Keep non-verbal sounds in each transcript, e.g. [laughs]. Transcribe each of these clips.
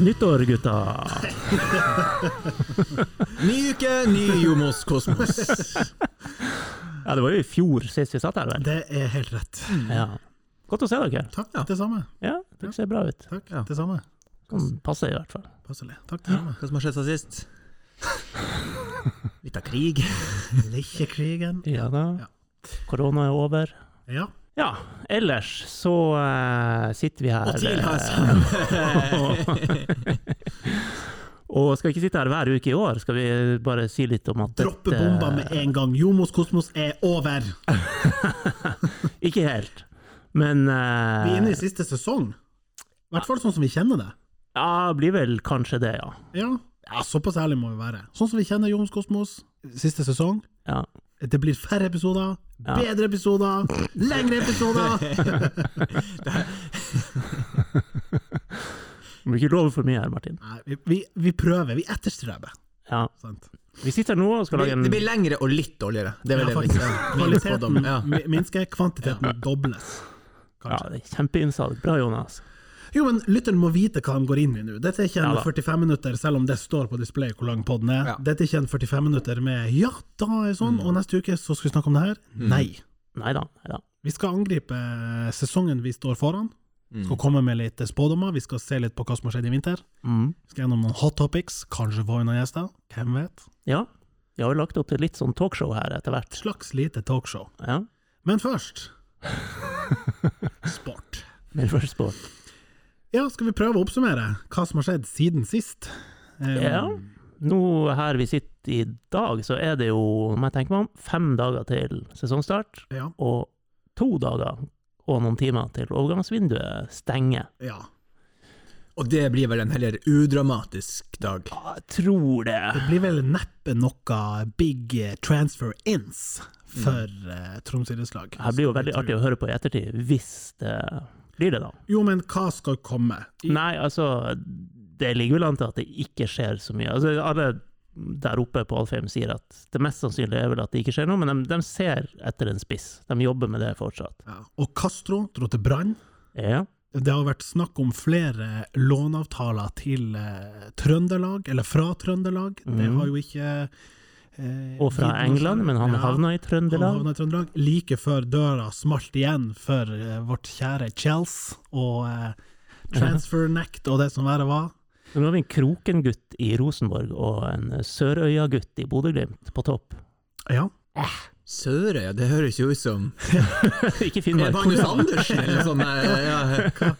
Godt nyttår, gutta! Ny uke, ny Jomos Kosmos. Ja, det var jo i fjor sist vi satt her, vel? Det er helt rett. Ja. Godt å se dere. Takk, Ja. det samme. Ja, dere ser bra ut. Takk, Ja. det samme. Kan passe i hvert fall. Passelig. Takk, det samme. Hva som har skjedd siden sist? [laughs] Litt av krig. Likkekrigen. Ja da. Ja. Korona er over. Ja. Ja, ellers så uh, sitter vi her Og til eh, [laughs] Og skal vi ikke sitte her hver uke i år? Skal vi bare si litt om at Droppe dette- bomba med en gang. Jomos Kosmos er over! [laughs] Ikke helt, men uh... Vi er inne i siste sesong. I hvert fall sånn som vi kjenner det. Ja, blir vel kanskje det, ja. Ja, ja såpass ærlig må vi være. Sånn som vi kjenner Jomos Kosmos. Siste sesong. ja. Det blir færre episoder, Ja. bedre episoder, lengre episoder! [laughs] Må ikke love for mye her, Martin. Nei, vi, vi, vi prøver, vi etterstreber. Ja. Sant? Vi sitter nå og skal lage en det blir lengre og litt dårligere. Det er vel Ja, det Kvaliteten ja. mi- minsker, kvantiteten dobles. ja, det er kjempeinnsats. Bra, Jonas. Jo, men lytteren må vite hva de går inn i nå. Dette er ikke en Ja 45 minutter, selv om det står på display hvor lang podden er. Ja. Dette er ikke en 45 minutter med 'ja, da er sånn', og neste uke så skal vi snakke om det her. Nei. Nei Neida, neida. Vi skal angripe sesongen vi står foran. Mm. Skal komme med litt spådommer. Vi skal se litt på hva som har skjedd i vinter. Mm. Vi skal gjennom noen hot topics. Kanskje få noen gjester. Hvem vet? Ja. Vi har jo lagt opp til litt sånn talkshow her etter hvert. Slags lite talkshow. Ja. Men først [laughs] sport. Men først på Ja, skal vi prøve å oppsummere hva som har skjedd siden sist? Um, Ja. Nå her vi sitter i dag, så er det jo, om jeg tenker meg om, fem dager til sesongstart, ja. og to dager og noen timer til overgangsvinduet stenger. ja. Og det blir vel en heller udramatisk dag. Ja, Jeg tror det. Det blir vel neppe noe big eh, transfer ins for uh, Troms idrettslag. Det blir jo veldig artig å høre på i ettertid, hvis det blir det, da. Jo, men hva skal komme? I, Nei, altså, det ligger vel an til at det ikke skjer så mye. Altså, alle der oppe på Alfheim sier at det mest sannsynlige er vel at det ikke skjer noe, men de, de ser etter en spiss. De jobber med det fortsatt. ja. Og Castro dro til Brann. Ja. Det har vært snakk om flere låneavtaler til eh, Trøndelag, eller fra Trøndelag. Det har jo ikke Og fra England, men han Ja, havna i han Trøndelag. havna i Trøndelag. Like før døra smalt igjen for eh, vårt kjære Chels og eh, transfer-nekt og det som verre var. Nå har vi en Kroken-gutt i Rosenborg og en Sørøya-gutt i Bodø-Glimt på topp. Ja. Sørøya, det høres jo ut som [laughs] ikke det Finnmark. Magnus Andersen eller noe sånt? Ja.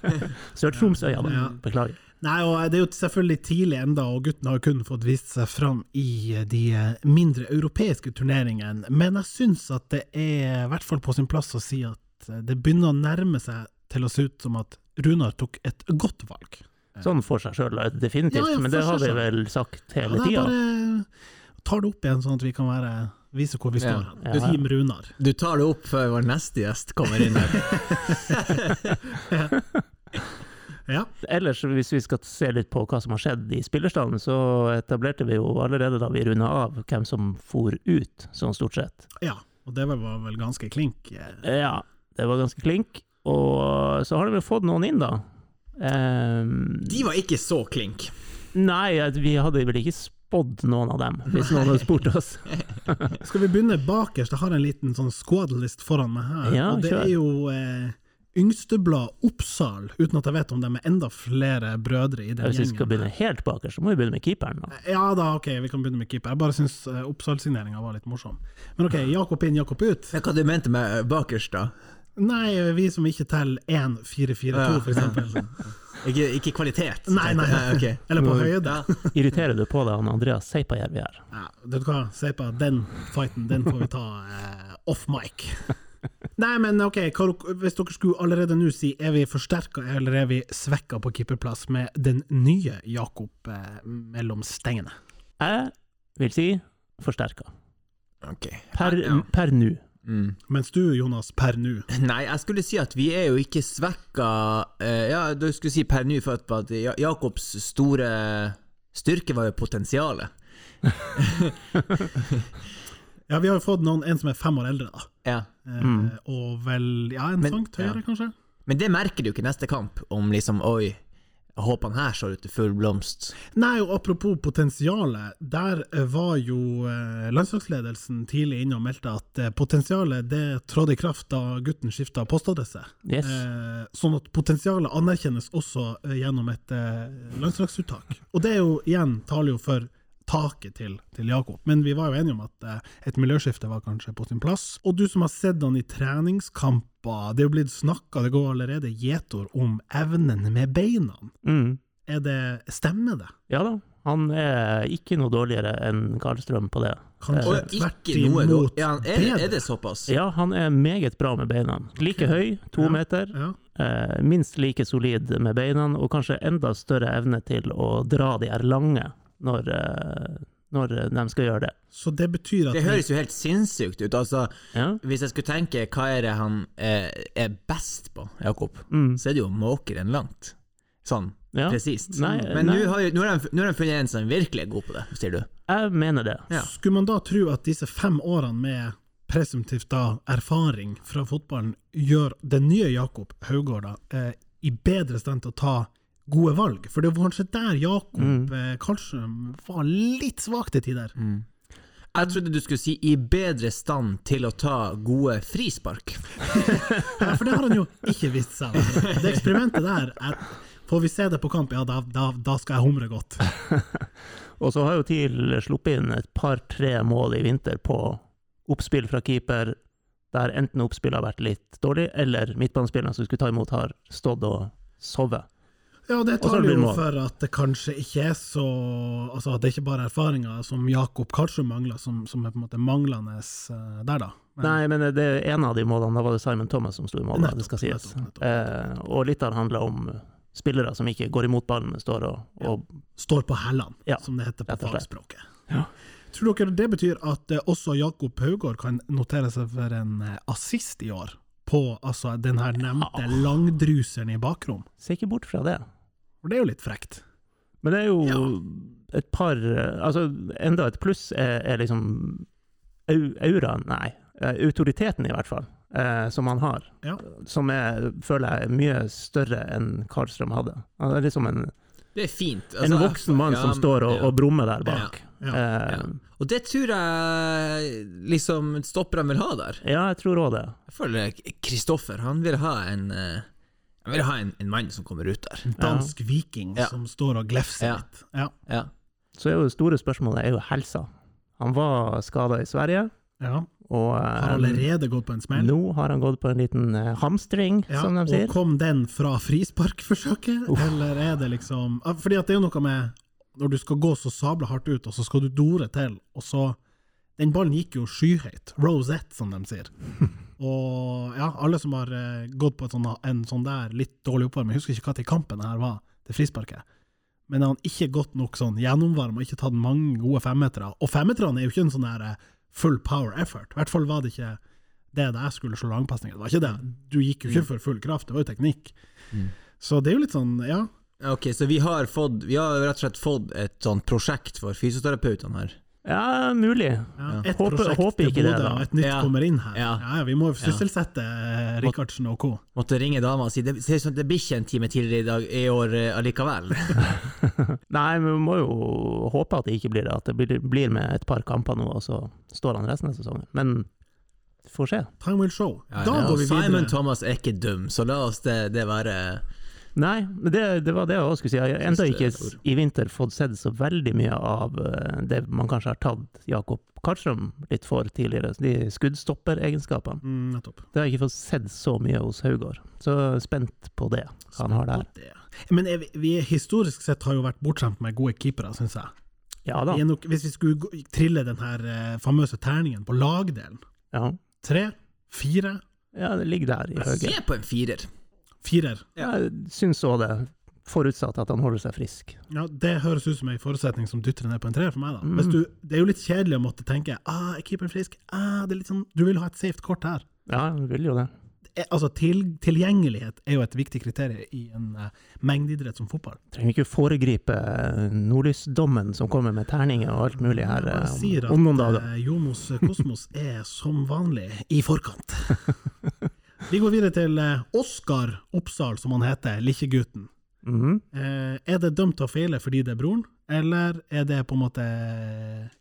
Sør-Tromsøya. Beklager. Nei, og det er jo selvfølgelig tidlig enda, og gutten har kun fått vist seg fram i de mindre europeiske turneringene, men jeg syns at det er i hvert fall på sin plass å si at det begynner å nærme seg til å se ut som at Runar tok et godt valg. Sånn for seg sjøl, definitivt. Ja, ja, men det har vi vel sagt hele Ja, tida. Ja, bare tar det opp igjen, sånn at vi kan være, vise hvor vi står. Ja. Du, Team Runar. Du tar det opp før vår neste gjest kommer inn her. [laughs] [laughs] [laughs] Ja. Ellers, hvis vi skal se litt på hva som har skjedd i spillerstanden, så etablerte vi jo allerede da vi runda av hvem som for ut, sånn stort sett. ja. Og det var vel ganske klink. eh. Ja, det var ganske klink. Og så har de vel fått noen inn, da. Um, De var ikke så klink. nei, vi hadde vel ikke spådd noen av dem, hvis noen hadde spurt oss. [laughs] Skal vi begynne bakerst? Jeg har en liten sånn squad-list foran meg her. Ja, og det kjør. er jo eh, Yngsteblad Oppsal, uten at jeg vet om de er enda flere brødre i den Hvis vi skal begynne helt bakerst, så må vi begynne med keeperen. da. Ja da, ok, vi kan begynne med keeper. Jeg bare syns uh, Oppsal-signeringa var litt morsom. Men ok, Jakob inn, Jakob ut. Men Hva du mente med bakerst, da? Nei, vi som ikke teller 1-4-4-2, Ja. eksempel. [laughs] Ikke, ikke kvalitet? Nei, nei. ok. Eller på høyde. [laughs] Irriterer du på deg han Andreas Seipajärvi her? Ja, vet du hva, Seipa, den fighten, den får vi ta eh, off mic. [laughs] Nei, men ok, hva, hvis dere skulle allerede nå si, er vi forsterka eller er vi svekka på keeperplass med den nye Jakob eh, mellom stengene? Jeg vil si forsterka. Okay. Per, Ja. per nå. Mm. Mens du, Jonas, per nå Nei, jeg skulle si at vi er jo ikke svekka eh, Ja, du skulle si per nå, for at- at Jakobs store styrke var jo potensialet. [laughs] [laughs] [laughs] Ja, vi har jo fått noen, en som er fem år eldre, da. Ja. Eh, Mm. Og vel ja, en Men- sankt høyere, ja. kanskje? Men det merker du ikke i neste kamp, om liksom Oi, håper han her står ut til full blomst. Nei, og apropos potensialet, der var jo eh, landslagsledelsen tidlig inne og meldte at eh, potensialet det trådte i kraft da gutten skifta postadresse. Yes. Eh, sånn at potensialet anerkjennes også eh, gjennom et eh, landslagsuttak. Og det er jo igjen taler jo for taket til, til Jakob, men vi var jo enige om at eh, et miljøskifte var kanskje på sin plass. Og du som har sett han i treningskamper, det er jo blitt snakka, det går allerede gjetord om evnen med beina. Mm. Er det, stemmer det? Ja da, han er ikke noe dårligere enn Karlstrøm på det. Kanskje Og tvert imot ja, er, det- er det såpass? Ja, han er meget bra med beina. Like høy, to Ja. meter. Ja. Eh, minst like solid med beina, og kanskje enda større evne til å dra de her lange når, eh, når de skal gjøre det. Så det betyr at Det høres jo helt sinnssykt ut. Altså, Ja. hvis jeg skulle tenke hva er det han eh, er best på, Jakob, Mm. så er det jo måkeren måke langt. Sånn Ja. presist. Nei, Men nei. nå har, nå har de- nå har de funnet en som virkelig er god på det, sier du. Jeg mener det. Ja. Skulle man da tro at disse fem årene med presumptivt da erfaring fra fotballen gjør den nye Jakob Haugård da, eh, i bedre stand til å ta gode valg? For det var kanskje der Jakob Mm. eh, Karlstrøm var litt svak til tider. Jeg trodde du skulle si 'i bedre stand til å ta gode frispark'. [laughs] Ja, for det har han jo ikke vist seg. Det eksperimentet der er, Får vi se det på kamp, ja da, da, da skal jeg humre godt. [laughs] Og så har jo TIL sluppet inn et par-tre mål i vinter på oppspill fra keeper, der enten oppspillet har vært litt dårlig, eller midtbanespillerne som skulle ta imot, har stått og sovet. Ja, det taler jo for at det kanskje ikke er så Altså, at det ikke bare er erfaringer som Jakob kanskje mangler, som, som er på en måte manglende eh, der, da. Men- Nei, men det er en av de målene, da var det Simon Thomas som sto i mål, det skal sies. nettopp, nettopp. Eh, og litt av det handler om spillere som ikke går imot ballen, men står og, og står på hælene, Ja, som det heter på fagspråket. Ja. Tror dere det betyr at eh, også Jakob Haugård kan notere seg for en eh, assist i år? På altså, den her nevnte langdruseren i bakrom? ser ikke bort fra det. For det er jo litt frekt. Men det er jo Ja. et par Altså, enda et pluss er, er liksom au, auraen, nei, eh, autoriteten i hvert fall, eh, som han har. Ja. Som er, føler jeg, er mye større enn Karlstrøm hadde. Han er liksom en, Det er fint. en Altså, voksen mann ja, som står og, ja. og brummer der bak. Ja, Eh, ja. Og det tror jeg liksom stopperne vil ha der. ja, jeg tror òg det. Jeg føler Kristoffer, han vil ha en eh, Han vil ha en, en mann som kommer ut der. Dansk viking Ja. som står og glefser Ja. litt. Ja. Ja. Så er jo det store spørsmålet er jo helsa. Han var skada i Sverige, ja. og Har eh, allerede gått på en smell. nå har han gått på en liten eh, hamstring, Ja, som de sier. Og kom den fra frisparkforsøket, eller er det liksom Ah, Fordi at det er jo noe med når du skal gå så sabla hardt ut, og så skal du dore til, og så Den ballen gikk jo skyhøyt. Rosette, som de sier. [laughs] Og ja, alle som har eh, gått på et sånn, en sånn der litt dårlig oppvarming, jeg husker ikke hva til kampen her var, det frisparket. Men han ikke gått nok sånn gjennomvarm og ikke tatt mange gode femmetere. Og femmeterne er jo ikke en sånn der eh, full power effort. I hvert fall var det ikke det jeg skulle slå langpasninger. Det var ikke det. Du gikk jo ikke for full kraft, det var jo teknikk. Så det er jo litt sånn, ja. Ok, så vi har fått Vi har rett og slett fått et sånt prosjekt for fysioterapeutene her. Ja, mulig. ja. Et Håper- prosjekt håper ikke det, da. et nytt Ja. kommer inn her. Ja. Ja, vi må jo sysselsette eh, Rikardsen og co. Måtte ringe dama og si det ser ut som det blir ikke en time tidligere i dag i år eh, allikevel. [laughs] Nei, men vi må jo håpe at det ikke blir det. At det blir, blir med et par kamper nå, og så står han resten av sesongen. Men vi får se. Time will show. Ja, da ja, går vi Simon videre. Thomas er ikke dum, så la oss det, det være Nei, men det, det var det jeg også skulle si. Jeg har enda ikke i vinter fått sett så veldig mye av eh, det man kanskje har tatt Jakob Karlstrøm litt for tidligere. De skuddstopperegenskapene. Mm, nettopp. Det har jeg ikke fått sett så mye hos Haugård. Så spent på det han har der. Men er vi, vi historisk sett har jo vært bortskjemt med gode keepere, syns jeg. Ja da. Vi nok, hvis vi skulle trille den her eh, famøse terningen på lagdelen Ja, Tre, fire, ja det ligger der i høyre. Se på en firer. Firer. Jeg syns òg det. Forutsatt at han holder seg frisk. Ja, Det høres ut som en forutsetning som dytter ned på en treer for meg. da. Mm. Hvis du, det er jo litt kjedelig å måtte tenke ah, er keeperen frisk? Ah, det er litt sånn, Du vil ha et safe kort her. Ja, du vil jo det. Eh, Altså, til, Tilgjengelighet er jo et viktig kriterium i en uh, mengdeidrett som fotball. Trenger ikke foregripe eh, nordlysdommen som kommer med terninger og alt mulig her Jeg eh, sier at, om noen dager. Jonos Kosmos er som vanlig i forkant. [laughs] Vi går videre til eh, Oskar Oppsal, som han heter, lillegutten. Mm -hmm. er det dømt til å feile fordi det er broren, eller er det på en måte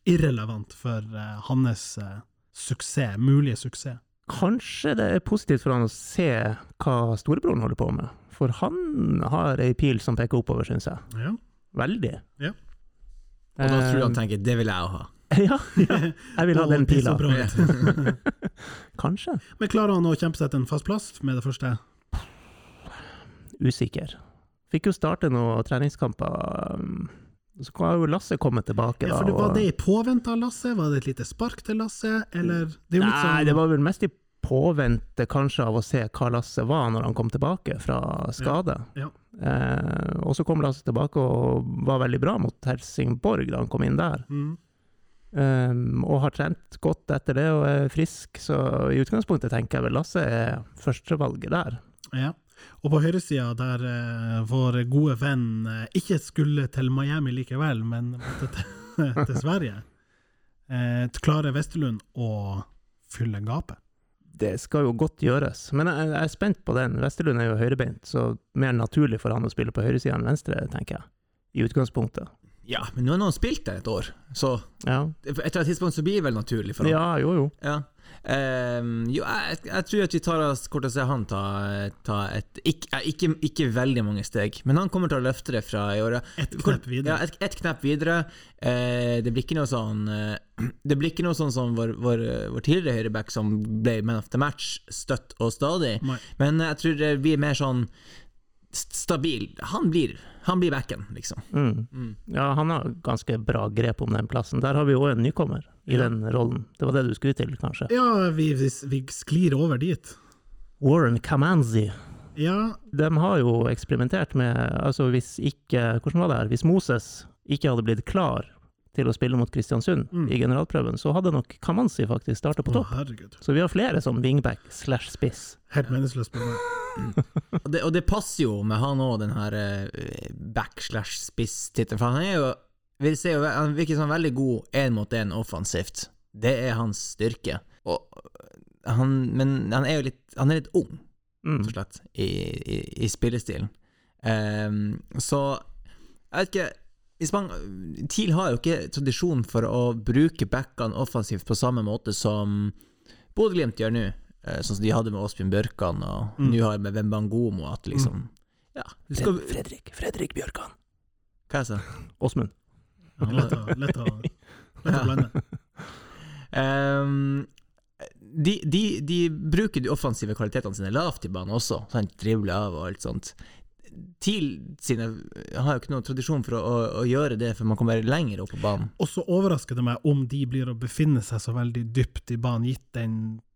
irrelevant for eh, hans eh, suksess, mulige suksess? Kanskje det er positivt for han å se hva storebroren holder på med. For han har ei pil som peker oppover, syns jeg. Ja. Veldig. Ja. Og da tror jeg Eh, han tenker det vil jeg òg ha. Ja, [laughs] ja, jeg vil ha den pila. [laughs] Kanskje. Men klarer han å kjempe seg til en fast plass med det første? Usikker. Fikk jo starte noen treningskamper. um, Så kan jo Lasse kommet tilbake, da. Ja, for det Var det i påvente av Lasse? Var det et lite spark til Lasse, eller det Nei, sånn, det var vel mest i påvente kanskje av å se hva Lasse var når han kom tilbake fra skade. Ja, Eh, og så kom Lasse tilbake og var veldig bra mot Helsingborg da han kom inn der. mm. Um, og har trent godt etter det og er frisk, så i utgangspunktet tenker jeg vel Lasse er førstevalget der. Ja. Og på høyresida, der uh, vår gode venn uh, ikke skulle til Miami likevel, men måtte til, [laughs] til Sverige, uh, klarer Vesterlund å fylle gapet? Det skal jo godt gjøres, men jeg, jeg er spent på den. Vesterlund er jo høyrebeint, så mer naturlig for han å spille på høyresida enn venstre, tenker jeg. I utgangspunktet. Ja, men nå har han spilt det et år, så Ja, etter et tidspunkt så blir det vel naturlig for ham. ja jo jo. Ja. Um, jo, jeg, jeg tror at vi tar oss kort og ser han ta, ta et ikke, eh, ikke, ikke veldig mange steg, men han kommer til å løfte det fra i året. Et knepp videre. Ja, et, et knepp videre. Uh, det blir ikke noe sånn uh, Det blir ikke noe sånn som vår, vår, vår tidligere høyreback som ble man of the match støtt og stadig, Nei. men jeg tror det blir mer sånn stabil. Han blir, han blir backen, liksom. Mm. Mm. Ja, han har ganske bra grep om den plassen. Der har vi jo en nykommer i Ja. den rollen. Det var det du skulle til, kanskje? Ja, vi, vi, vi sklir over dit. Warren Kamanzi. Ja, De har jo eksperimentert med Altså, hvis ikke Hvordan var det her? Hvis Moses ikke hadde blitt klar til å spille mot Kristiansund Mm. i generalprøven, så hadde nok Kamanzi faktisk starta på topp. Å, Så vi har flere som wingback slash spiss. Helt meningsløst. på. Og det, og det passer jo med han òg, den her eh, back-slash-spiss-tittelen. For han er jo vil si, Han virker som veldig god én mot én offensivt. Det er hans styrke. Og han, men han er jo litt Han er litt ung, Mm. rett og slett, i, i, i spillestilen. Um, så jeg vet ikke man, TIL har jo ikke tradisjon for å bruke backene offensivt på samme måte som Bodø-Glimt gjør nå. Eh, Sånn som de hadde med Åsbjørn Bjørkan, og Mm. nå har de med Wembangomo. At liksom Ja, skal Fredrik, Fredrik Bjørkan. Hva jeg sa Åsmund. Ja, Lett å, lett å, lett å blande. [laughs] Ehm, de, de, de bruker de offensive kvalitetene sine lavt i banen også, sant? dribler av og alt sånt. TIL sine har jo ikke noen tradisjon for å, å, å gjøre det for man kommer lenger opp på banen. Og så overrasker det meg om de blir å befinne seg så veldig dypt i banen, gitt den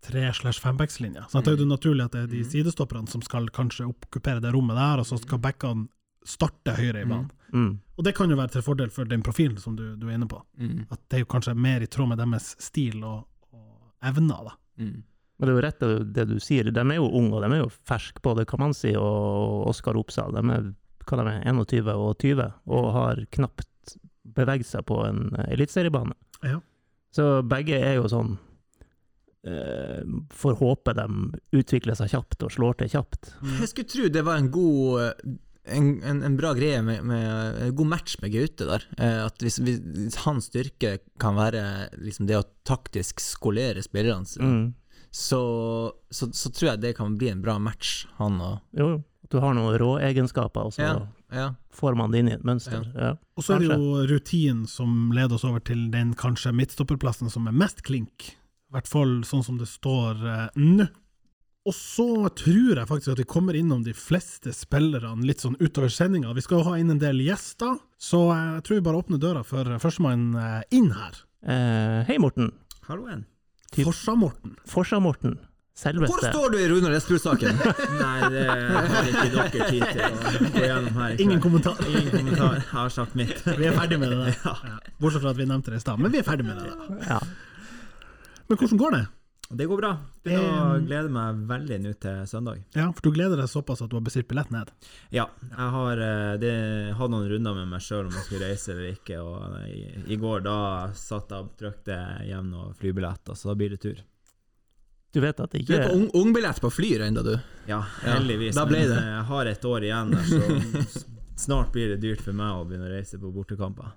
tre-slash-fembackslinja. Så det er jo naturlig at det er de sidestopperne som skal kanskje okkupere det rommet der, og så skal backene starte høyre i banen. Mm. Og det kan jo være til fordel for den profilen som du, du er inne på. Mm. At det er jo kanskje mer i tråd med deres stil og, og evner, da. Mm. Men det er jo rett det, det du sier. De er jo unge, og de er jo ferske, både Kamanzi og Oskar Opsahl. De er, hva de er 21 og 20, og har knapt beveget seg på en eliteseriebane. Ja. Så begge er jo sånn eh, Får håpe de utvikler seg kjapt og slår til kjapt. Jeg skulle tro det var en god en, en, en bra greie med, med en god match med Gaute der. Eh, at hvis, hvis hans styrke kan være liksom det å taktisk skolere spillerne sine, Mm. Så, så, så tror jeg det kan bli en bra match, han og Jo, jo. Du har noen råegenskaper, og så Ja, ja. får man det inn i et mønster. Ja. Og så er det jo rutinen som leder oss over til den kanskje midtstopperplassen som er mest klink. I hvert fall sånn som det står uh, nå. Og så tror jeg faktisk at vi kommer innom de fleste spillerne litt sånn utover sendinga. Vi skal jo ha inn en del gjester, så jeg tror vi bare åpner døra for førstemann eh, inn her. Eh, hei, Morten. Halloen. Typ- Forsa-Morten. Forsa-Morten. Hvor står du i Runar Espelid-saken? [laughs] Nei, det har ikke dere tid til å gå gjennom her. Ingen kommentar. Ingen kommentar. Jeg har sagt mitt. [laughs] Vi er ferdig med det der. Ja. Bortsett fra at vi nevnte det i stad, men vi er ferdig med det. da. Ja. Men hvordan går det? Det går bra. Begynner å Um, glede meg veldig nå til søndag. Ja, For du gleder deg såpass at du har bestilt billett ned? Ja, jeg har eh, det, hatt noen runder med meg sjøl om jeg skulle reise eller ikke, og i, i går da satt jeg og trykte hjem noen flybilletter, så da blir det tur. Du vet at det ikke Du er på ung- ungbillett på flyr ennå, du. Ja, Ja, heldigvis. da ble det. Men jeg har et år igjen der, så [laughs] snart blir det dyrt for meg å begynne å reise på bortekamper.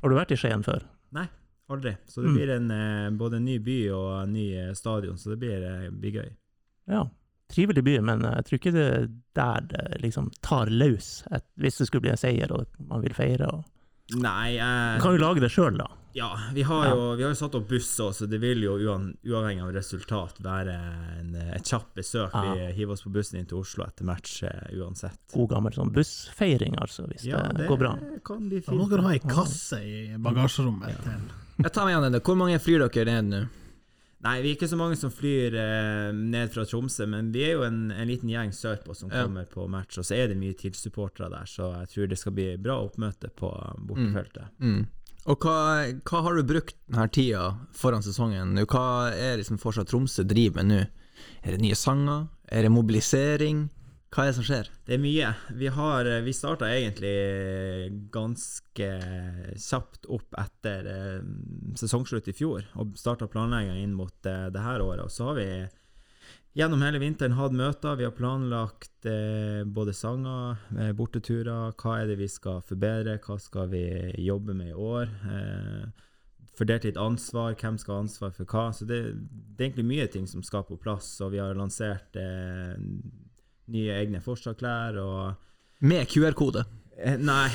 Har du vært i Skien før? Aldri. Så det Mm. blir en, eh, både en ny by og en ny eh, stadion, så det blir, eh, blir gøy. Ja. Trivelig by, men jeg tror ikke det er der det liksom tar løs, et, hvis det skulle bli en seier og man vil feire. Og... Nei, Man kan jo lage det sjøl, da. Ja, vi har, jo, vi har jo satt opp buss òg, så det vil jo uavhengig av resultat være en, et kjapt besøk. Ja. Vi hiver oss på bussen inn til Oslo etter match eh, uansett. God gammel sånn bussfeiring, altså, hvis det, går bra. kan bli Da må fint. dere ha ei kasse i bagasjerommet. til. Jeg tar meg igjen det. Hvor mange flyr dere ned nå? Nei, vi er ikke så mange som flyr eh, ned fra Tromsø, men vi er jo en, en liten gjeng sørpå som Ja. kommer på match, og så er det mye TIL-supportere der, så jeg tror det skal bli bra oppmøte på bortefeltet. Mm. Og hva, hva har du brukt denne tida foran sesongen? Hva er liksom fortsatt Tromsø driver med nå? Er det nye sanger? Er det mobilisering? Hva er det som skjer? Det er mye. Vi, har, vi starta egentlig ganske kjapt opp etter eh, sesongslutt i fjor, og starta planlegginga inn mot eh, det her året. Og så har vi gjennom hele vinteren hatt møter. Vi har planlagt eh, både sanger, eh, borteturer. Hva er det vi skal forbedre? Hva skal vi jobbe med i år? Eh, fordelt litt ansvar. Hvem skal ha ansvar for hva? Så det, det er egentlig mye ting som skal på plass. Og vi har lansert eh, nye egne forsvarsklær og Med QR-kode. Eh, Nei,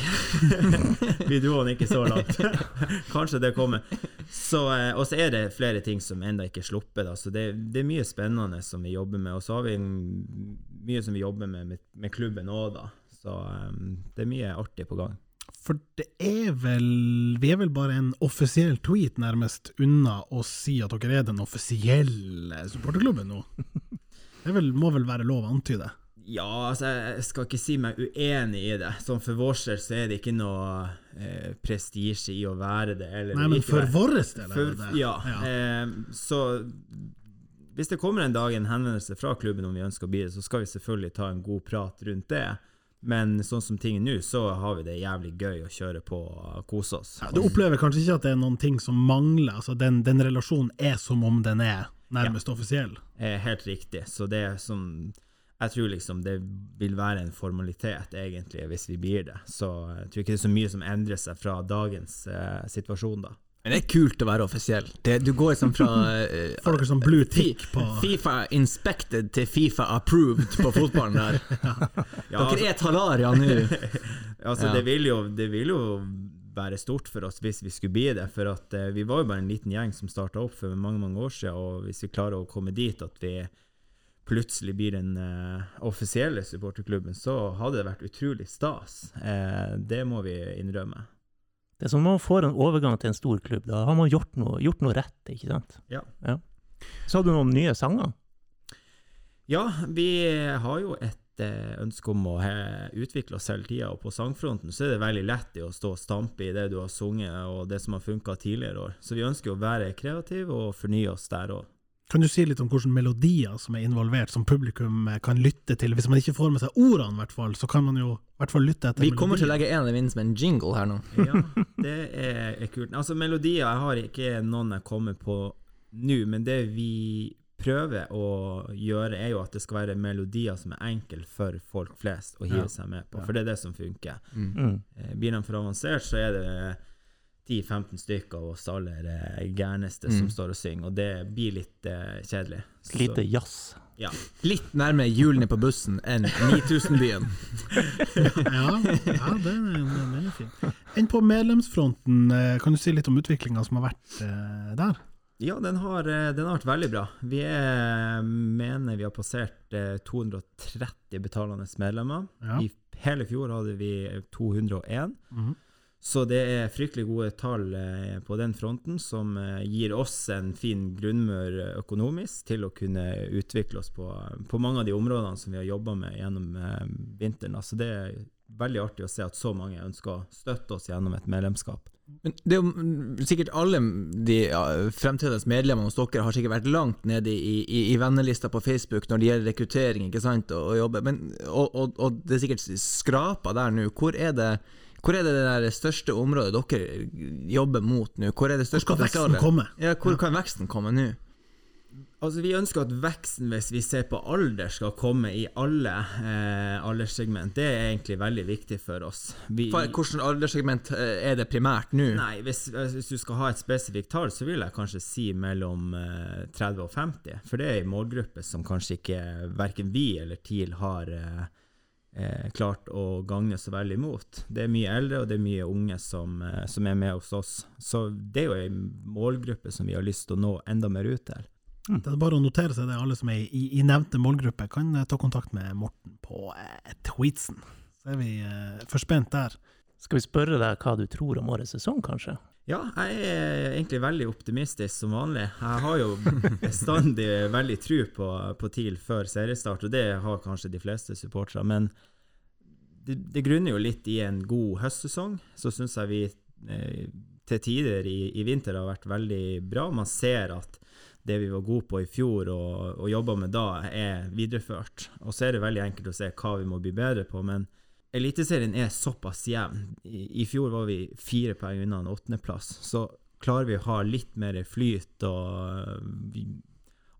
[laughs] vi dro den ikke så langt. [laughs] Kanskje det kommer. Så, eh, og så er det flere ting som ennå ikke er sluppet. Da. Så det, det er mye spennende som vi jobber med. Og så har vi mye som vi jobber med med, med klubben òg, da. Så um, det er mye artig på gang. For det er vel Vi er vel bare en offisiell tweet nærmest unna å si at dere er den offisielle supporterklubben nå? [laughs] Det vel, må vel være lov å antyde? Ja, altså, jeg skal ikke si meg uenig i det. Sånn for vår del så er det ikke noe eh, prestisje i å være det. Eller Nei, men for vår del er det det. ja, Eh, så hvis det kommer en dag en henvendelse fra klubben om vi ønsker å bli det, så skal vi selvfølgelig ta en god prat rundt det. Men sånn som ting er nå, så har vi det jævlig gøy å kjøre på og kose oss. Ja, du opplever kanskje ikke at det er noen ting som mangler? Altså den, den relasjonen er som om den er nærmest offisiell? Eh, helt riktig. Så det er som Jeg tror liksom det vil være en formalitet, egentlig, hvis vi blir det. Så jeg tror ikke det er så mye som endrer seg fra dagens eh, situasjon, da. Men det er kult å være offisiell. Det, du går liksom fra eh, Får dere sånn blue tick på Fifa inspected til Fifa approved på fotballen der. [laughs] Ja, altså- Dere er Talaria nå. [laughs] Altså, Ja. det, vil jo, det vil jo være stort for oss hvis vi skulle bli det. For at eh, vi var jo bare en liten gjeng som starta opp for mange mange år siden. Og hvis vi klarer å komme dit at vi plutselig blir den uh, offisielle supporterklubben, så hadde det vært utrolig stas. Uh, det må vi innrømme. Det er som om man får en overgang til en stor klubb. Da har man gjort noe, gjort noe rett, ikke sant? Ja. Så har du noen nye sanger? Ja, vi har jo et eh, ønske om å utvikle oss hele tida, og på sangfronten så er det veldig lett å stå og stampe i det du har sunget, og det som har funka tidligere år. Så vi ønsker å være kreative og fornye oss der òg. Kan du si litt om hvilke melodier som er involvert, som publikum eh, kan lytte til? Hvis man ikke får med seg ordene, i hvert fall, så kan man jo i hvert fall lytte etter Vi kommer til å legge en av dem inn som en jingle her nå. Ja, det er, er kult. Altså, melodier Jeg har ikke noen jeg kommer på nå, men det vi prøver å gjøre, er jo at det skal være melodier som er enkle for folk flest å hive Ja. seg med på, for det er det som funker. Mm. Eh, Blir de for avansert, så er det 10-15 stykker av oss aller gærneste som Mm. står og synger, og det blir litt uh, kjedelig. Så- Lite jazz. ja. Litt nærmere hjulene på bussen enn 9000-byen. [laughs] Ja, ja det, er, er veldig fint. Enn på medlemsfronten, eh, kan du si litt om utviklinga som har vært uh, der? Ja, den har, den har vært veldig bra. Vi er, mener vi har passert eh, 230 betalende medlemmer. Ja. I hele fjor hadde vi 201. Mhm. Så det er fryktelig gode tall eh, på den fronten, som eh, gir oss en fin grunnmur eh, økonomisk til å kunne utvikle oss på, på mange av de områdene som vi har jobba med gjennom vinteren. Så det er veldig artig å se at så mange ønsker å støtte oss gjennom et medlemskap. Men det er jo mm, sikkert alle de ja, fremtredende medlemmene hos dere har sikkert vært langt nede i, i, i vennelista på Facebook når det gjelder rekruttering ikke sant, og, og jobbe, men, og, og, og det er sikkert skrapa der nå. Hvor er det hvor er det det der største området dere jobber mot nå? Hvor er det Hvor største skal veksten komme? Ja, hvor kan veksten komme nå? Altså Vi ønsker at veksten, hvis vi ser på alder, skal komme i alle eh, alderssegment. Det er egentlig veldig viktig for oss. Vi, Hvilket alderssegment eh, er det primært nå? nei, hvis, hvis du skal ha et spesifikt tall, så vil jeg kanskje si mellom eh, 30 og 50. For det er en målgruppe som kanskje ikke verken vi eller TIL har eh, eh, klart å gagne så veldig imot. Det er mye eldre, og det er mye unge som, eh, som er med hos oss. Så det er jo en målgruppe som vi har lyst til å nå enda mer ut til. Det er bare å notere seg det, alle som er i, i nevnte målgruppe kan eh, ta kontakt med Morten på eh, tweetsen. Så er vi eh, forspent der. Skal vi spørre deg hva du tror om årets sesong, kanskje? Ja, jeg er egentlig veldig optimistisk som vanlig. Jeg har jo bestandig veldig tro på, på TIL før seriestart, og det har kanskje de fleste supportere. Men det, det grunner jo litt i en god høstsesong. Så syns jeg vi eh, til tider i, i vinter har vært veldig bra. Man ser at det vi var gode på i fjor og, og jobba med da, er videreført. Og så er det veldig enkelt å se hva vi må bli bedre på, men Eliteserien er såpass jevn. I, fjor var vi fire poeng unna en åttendeplass. Så klarer vi å ha litt mer flyt og vi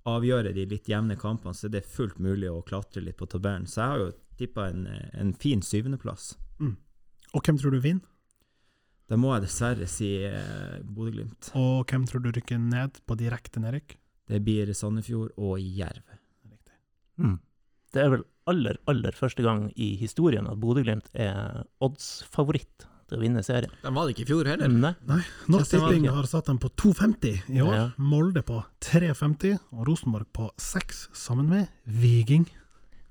avgjøre de litt jevne kampene, så det er fullt mulig å klatre litt på tabellen. Så jeg har jo tippa en, en fin syvendeplass. Og hvem tror du vinner? Da må jeg dessverre si eh, Bodø-Glimt. Og hvem tror du rykker ned på direkte nedrykk? Det blir Sandefjord og Jerv. Riktig. Mm. Det er vel aller, aller første gang i historien at Bodø-Glimt er odds-favoritt til å vinne serien. De var det ikke i fjor heller. Nei. Norsk Kjente Tipping har satt dem på 2,50 i år. Ja. Molde på 3,50 og Rosenborg på 6, sammen med Viking.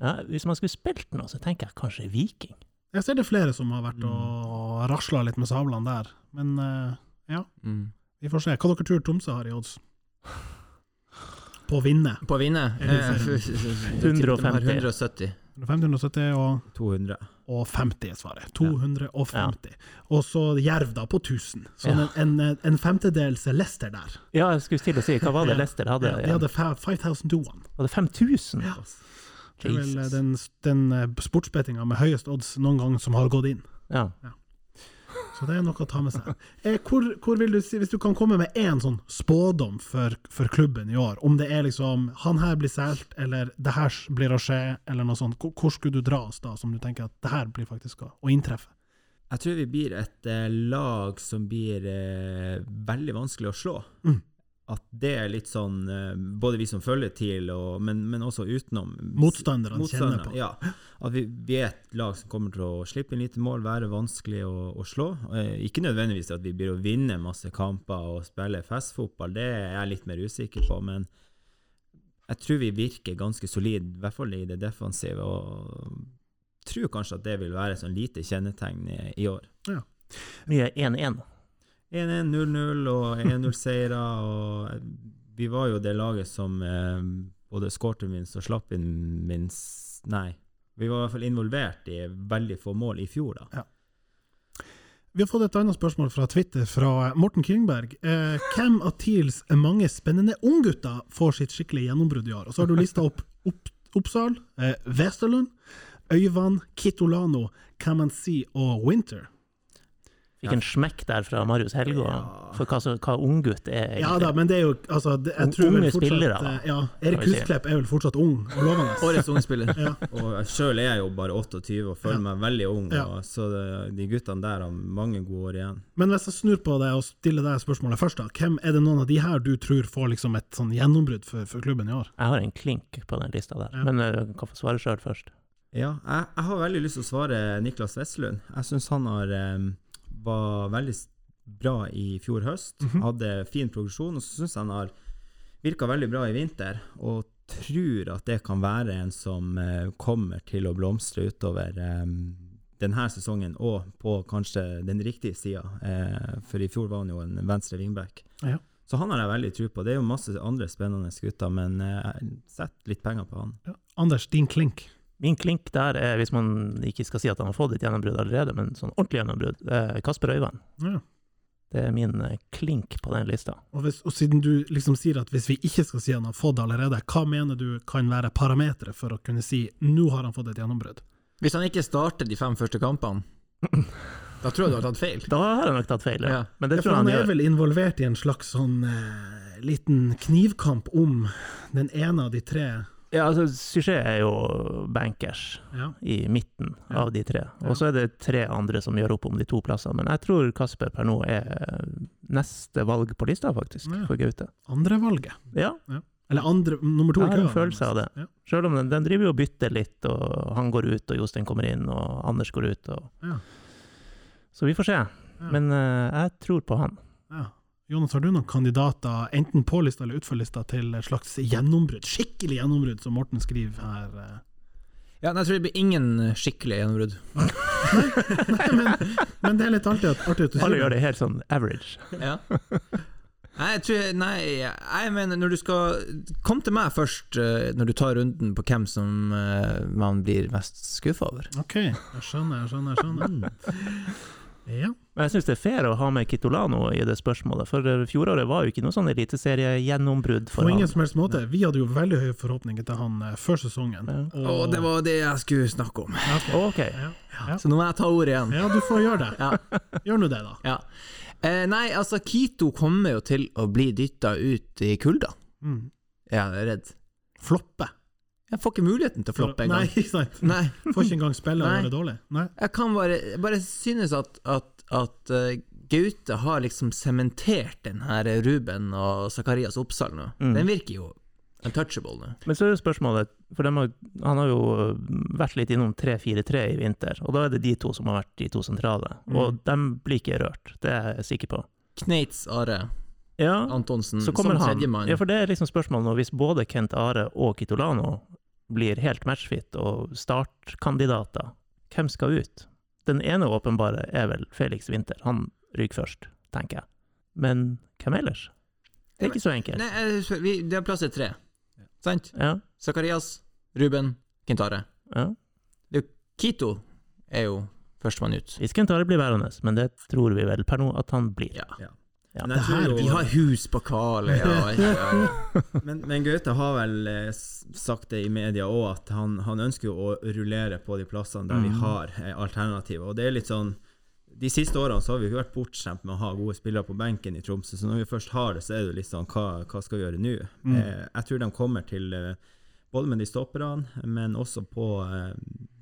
Ja, hvis man skulle spilt noe, så tenker jeg kanskje Viking. Jeg ser det er flere som har vært og rasla litt med sablene der, men eh, ja, Mm. vi får se. Hva dere tror Tromsø har i odds? På å vinne. På å vinne? Eh, 150. 150. 170. 570 og, 200. og 50 er svaret. 250. Og så Jerv da, på 1000. Så Ja. en, en, en femtedels Lester der. Ja, jeg skulle til å si, hva var det Lester hadde? Ja, de hadde 5000 to one. Var det 5000? Ja. Det er vel eh, den, den eh, sportsbettinga med høyest odds noen gang som har gått inn. Ja. Så det er noe å ta med seg. Eh, hvor, hvor du si, Hvis du kan komme med én sånn spådom for, for klubben i år, om det er liksom han her blir solgt, eller det her blir å skje, eller noe sånt, hvor, hvor skulle du dra oss da, som du tenker at det her blir faktisk å, å inntreffe? Jeg tror vi blir et eh, lag som blir eh, veldig vanskelig å slå. Mm. At det er litt sånn eh, Både vi som følger TIL, og, men, men også utenom. Motstanderne kjenner på. Ja. At vi, vi er et lag som kommer til å slippe inn lite mål, være vanskelig å, å slå. Eh, ikke nødvendigvis at vi blir å vinne masse kamper og spille festfotball, det er jeg litt mer usikker på. Men jeg tror vi virker ganske solide, i hvert fall i det defensive. Og tror kanskje at det vil være et sånn lite kjennetegn i, i år. Ja. Vi er 1-1, 0-0 og 1-0-seire. og Vi var jo det laget som eh, både skårte minst og slapp inn minst Nei, vi var i hvert fall involvert i veldig få mål i fjor, da. Vi har fått et annet spørsmål fra Twitter fra Morten Kringberg. Eh, hvem av TILs mange spennende unggutter får sitt skikkelige gjennombrudd i år? Og så har du lista opp, opp Oppsal, eh, Westerlund, Øyvand, Kitolano, Kamanzi og Winter. Fikk en smekk der fra Marius Helgå Ja. for hva, så- hva unggutt er, Ja da, men det er jo altså, det, jeg tror Unge fortsatt, spillere, da, eh, Ja, Erik. Husklepp er vel fortsatt ung og lovende. [laughs] Årets unge spiller. Ja. Og sjøl er jeg jo bare 28 og føler Ja. meg veldig ung, Ja. og, så det, de guttene der har mange gode år igjen. Men hvis jeg snur på det og stiller deg spørsmålet først, da. Hvem er det noen av de her du tror får liksom et sånn gjennombrudd for, for klubben i år? Jeg har en klink på den lista der, Ja. men du kan få svare sjøl først. Ja, jeg, jeg har veldig lyst til å svare Niklas Vestlund. Jeg syns han har, eh, var veldig bra i fjor høst. Mhm. Hadde fin progresjon, og så syns jeg han har virka veldig bra i vinter. Og tror at det kan være en som eh, kommer til å blomstre utover eh, denne sesongen, og på kanskje den riktige sida. Eh, for i fjor var han jo en venstre wingback. Ja. Så han har jeg veldig tro på. Det er jo masse andre spennende gutter, men jeg sett litt penger på han. Ja. Anders, din klink. Min klink der er, hvis man ikke skal si at han har fått et gjennombrudd allerede, men sånn ordentlig gjennombrudd, er Kasper Øyvand. Ja. Det er min eh, klink på den lista. Og, hvis, og siden du liksom sier at hvis vi ikke skal si han har fått det allerede, hva mener du kan være parameteret for å kunne si nå har han fått et gjennombrudd? Hvis han ikke starter de fem første kampene, [laughs] da tror jeg du har tatt feil. Da har jeg nok tatt feil, ja. Ja. Men det Ja, tror for jeg han han er gjør. vel involvert i en slags sånn eh, liten knivkamp om den ene av de tre. Ja, altså, Suchet er jo bankers Ja. i midten Ja. av de tre. Og så er det tre andre som gjør opp om de to plassene. Men jeg tror Kasper per nå er neste valg på lista, faktisk, Ja. for Gaute. Andrevalget. Ja, Eller andre, nummer to i Jeg har en følelse av det. Ja. sjøl om den, den driver jo og bytter litt, og han går ut, og Jostein kommer inn, og Anders går ut. Og... Ja. Så vi får se. Ja. Men uh, jeg tror på han. Ja. Jonas, har du noen kandidater, enten på lista eller utfor lista, til et slags gjennombrudd? Skikkelig gjennombrudd, som Morten skriver her. eh. Ja, nei, jeg tror det blir ingen skikkelig gjennombrudd. [laughs] Nei, men, men det er litt artig at, artig at du Alle gjør det. helt sånn average. Ja. Nei, jeg tror Nei, jeg mener når du skal Kom til meg først eh, når du tar runden på hvem som eh, man blir mest skuffa over. Ok, jeg skjønner, jeg skjønner. jeg skjønner. [laughs] Ja. Men jeg syns det er fair å ha med Kitolano i det spørsmålet, for eh, fjoråret var jo ikke noe sånn eliteseriegjennombrudd På for ingen han. som helst måte. Vi hadde jo veldig høye forhåpninger til han eh, før sesongen. Ja. Og det var det jeg skulle snakke om. Ja, ok. Ok. Ja. Ja. Så nå må jeg ta ordet igjen. ja, du får gjøre det. Ja. Gjør nå det, da. Ja. Eh, nei, altså, Kito kommer jo til å bli dytta ut i kulda. Mm. Jeg er redd. Floppe. Jeg får ikke muligheten til å floppe Nei, [laughs] ikke sant. Nei. Får ikke engang spille og gjøre det dårlig. Nei. Jeg kan bare, bare synes at, at, at eh, Gaute har liksom sementert den her Ruben og Zakarias Oppsal nå. Mm. Den virker jo untouchable nå. Men så er jo spørsmålet, for har, han har jo øh, vært litt innom 3-4-3 i vinter, og da er det de to som har vært de to sentrale. Og Mm. dem blir ikke rørt, det er jeg sikker på. Kneits Are Ja, Antonsen så kommer som han. tredjemann. Ja, for det er liksom spørsmålet nå, hvis både Kent Are og Kitolano blir helt matchfit og startkandidater, hvem skal ut? Den ene åpenbare er vel Felix Winther, han ryker først, tenker jeg. Men hvem ellers? Det er ikke så enkelt. Nei, jeg- vi, det er plass til tre. Sant? Ja, Zakarias, Ruben, Kintare. ja. Kito er jo førstemann ut. Hvis Kintare blir værende, men det tror vi vel per nå at han blir. Ja. Ja. Det her- Vi har hus på Kale, [laughs] ja. ja. [laughs] men, men Gaute har vel eh, sagt det i media òg, at han, han ønsker å rullere på de plassene der vi Mhm. har eh, alternativer. Og det er litt sånn De siste årene så har vi ikke vært bortskjemt med å ha gode spillere på benken i Tromsø, så når vi først har det, så er det litt sånn Hva, hva skal vi gjøre nå? Mm. Eh, jeg tror de kommer til både med de stopperne, men også på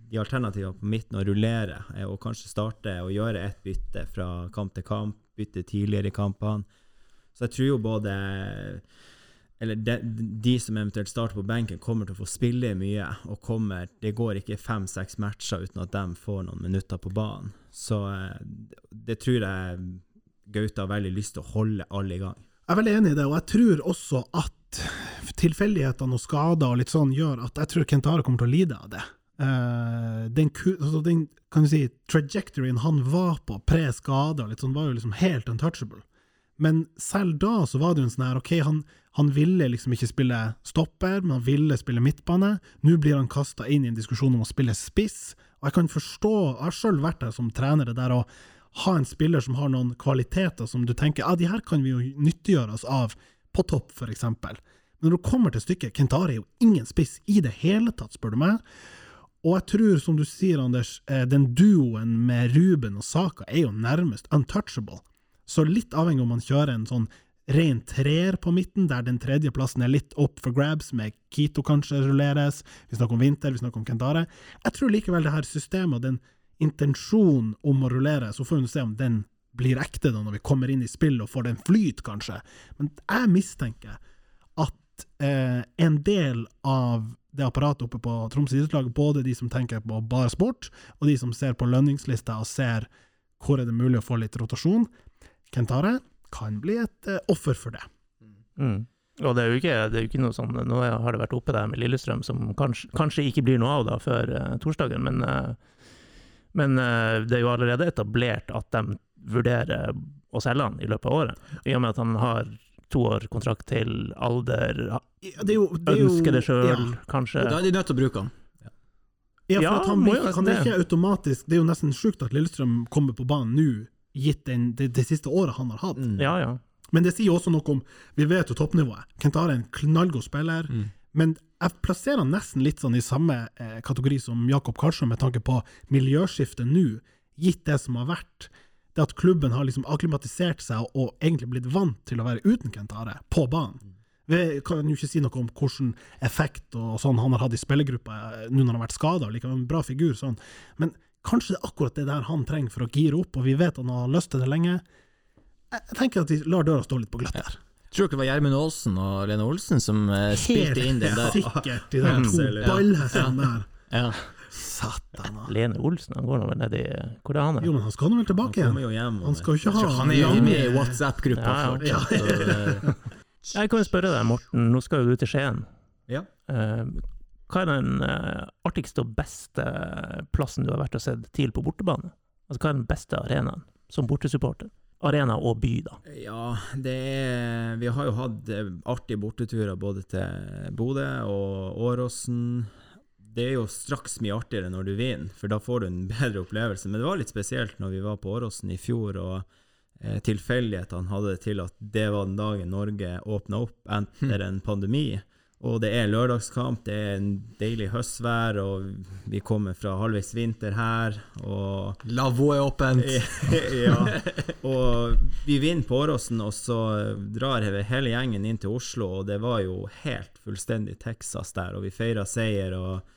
de alternativene på midten, å rullere og kanskje starte og gjøre et bytte fra kamp til kamp, bytte tidligere i kampene. Så jeg tror jo både Eller de, de som eventuelt starter på benken, kommer til å få spille mye. Og kommer Det går ikke fem-seks matcher uten at de får noen minutter på banen. Så eh, det tror jeg Gaute har veldig lyst til å holde alle i gang. Jeg er veldig enig i det, og jeg tror også at tilfeldighetene og skader og litt sånn gjør at jeg tror Kentare kommer til å lide av det. Eh, den, altså den kan du si, trajectoryen han var på pre-skade, sånn, var jo liksom helt untouchable. Men selv da så var det jo en sånn her, ok, han, han ville liksom ikke spille stopper, men han ville spille midtbane. Nå blir han kasta inn i en diskusjon om å spille spiss, og jeg kan forstå, jeg har sjøl vært der som trener, det der å ha en spiller som har noen kvaliteter som du tenker ja, de her kan vi jo nyttiggjøre oss av på topp, eksempel. Men når det kommer til stykket, Kentari er jo ingen spiss i det hele tatt, spør du meg. Og jeg tror, som du sier, Anders, eh, den duoen med Ruben og Saka er jo nærmest untouchable. Så litt avhengig om man kjører en sånn ren treer på midten, der den tredje plassen er litt up for grabs, med Kito kanskje rulleres, vi snakker om Vinter, vi snakker om Kentare. Jeg tror likevel det her systemet og den intensjonen om å rullere, så får vi se om den blir ekte da når vi kommer inn i spill og får den flyt, kanskje. Men jeg mistenker eh, en del av det apparatet oppe på Troms idrettslag, både de som tenker på bare sport, og de som ser på lønningslista og ser hvor er det mulig å få litt rotasjon, Kentare kan bli et eh, offer for det. Mm. Og det er ikke, det er jo ikke noe sånn Nå har det vært oppe der med Lillestrøm, som kanskje, kanskje ikke blir noe av da før eh, torsdagen, men, eh, men eh, det er jo allerede etablert at de vurderer å selge han i løpet av året. I og med at han har to år kontrakt til alder, Ja, det er jo, det er jo, ønsker det sjøl, ja. kanskje. Da er de nødt til å bruke han. Ja, for Ja, at han, blir, han er det. ikke automatisk Det er jo nesten sjukt at Lillestrøm kommer på banen nå, gitt den, det, det siste året han har hatt. Mm. Ja, ja. Men det sier også noe om Vi vet jo toppnivået. Kentare er en knallgod spiller, Mm. men jeg plasserer han nesten litt sånn i samme eh, kategori som Jakob Karlsson med tanke på miljøskiftet nå, gitt det som har vært. Det at klubben har liksom akklimatisert seg og, egentlig blitt vant til å være uten Kent Are på banen. Vi kan jo ikke si noe om hvilken effekt og sånn han har hatt i spillergruppa eh, nå når han har vært skada, likevel en bra figur sånn. Men kanskje det er akkurat det der han trenger for å gire opp, og vi vet han har lyst til det lenge. Jeg tenker at vi lar døra stå litt på gløtt der. Tror dere det var Gjermund Aasen og Lene Olsen som eh, spilte inn den der? Helt sikkert, de [laughs] der to ballhestene der. Ja. Satan, da. Lene Olsen, han går nå vel ned i Hvor er han? Jo, men han skal nå vel Han tilbake igjen. hjem. Han skal jo ikke ha Han er jo med i WhatsApp-gruppa Ja, ja. fortsatt. eh, Jeg kan jo spørre deg, Morten, nå skal jo du til Skien. Ja. Eh, hva er den eh, artigste og beste plassen du har vært og sett TIL på bortebane? Altså, hva er den beste arenaen som bortesupporter? Arena og by, da. Ja, det er Vi har jo hatt artige borteturer både til Bodø og Åråsen. Det er jo straks mye artigere når du vinner, for da får du en [laughs] bedre opplevelse. Men det var litt spesielt når vi var på Åråsen i fjor, og eh, tilfeldighetene hadde det til at det var den dagen Norge åpna opp etter en pandemi. Og det er lørdagskamp, det er en deilig høstvær, og vi kommer fra halvveis vinter her. og Lavvo er åpent. [laughs] ja. Og vi vinner på Åråsen, og så drar hele gjengen inn til Oslo, og det var jo helt fullstendig Texas der, og vi feira seier, og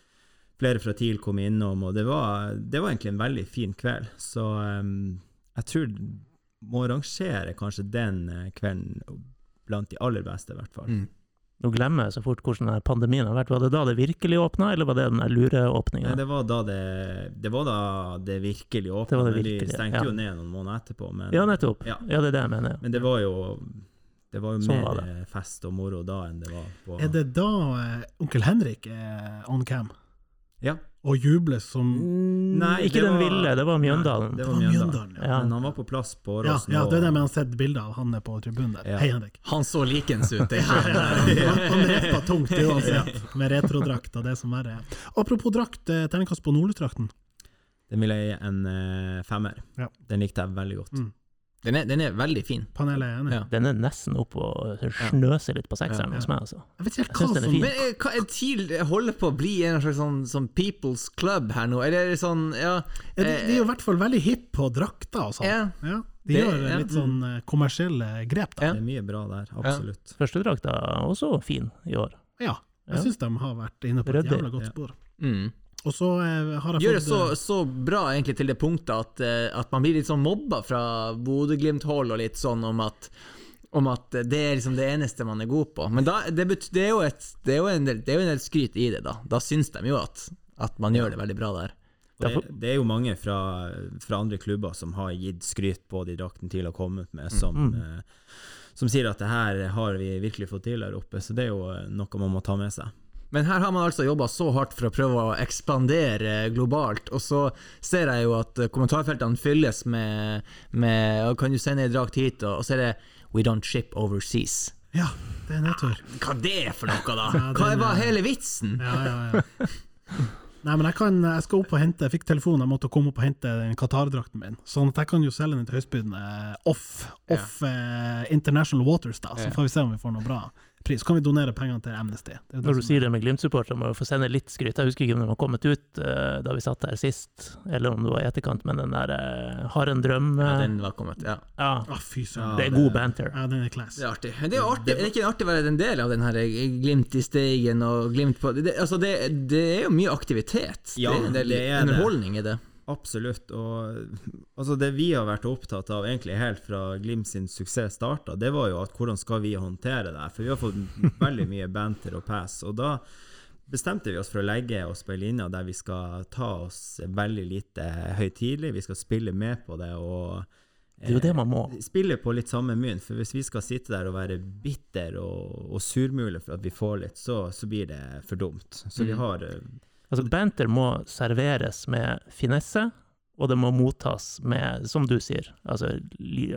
flere fra TIL kom innom, og det var, det var egentlig en veldig fin kveld. Så um, jeg tror må rangere kanskje den eh, kvelden blant de aller beste, i hvert fall. Mm. Nå glemmer jeg så fort hvordan denne pandemien har vært. Var det da det virkelig åpna, eller var det den lureåpninga? Det var da det, det, var da det virkelig Det åpna, var det men de stengte ja. jo ned noen måneder etterpå. Men, Ja, nettopp. Ja. Ja, det er det jeg mener. Men det var jo Det var jo Sånn mer var eh, fest og moro da enn det var på Er det da eh, onkel Henrik er on cam Ja. og jubles som Nei, ikke den var- ville, det var Mjøndalen. Nei, det var Mjøndalen. Mjøndalen, ja. Ja. Men han var på plass på Ja, Åråsen. ja, det er det med han sett bilder av han er på tribunen der. Ja. Hei, Henrik. Han så likens ut. Det. [laughs] Han, han reppa tungt uansett, med retrodrakt og det som verre er. Apropos drakt, eh, terningkast på Nordlysdrakten. Den ville jeg gi en eh, femmer. Ja. Den likte jeg veldig godt. Mm. Den, er, den er veldig fin. Panelet er enig. Ja. Den er nesten oppe og snøser litt på sekseren Ja. hos meg, altså. Jeg vet ikke hva som. Men eh, hva er TIL holder på å bli en slags sånn, sånn people's club her nå? Eller er sånn Ja. ja, de, de er jo i hvert fall veldig hipp på drakter og sånn. Ja. Ja, de Det- gjør ja, litt sånn eh, kommersielle grep, da. Ja. Det er mye bra der, absolutt. Førstedrakta er også fin i år. Ja, Ja. jeg syns de har vært inne på et jævla godt Ja. spor. Mm. Og så eh, har jeg Gjør det så, eh, så bra egentlig til det punktet at, eh, at man blir litt sånn mobba fra Bodø-Glimt-hold og litt sånn om at om at det er liksom det eneste man er god på. Men da, det, bet, det, er jo et, det, er jo en del, det er jo en del skryt i det, da. Da syns de jo at, at man gjør det veldig bra der. Det, det er jo mange fra, fra andre klubber som har gitt skryt på de draktene TIL har kommet med, som, Mm. eh, som sier at det her har vi virkelig fått til der oppe. Så det er jo noe man må ta med seg. Men her har man altså jobba så hardt for å prøve å ekspandere globalt, og så ser jeg jo at kommentarfeltene fylles med, med Kan du sende ei drakt hit? Og, og så er det We don't ship overseas. Ja, det er nedtur. Hva er det for noe, da? [laughs] Ja, Hva var er- hele vitsen? Ja, ja, ja. Nei, men jeg, kan, jeg skal opp og hente Jeg fikk telefon, jeg måtte komme opp og hente den Qatar-drakten min. Sånn at jeg kan jo selge den til høystbydende off, off eh, International Waters, da. Så får vi se om vi får noe bra pris. Så kan vi donere pengene til Amnesty. Det er det Når du sier det med Glimt-supportere, må vi få sende litt skryt. Jeg husker ikke om den var kommet ut uh, da vi satt her sist, eller om det var i etterkant, men den der uh, Har en drøm Ja, eh, den var kommet, ja. Ja, Oh, fy søren. det er det- god banter. Ja, den er class. Det er artig. Men det er, artig, artig. er det ikke artig å være en del av den her Glimt i Steigen og Glimt på det, altså det, det er jo mye aktivitet. Ja, det er det er underholdning i det. Absolutt. Og altså det vi har vært opptatt av egentlig helt fra Glimt sin suksess starta, det var jo at hvordan skal vi håndtere det? For vi har fått [laughs] veldig mye banter og pass. Og da bestemte vi oss for å legge oss på ei linje der vi skal ta oss veldig lite høytidelig. Vi skal spille med på det og Det er jo det man må. eh, spille på litt samme mynt. For hvis vi skal sitte der og være bitter og, og surmule for at vi får litt, så, så blir det for dumt. Så vi Mm. har eh, Altså, banter må serveres med finesse, og det må mottas med, som du sier, altså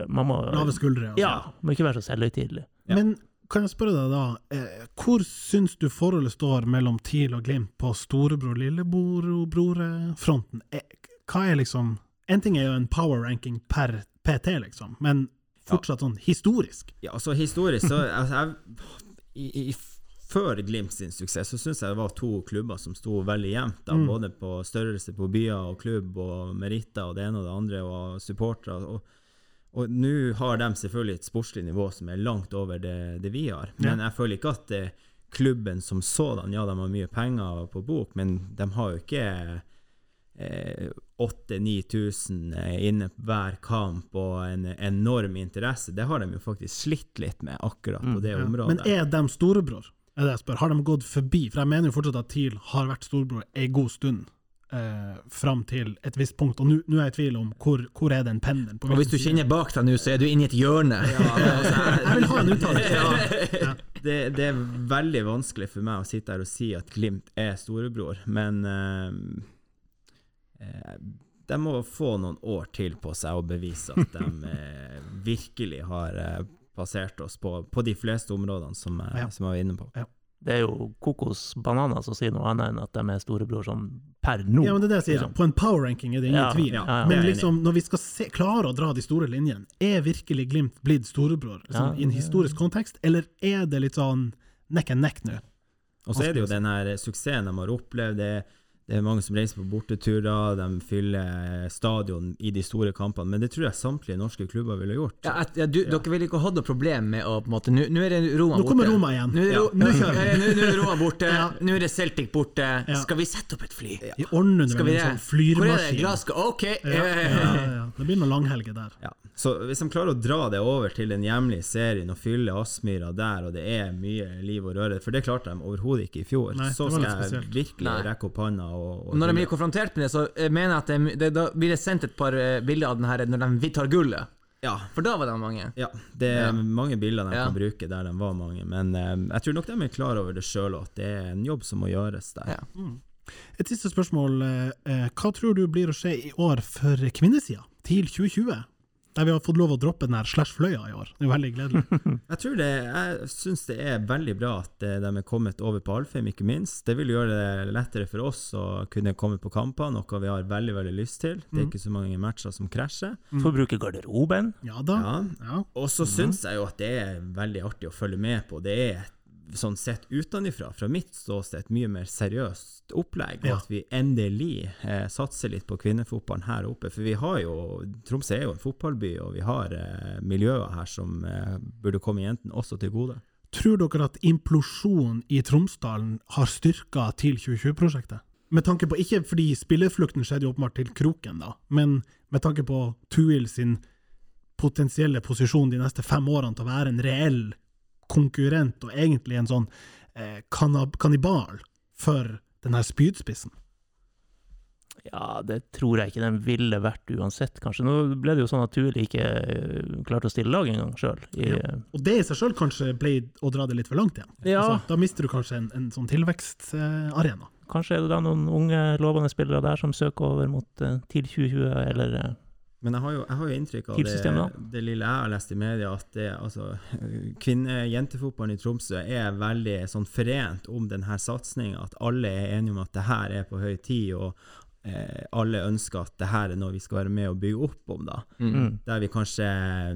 Man må Lave skuldre. altså. Ja, må ikke være så selvhøytidelig. Ja. Men kan jeg spørre deg da, eh, hvor syns du forholdet står mellom TIL og Glimt på storebror-lillebror-fronten? Eh, hva er liksom En ting er jo en power ranking per PT, liksom, men fortsatt sånn historisk. Ja, altså historisk så altså, jeg, i, i før Glimt sin suksess, så syns jeg det var to klubber som sto veldig jevnt. da, Mm. Både på størrelse på byer og klubb og meritter og det ene og det andre, og supportere. Og, og nå har de selvfølgelig et sportslig nivå som er langt over det, det vi har. Men jeg føler ikke at det, klubben som sådan, ja, de har mye penger på bok, men de har jo ikke eh, 8000-9000 eh, inne på hver kamp og en enorm interesse. Det har de jo faktisk slitt litt med akkurat på det Ja. området. Men er de storebror? Er det jeg spør. Har de gått forbi? For jeg mener jo fortsatt at TIL har vært storebror ei god stund. Eh, fram til et visst punkt, og nå er jeg i tvil om hvor, hvor er den pendelen. Og hvis du kjenner bak deg nå, så er du inne i et hjørne. [laughs] Jeg vil ha en uttalelse. Ja. det, det er veldig vanskelig for meg å sitte her og si at Glimt er storebror, men eh, eh, de må få noen år til på seg og bevise at de eh, virkelig har eh, passert oss på, på de fleste områdene som, jeg- Ja. som jeg var inne på. Det er jo kokosbananer som sier noe annet enn at de er storebror sånn per nå. ja, men det er det jeg sier. Liksom. På en power ranking er det ingen Ja, tvil. ja, ja. Men er liksom, når vi skal se, klare å dra de store linjene, er virkelig Glimt blitt storebror liksom, Ja, i en historisk kontekst, eller er det litt sånn neck and neck nå? Og så er det jo den her suksessen de har opplevd. Det, det er mange som reiser på borteturer, de fyller stadion i de store kampene, men det tror jeg samtlige norske klubber ville gjort. Ja, at, ja, du, Dere vil ikke ha noe problem med å på en måte Nå nå er det Roma borte. Nå kommer Roma igjen. Nå er Ro- Ja, nå nå, kjører eh, [laughs] nå, nå er det Roma borte. Ja. Nå er det Celtic borte. Ja. Skal vi sette opp et fly? Vi ordner det Skal med en det? flyremaskin. Hvor er det? Glasgow? OK. Ja, eh, ja, ja, ja. Det blir noen langhelger der. Ja. Så hvis de klarer å dra det over til den hjemlige serien og fylle Aspmyra der, og det er mye liv og røre, for det klarte de overhodet ikke i fjor, Nei, så skal jeg virkelig Nei. rekke opp og, Og når de blir konfrontert med det, så eh, mener jeg at det, det, da blir det sendt et par eh, bilder av den her når de tar gullet. Ja. For da var det mange. Ja, det er Ja. mange bilder de Ja. kan bruke der de var mange, men eh, jeg tror nok de er klar over det sjøl, og at det er en jobb som må gjøres der. Ja. Et siste spørsmål. eh, eh, Hva tror du blir å skje i år for kvinnesida, til 2020? Der vi har fått lov å droppe den her slash fløya i år. Det er veldig gledelig. [laughs] Jeg tror det, jeg syns det er veldig bra at eh, de er kommet over på Alfheim, ikke minst. Det vil gjøre det lettere for oss å kunne komme på kamper, noe vi har veldig veldig lyst til. Det er ikke så mange matcher som krasjer. Får bruke garderoben. Ja da. Ja. Ja. Og så syns jeg jo at det er veldig artig å følge med på. Det er sånn sett utenfra, fra mitt ståsted, et mye mer seriøst opplegg. Og Ja. at vi endelig eh, satser litt på kvinnefotballen her oppe. For vi har jo Tromsø er jo en fotballby, og vi har eh, miljøer her som eh, burde komme jentene også til gode. Tror dere at implosjonen i Tromsdalen har styrka TIL 2020-prosjektet? Med tanke på, ikke fordi spillerflukten skjedde jo åpenbart til Kroken, da, men med tanke på Tuil sin potensielle posisjon de neste fem årene til å være en reell konkurrent, og egentlig en sånn eh, kannibal for denne spydspissen. Ja, det tror jeg ikke den ville vært uansett, kanskje. Nå ble det jo sånn at Tuil ikke eh, klarte å stille lag engang sjøl. Ja. Og det i seg sjøl kanskje ble å dra det litt for langt igjen. Ja. Altså, da mister du kanskje en, en sånn tilvekstarena. Kanskje er det da noen unge, lovende spillere der som søker over mot eh, TIL 2020, eller eh, Men jeg har jo, jeg har jo inntrykk av det, det lille jeg har lest i media, at det, altså, [laughs] kvinne-jentefotballen i Tromsø er veldig sånn forent om denne satsinga. At alle er enige om at det her er på høy tid, og eh, alle ønsker at det her er noe vi skal være med og bygge opp om. da. mm. Der vi kanskje,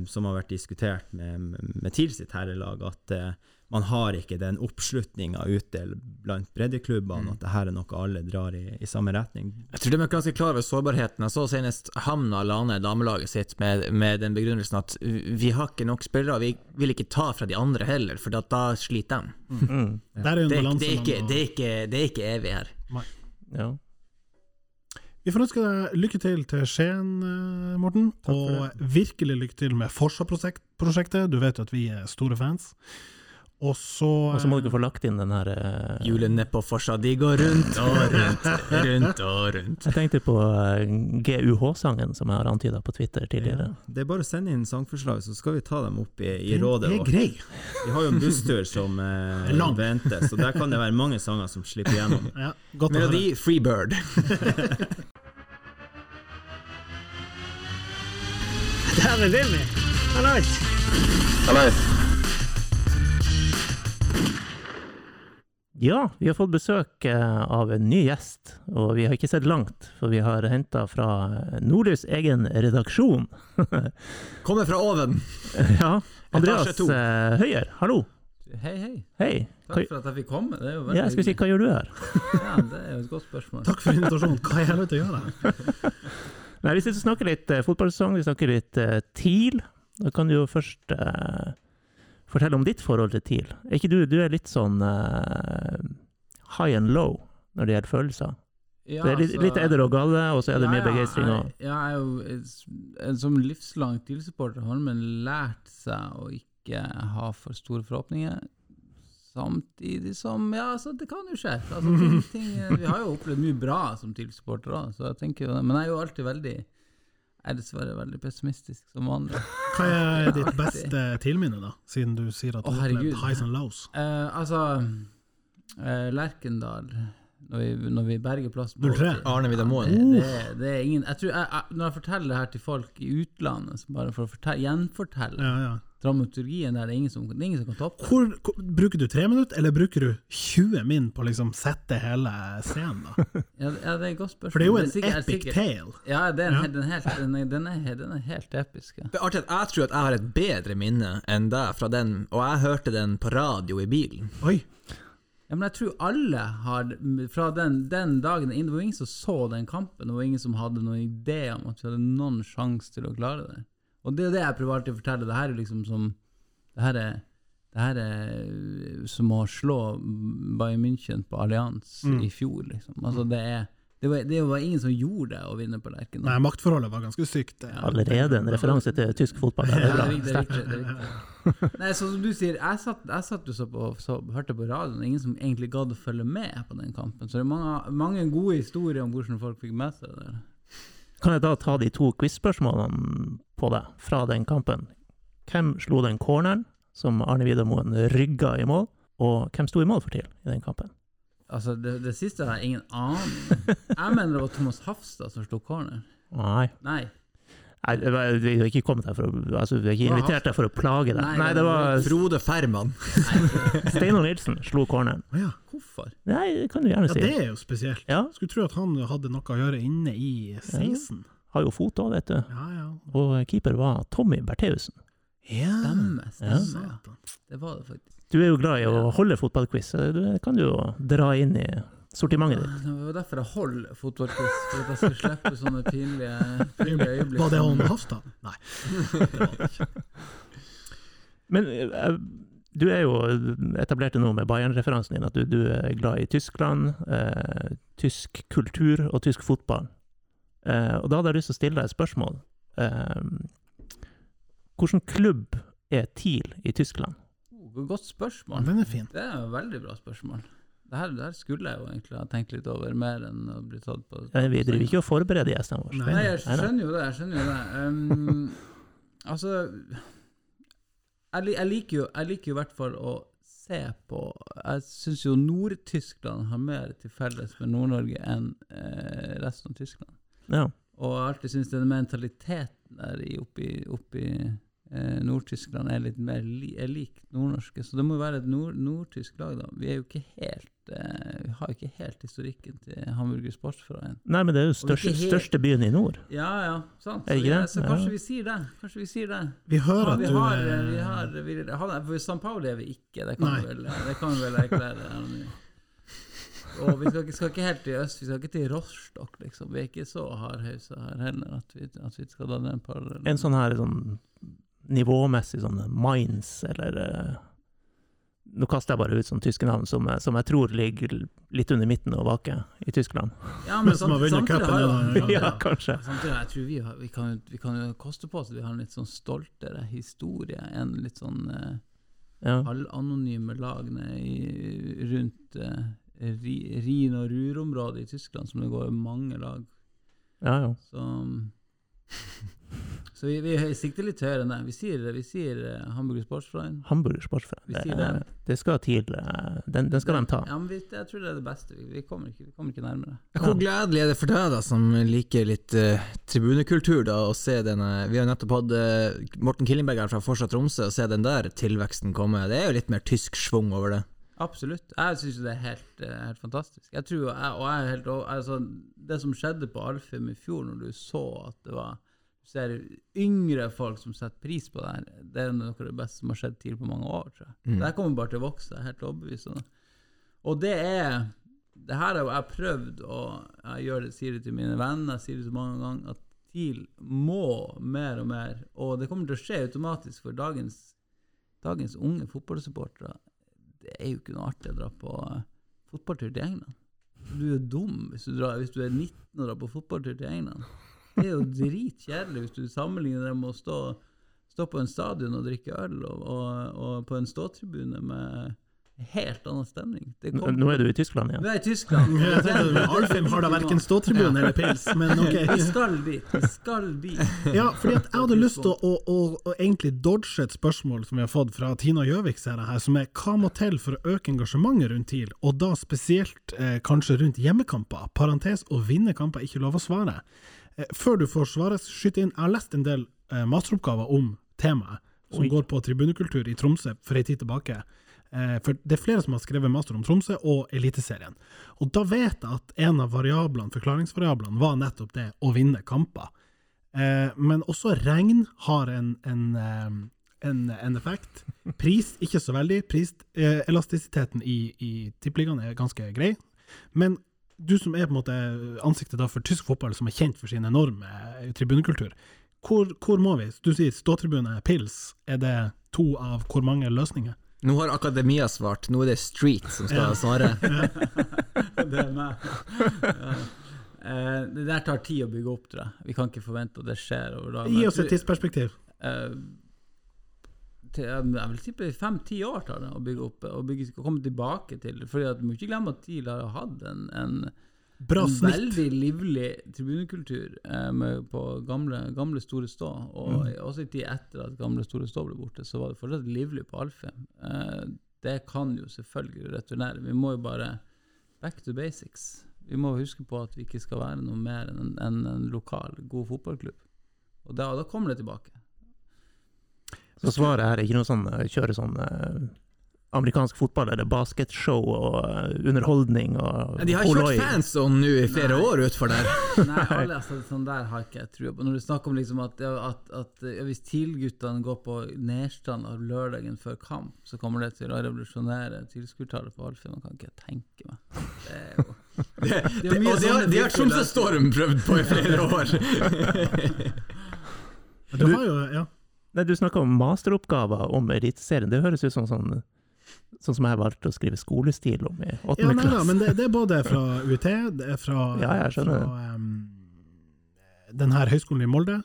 som har vært diskutert med, med TIL sitt herrelag, at eh, man har ikke den oppslutninga ute blant breddeklubbene, at det her er noe alle drar i, i samme retning. Jeg tror de er ganske klar over sårbarheten. Jeg så senest Hamna la ned damelaget sitt med, med den begrunnelsen at vi har ikke nok spillere, vi vil ikke ta fra de andre heller, for da, da sliter de. Mm. Mm. Ja. jo Det, er- det, er ikke, det, er ikke, det er ikke evig her. Ja. Vi får ønske deg lykke til til Skien, eh, Morten. Og virkelig lykke til med Forsa-prosjektet. Du vet jo at vi er store fans. Og så Og så må dere få lagt inn den her eh, Hjulene på Forsa, de går rundt og rundt, rundt og rundt. Jeg tenkte på eh, GUH-sangen som jeg har antyda på Twitter tidligere. Det er bare å sende inn sangforslag, så skal vi ta dem opp i, i rådet er vårt. grei. Vi har jo en busstur som eh, Lang. venter, så der kan det være mange sanger som slipper gjennom. Ja. Melodi Freebird. [laughs] Dæven Willy! Hallais! Ja, vi har fått besøk eh, av en ny gjest, og vi har ikke sett langt, for vi har henta fra Nordlys egen redaksjon. [laughs] Kommer fra oven. [laughs] ja, Andreas eh, Høyer, hallo. Hei, hei. Hei. Hva, Takk for at jeg fikk komme. Det er jo veldig ja, jeg skulle si, hva gjør du her? Ja, det er jo et godt spørsmål. Takk for invitasjonen. Hva er jeg nødt [laughs] til Nei, Vi skal snakke litt eh, fotballsesong, vi snakker litt eh, TIL. Da kan du jo først eh, fortelle om ditt forhold til TIL. Er ikke du, du er litt sånn eh, high and low når det gjelder følelser? Ja, det er litt, altså- litt edder og galle, og så er det Ja, mye begeistring. Ja, jeg er jo eh, som livslang TIL-supporter har man lært seg å ikke ha for store forhåpninger. Samtidig som Ja, altså, det kan jo skje. Altså, ting, [laughs] ting, eh, vi har jo opplevd mye bra som TIL-supportere, så jeg tenker jo det. Men jeg er jo alltid veldig Jeg er dessverre veldig pessimistisk som vanlig. Hva er [laughs] ditt beste tilminne, da? Siden du sier at du har opplevd highs and lows. Uh, altså uh, Lerkendal, når vi, når vi berger plass 03. Arne Vidar Moen. Det, det, det er ingen jeg tror, jeg, jeg, Når jeg forteller det her til folk i utlandet, så bare for å gjenfortelle Ja, ja. Dramaturgien der, det er ingen som, det er ingen som kan toppe. Hvor, hvor, bruker du tre minutter, eller bruker du 20 min på å liksom sette hele scenen? da? [laughs] Ja, det- ja, det er et godt spørsmål. For det er jo en sikkert- er epic sikkert- tale. Ja, det er Ja. Den, helt, den, den, er, den er helt episk. Ja. Det er artig at jeg tror at jeg har et bedre minne enn deg fra den, og jeg hørte den på radio i bilen. Oi, Ja, men jeg tror alle har Fra den, den dagen Det var ingen som så den kampen, var ingen som hadde noen idé om at vi hadde noen sjanse til å klare det. Og det er det jeg prøver alltid å fortelle. Det her er liksom som Det her er, det her er som å slå Bayern München på Allianz Mm. i fjor, liksom. Altså, det er det var, det var ingen som gjorde det, å vinne på Lerkendal. nei, maktforholdet var ganske sykt. Ja. allerede en referanse til tysk fotball. Det er bra. viktig, det er viktig, det er viktig. Nei, sånn som du sier, jeg satt, jeg satt jo så på, så, hørte på radioen, ingen som egentlig gadd å følge med på den kampen. Så det er mange, mange gode historier om hvordan folk fikk med seg det. Kan jeg da ta de to quiz-spørsmålene på deg fra den kampen? Hvem slo den corneren som Arne Vidamoen rygga i mål, og hvem sto i mål for TIL i den kampen? Altså, det, det siste har jeg ingen aning. Jeg mener det var Thomas Hafstad som slo corner. Nei. Nei. Nei, vi har ikke kommet her for å altså, Vi har ikke invitert deg for å plage deg. Nei, Nei, det var Frode Ferman. Steinar Nilsen slo corneren. Å ja. Hvorfor? Nei, det kan du gjerne ja, det er jo spesielt. Ja, Skulle tro at han hadde noe å gjøre inne i 16. har jo fot òg, vet du. Ja, ja. Og keeper var Tommy Bertheussen. Ja, Stemme, Ja. stemme. Ja. Det var det faktisk. Du er jo glad i å holde fotballquiz, så det kan du jo dra inn i sortimentet ditt. Det var derfor jeg holder fotballquiz, for at jeg skulle slippe sånne pinlige, pinlige øyeblikk. Var det han Hafta? Nei. det var det ikke. Men eh, du er jo etablert nå med Bayern-referansen din, at du, du er glad i Tyskland, eh, tysk kultur og tysk fotball. Eh, og da hadde jeg lyst til å stille deg et spørsmål. Eh, hvilken klubb er TIL i Tyskland? Oh, Godt spørsmål. den er fin. Det er et veldig bra spørsmål. Det her, det her skulle jeg jo egentlig ha tenkt litt over, mer enn å bli tatt på ja, vi driver ikke og forbereder gjestene våre. Nei, jeg skjønner jo det. Jeg skjønner jo det. Um, [laughs] altså jeg, jeg, liker jo, jeg liker jo i hvert fall å se på Jeg syns jo Nord-Tyskland har mer til felles med Nord-Norge enn eh, resten av Tyskland. Ja. Og jeg har alltid syntes den mentaliteten der i- oppi, oppi eh, Nord-Tyskland er litt mer li, er lik nordnorske. Så det må jo være et nord, nordtysk lag, da. Vi er jo ikke helt eh, Vi har ikke helt historikken til Hamburger Sportsforening. Nei, men det er jo største, er helt- største byen i nord. Ja, ja, sant. Så, ja, så kanskje Ja. vi sier det. Kanskje vi sier det. Vi hører at vi du har, eh, vi har, vi, har, for San Pauli er vi ikke, det kan, vi vel, det kan vi vel erklære. [laughs] Og vi skal, ikke- skal ikke helt til øst, vi skal ikke til Rostock, liksom. Vi er ikke så hardhausa her heller at vi, at vi skal danne en parallell. En sånn her sånn nivåmessig sånn Mainz, eller eh, Nå kaster jeg bare ut sånn tyske navn som, jeg- som jeg tror ligger litt under midten og vaker i Tyskland. ja, Men som har vunnet cupen, ja, kanskje. Samtidig, jeg tror vi, har, vi, kan, vi kan jo koste på oss at vi har en litt sånn stoltere historie enn litt sånn eh, Ja. halvanonyme lagene i, rundt eh, Ri- Rhin og Ruhr-området i Tyskland, som det går mange lag. ja, ja. Så, [laughs] så vi, vi sikter litt høyere enn det. Vi sier, vi sier eh, Hamburger Sportsverein. Hamburger Sportsforening. Vi Det, sier det. det skal TIL eh, Den, den skal de ta. Ja, men vi, jeg tror det er det beste. Vi, vi, kommer, ikke, vi kommer ikke nærmere. Hvor gledelig er det for deg, da, som liker litt eh, tribunekultur, da, å se denne Vi har jo nettopp hatt eh, Morten Killingberg her fra Forsa Tromsø, og se den der tilveksten komme. Det er jo litt mer tysk schwung over det. Absolutt. Jeg syns det er helt, eh, helt fantastisk. Jeg tror, jeg, og jeg er helt, altså, det som skjedde på Alfheim i fjor, når du så at det var Du ser yngre folk som setter pris på det her. Det er noe av det beste som har skjedd tidligere på mange år, tror jeg. Mm. Det her kommer bare til å vokse, jeg er helt overbevist om det. Og det er Det her har jeg prøvd, og jeg gjør det, sier det til mine venner, jeg sier det så mange ganger, at TIL må mer og mer, og det kommer til å skje automatisk for dagens, dagens unge fotballsupportere. Det er jo ikke noe artig å dra på eh, fotballtur til England. Du er dum hvis du, drar, hvis du er 19 og drar på fotballtur til England. Det er jo dritkjedelig hvis du sammenligner det med å stå, stå på en stadion og drikke øl, og, og, og på en ståtribune med helt annen stemning. Nå er du i Tyskland igjen. Vi er i Tyskland. [laughs] Jeg tenkte, Alfheim har da verken ståtribune eller pils, men [laughs] Vi skal dit. Vi skal dit. Ja, fordi at jeg hadde lyst til å, å, å, å egentlig dodge et spørsmål som vi har fått fra Tina Gjøvik, ser jeg her, som er hva må til for å øke engasjementet rundt TIL, og da spesielt eh, kanskje rundt hjemmekamper, parentes å vinne kamper, ikke lov å svare. Eh, før du får svare, skyt inn, jeg har lest en del eh, masteroppgaver om temaet, som Oi. går på tribunekultur i Tromsø for ei tid tilbake. Eh, For det er flere som har skrevet master om Tromsø og Eliteserien. Og da vet jeg at en av variablene, forklaringsvariablene var nettopp det å vinne kamper. Eh, men også regn har en, en, eh, en, en effekt. Pris, ikke så veldig. Priselastisiteten i, i tippeligaen er ganske grei. Men du som er på en måte ansiktet for tysk fotball, som er kjent for sin enorme tribunekultur, hvor, hvor må vi? Du sier ståtribune, pils. Er det to av hvor mange løsninger? Nå har akademia svart, nå er det Street som skal Ja. svare. [laughs] Det er meg. Ja. Eh, det der tar tid å bygge opp, tror jeg. Vi kan ikke forvente at det skjer over dagen. Gi oss et tidsperspektiv. eh, til, jeg vil tippe fem-ti år tar det å bygge opp og bygge, komme tilbake til Fordi at Vi må ikke glemme at TIL har hatt en, en, Bra snitt. veldig livlig tribunekultur eh, på gamle, gamle Store Stå. Og Mm. også i tid etter at gamle Store Stå ble borte, så var det fortsatt livlig på Alfheim. Eh, det kan jo selvfølgelig returnere. Vi må jo bare back to basics. Vi må huske på at vi ikke skal være noe mer enn en, en lokal, god fotballklubb. Og da, da kommer det tilbake. Så svaret her er ikke noe sånn eh, kjøre sånn eh, amerikansk fotball eller basketshow og eh, underholdning og De har kjørt Oloi. fans sånn nå i flere år utfor der. [laughs] Nei, alle, altså, sånn der har ikke jeg trua på. Når du snakker om liksom at, at, at ja, hvis TIL-guttene går på Nerstrand av lørdagen før kamp, så kommer det til å revolusjonere tilskuertallet på Alfheim. Man kan ikke tenke meg. Det er jo [laughs] Det, er det, det og det har, sånne de har. Tromsø Storm prøvd på i flere [laughs] år. Du du, ja. Nei, du snakka om masteroppgaver om Eliteserien. Det høres ut som sånn Sånn som jeg valgte å skrive skolestil om i Ja, åttende ja, klasse. men det, det er både fra [laughs] UiT, det er fra, Ja, fra um, den her høyskolen i Molde,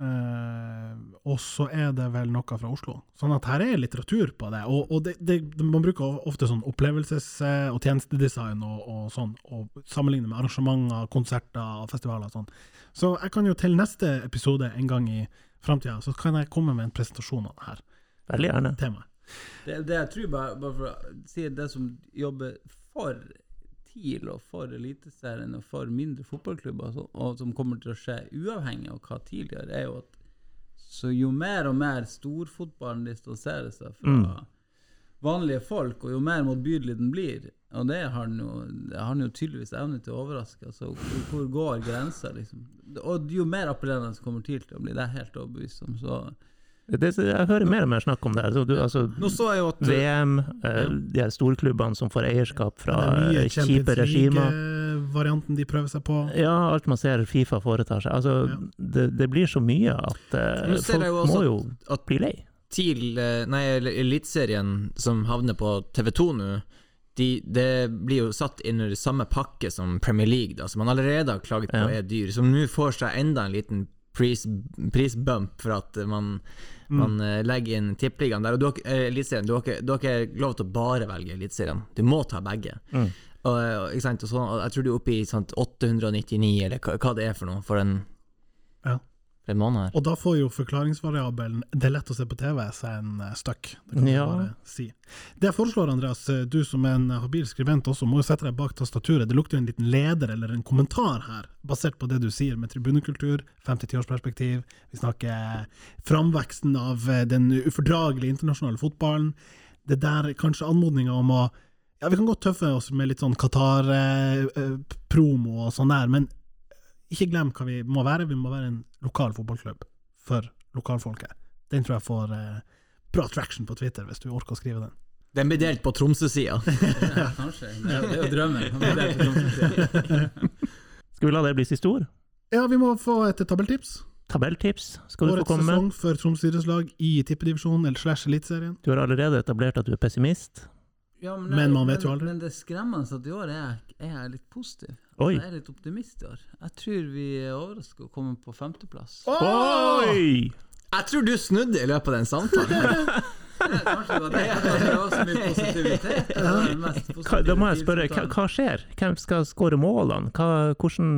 uh, og så er det vel noe fra Oslo. Sånn at her er litteratur på det. Og, og det, det, man bruker ofte sånn opplevelses- og tjenestedesign og, og sånn, og sammenligne med arrangementer, konserter og festivaler og sånn. Så jeg kan jo til neste episode en gang i framtida, så kan jeg komme med en presentasjon av det her Veldig gjerne. temaet. Det, det jeg tror bare, bare for å si det som jobber for TIL og for Eliteserien og for mindre fotballklubber, så, og som kommer til å skje uavhengig av hva TIL gjør, er jo at så jo mer og mer storfotballen distanserer seg fra Mm. vanlige folk, og jo mer motbydelig den blir, og det har den jo, har den jo tydeligvis evne til å overraske, altså hvor, går grensa, liksom? Og jo mer appellerende kommer TIL til å bli, det er helt overbevist om. så Det, jeg hører mer og mer snakk om det. her. Så du, altså, at VM, eh, de her storklubbene som får eierskap fra eh, kjipe regimer. League-varianten de prøver seg på. Ja, alt man ser Fifa foretar seg. Altså, Ja. det, det blir så mye at eh, folk jo må jo at bli lei. TIL, eh, nei, Eliteserien som havner på TV2 nå, de, det blir jo satt i samme pakke som Premier League, da, som man allerede har klaget på Ja. er dyr, som nå får seg enda en liten pris, prisbump for at man, man eh, legger inn tippeligaen der. Og du har, ikke- eh, du, har ikke- du har ikke lov til å bare velge Eliteserien, du må ta begge. Mm. Og, og, og jeg tror du er oppe i sant, 899, eller hva, hva det er for noe, for en, Ja. for en måned her. Og da får jo forklaringsvariabelen 'det er lett å se på TV' seg en eh, støkk. Det kan Ja. bare si. Det jeg foreslår, Andreas, eh, du som er en habil skribent også, må jo sette deg bak tastaturet. Det lukter jo en liten leder eller en kommentar her, basert på det du sier med tribunekultur, 50-tiårsperspektiv. Vi snakker framveksten av eh, den ufordragelige internasjonale fotballen. Det der kanskje anmodninga om å Ja, vi kan godt tøffe oss med litt sånn Qatar-promo og sånn der, men ikke glem hva vi må være. Vi må være en lokal fotballklubb for lokalfolket. Den tror jeg får eh, bra traction på Twitter, hvis du orker å skrive den. Den blir delt på Tromsø-sida. [laughs] Ja, kanskje. Det er, jo drømmen. På. Skal vi la det bli siste ord? Ja, vi må få et tabelltips. Tabelltips skal du få komme med. sesong for Tromsø idrettslag i tippedivisjonen eller slash Eliteserien. Du har allerede etablert at du er pessimist. Ja, Men man vet jo aldri. Men det skremmende at i år er jeg, er jeg litt positiv. Oi. Jeg er litt optimist i år. Jeg tror vi er overraska og kommer på femteplass. Oi! Jeg tror du snudde i løpet av den samtalen. [laughs] Ja, kanskje det var det. Det var så mye positivitet. Det da må jeg spørre, hva, hva skjer? Hvem skal skåre målene? Hva, hvordan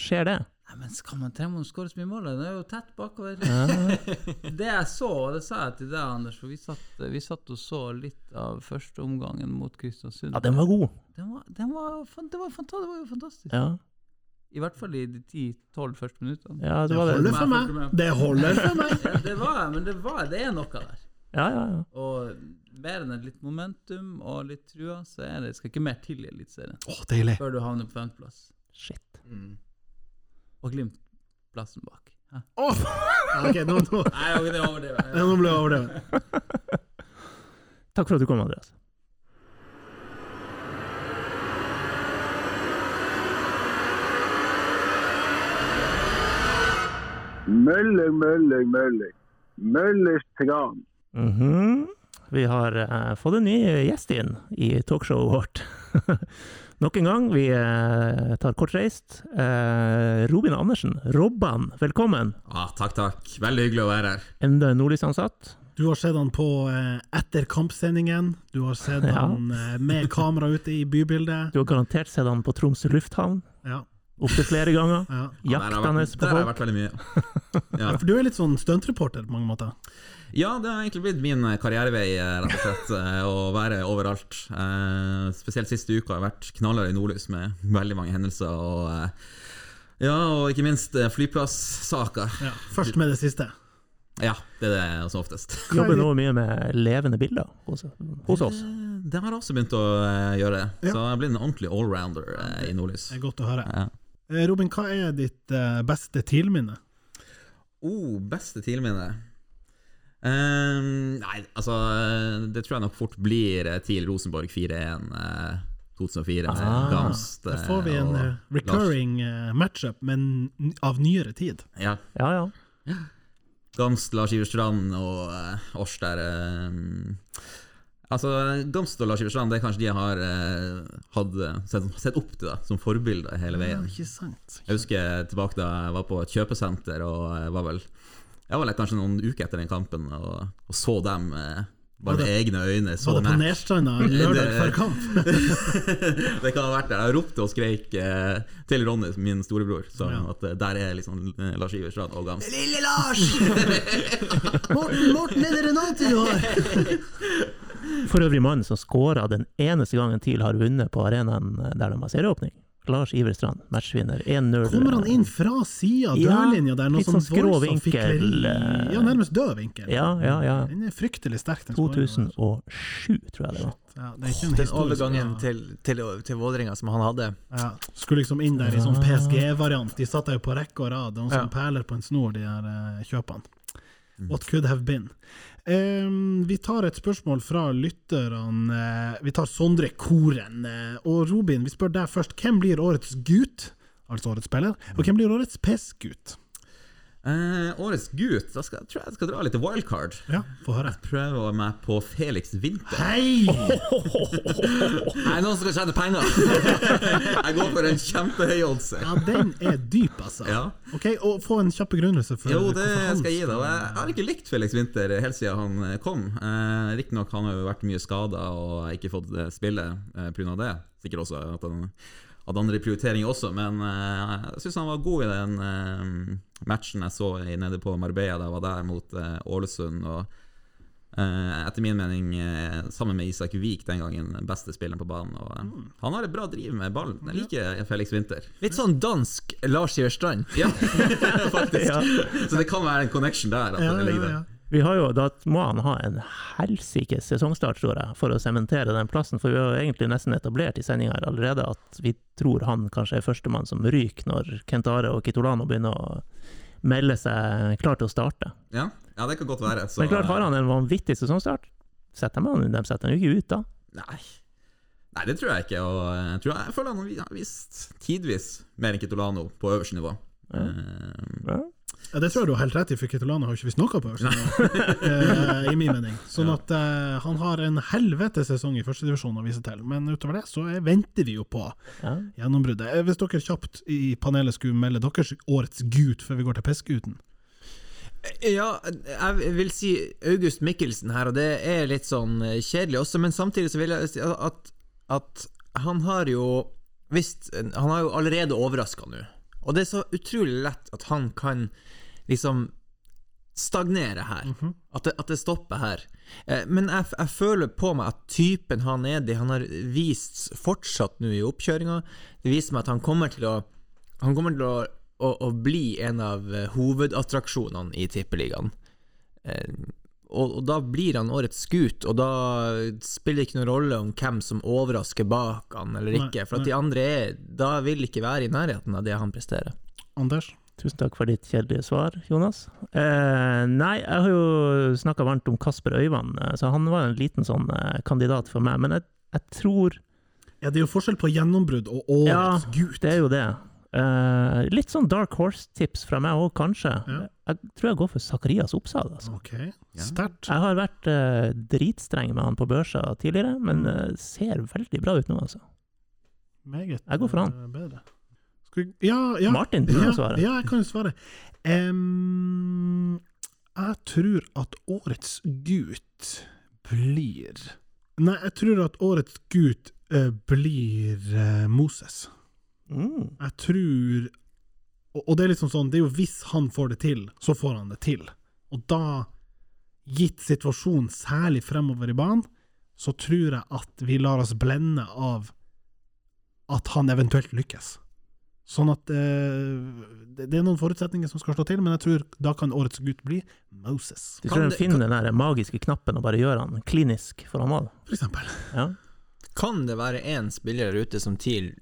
skjer det? Nei, men skal man trenger å skåre så mye mål? Det er jo tett bakover. Ja. [laughs] Det jeg så, og det sa jeg til deg, Anders, for vi satt, vi satt og så litt av første omgangen mot Kristiansund. ja, den var god. Den var, den var, det, var det var jo fantastisk. Ja, I hvert fall i de 10-12 første minuttene. ja det Det det. holder for meg! Det holder for meg! Ja, [laughs] det var, men det, var, det er noe der. Ja, ja, ja. Og mer enn et litt momentum og litt trua, så er det, skal ikke mer til i Eliteserien Å, deilig. før du havner på femteplass. Shit. Og Glimt plassen bak. Ja, ok, nå, nå, [laughs] Nei, okay, det overdrevet. ja, nå ble jeg overdrevet. Takk for at du kom, Andreas. Mølling, mølling, mølling. Møllers tran. Mhm. Vi har uh, fått en ny gjest inn i talkshowet vårt. [laughs] Nok en gang, vi eh, tar kortreist. Eh, Robin Andersen, Robban, velkommen. Ah, takk, takk. Veldig hyggelig å være her. Enda en nordlysansatt. Du har sett han på eh, etter kampsendingen. Du har sett Ja. han eh, med kamera ute i bybildet. Du har garantert sett han på Tromsø lufthavn Ja, opptil flere ganger. ja. Jaktende vært, folk. der har jeg vært veldig mye. [laughs] Ja. For du er litt sånn stuntreporter på mange måter. Ja, det har egentlig blitt min karrierevei, eh, rett og slett. eh, Å være overalt. Eh, Spesielt siste uka har jeg vært knallhard i nordlys med veldig mange hendelser. Og, eh, ja, og ikke minst eh, flyplassaker. Ja. Først med det siste. Ja, det er det som oftest. Jobber nå mye med levende bilder hos, hos oss. Det, Det har jeg også begynt å eh, gjøre. Ja. Så jeg blir en ordentlig allrounder eh, i nordlys. Det er godt å høre. Ja. Eh, Robin, hva er ditt eh, beste TIL-minne? Oh, beste TIL-minne? Ehm, nei, altså eh, Det tror jeg nok fort blir eh, TIL Rosenborg 4-1 eh, 2004 Ah, Gamst. Da eh, får vi en og eh, recurring eh, matchup, men av nyere tid. Lars. Ja, Ja, ja. Gamst, Lars Iverstrand og uh, der. eh, altså, Gamst og Lars Iverstrand det er kanskje de jeg har eh, hatt, eh, sett, sett opp til da, som forbilder hele veien. ikke sant? Jeg husker tilbake da jeg var på et kjøpesenter og var vel Jeg var kanskje noen uker etter den kampen og, og så dem eh, bare med det- egne øyne. Så Var det på. Nerstranda [laughs] lørdag før kamp? [laughs] det kan ha vært der. Jeg ropte og skreik eh, til Ronny, min storebror, så Ja. at eh, der er liksom Lars Lars Iverstrand og Gams. Lille Lars! [laughs] Morten, Morten, er det Renate du har? For øvrig mannen som skåra den eneste gangen TIL har vunnet på arenaen der de har serieåpning. Lars Iverstrand, matchvinner 1-0. Kommer han inn fra sida Ja, dørlinja der? Noe litt sånn skrå vinkel, eh, Ja, nærmest død vinkel. Ja, ja, ja. Den er fryktelig sterk. den 2007, tror jeg det var. Ja, det er ikke en Den overgangen til, til, til Vålerenga som han hadde. ja, Skulle liksom inn der i sånn PSG-variant. De satt der jo på rekke og rad. Noen Ja. som perler på en snor, de her uh, kjøpene. What could have been? Ehm, vi tar et spørsmål fra lytterne. Eh, vi tar Sondre Koren. Eh, og Robin, vi spør deg først. Hvem blir årets gutt? Altså årets spiller. Og hvem blir årets PES-gutt? Eh, årets gutt, da skal, tror jeg jeg skal dra litt wildcard. Ja, få høre. Prøve meg på Felix Winther. Hei! Nei, noen som skal tjene penger! [laughs] Jeg går for en kjempehøy odds. Ja, den er dyp, altså. Ja. Ok, og Få en kjapp begrunnelse for Jo, det skal jeg gi deg. Jeg har ikke likt Felix Winther helt siden han eh, kom. Eh, Riktignok han har jo vært mye skada og ikke fått eh, spille eh, pga. det. Sikkert også at han hadde andre prioriteringer også, men eh, jeg syns han var god i den eh, matchen jeg så i- nede på Marbella da jeg var der mot eh, Ålesund. og eh, etter min mening, eh, sammen med Isak Vik den gangen, beste spilleren på banen. Og, eh, Mm. Han har et bra driv med ballen. Jeg liker Felix Winther. Litt sånn dansk Lars Iverstrand. Ja, [laughs] faktisk. [laughs] Ja. Så det kan være en connection der. At Ja, det ligger der. ja. Vi har jo, Da må han ha en helsikes sesongstart, tror jeg, for å sementere den plassen. For vi har jo egentlig nesten etablert i sendinga her allerede at vi tror han kanskje er førstemann som ryker når Kentare og Kitolano begynner å melde seg klar til å starte. Ja, ja det kan godt være. Så, Men klart, har han en vanvittig sesongstart, setter man, dem de setter han jo ikke ut da. Nei. Nei, det tror jeg ikke. Og jeg, tror jeg, føler han har vist tidvis mer enn Kitolano på øverste nivå. Ja. Eh, Ja. Ja, det tror jeg du har helt rett i, for Kitolano har ikke visst noe på øverste eh, i min mening. Sånn Ja. at uh, han har en helvete sesong i førstedivisjon å vise til, men utover det så er, venter vi jo på Ja. gjennombruddet. Eh, Hvis dere kjapt i panelet skulle melde deres årets gut før vi går til peskeguten. Ja, jeg vil si August Mikkelsen her, og det er litt sånn kjedelig også, men samtidig så vil jeg si at, at han har jo visst Han har jo allerede overraska nå. Og det er så utrolig lett at han kan liksom stagnere her. at, det, at det stopper her. Eh, men jeg, jeg føler på meg at typen han er det han har vist fortsatt nå i oppkjøringa, det viser meg at han kommer til å Han kommer til å, å, å bli en av eh, hovedattraksjonene i Tippeligaen. Eh, og, og da blir han årets gutt, og da spiller det ikke noen rolle om hvem som overrasker bak han eller Nei, ikke, for nei. at de andre er, da vil ikke være i nærheten av det han presterer. Anders? Tusen takk for ditt kjedelige svar, Jonas. Eh, nei, jeg har jo snakka varmt om Kasper Øyvand, eh, så han var en liten sånn eh, kandidat for meg. Men jeg, jeg tror Ja, det er jo forskjell på gjennombrudd og Ja, gutt. Ja, det er jo det. Eh, litt sånn dark horse-tips fra meg òg, kanskje. Ja. Jeg tror jeg går for Zakarias Oppsal. Altså. Ok, sterkt. Jeg har vært uh, dritstreng med han på børsa tidligere, men eh, ser veldig bra ut nå, altså. Meget Jeg går for han. bedre. Skal vi, ja, ja. Martin, du ja, kan svare. Ja, jeg kan svare. Um, jeg tror at årets gut blir Nei, jeg tror at årets gut eh, blir Moses. Mm. Jeg tror og, og det er liksom sånn, det er jo hvis han får det til, så får han det til. Og da, gitt situasjonen særlig fremover i banen, så tror jeg at vi lar oss blende av at han eventuelt lykkes. Sånn at eh, det, det er noen forutsetninger som skal slå til, men jeg tror da kan årets gutt bli Moses, Du tror han finner finner den der magiske knappen og bare gjør han klinisk for han mål? for eksempel. Ja. Kan det være én spiller ute som TIL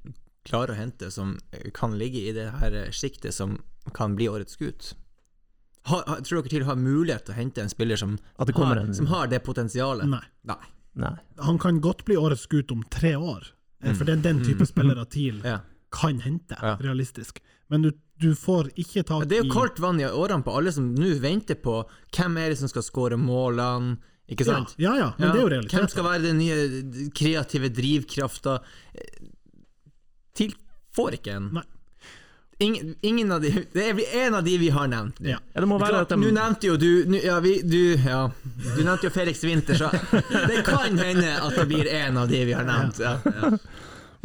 klarer å hente, som kan ligge i det her sjiktet som kan bli årets gutt? Har, har, tror dere TIL har mulighet til å hente en spiller som, At det har, en- som har det potensialet? Nei. nei. Nei. Han kan godt bli årets gutt om tre år, mm. for det er den type spillere TIL Ja. kan hente, Ja. realistisk. Men du, du får ikke tak i Det er jo kaldt vann i årene på alle som nå venter på hvem er det som skal skåre målene, ikke Ja, sant? ja, ja, men det er jo realiteten. Hvem skal være den nye kreative drivkrafta? TIL får ikke en. Nei. Ingen, ingen av de Det er en av de vi har nevnt nå. Ja. Ja, det må være Klart, at Nå nevnte jo du nu- ja, vi, du, ja, du nevnte jo Felix Winther, så det kan hende at det blir en av de vi har nevnt. Ja.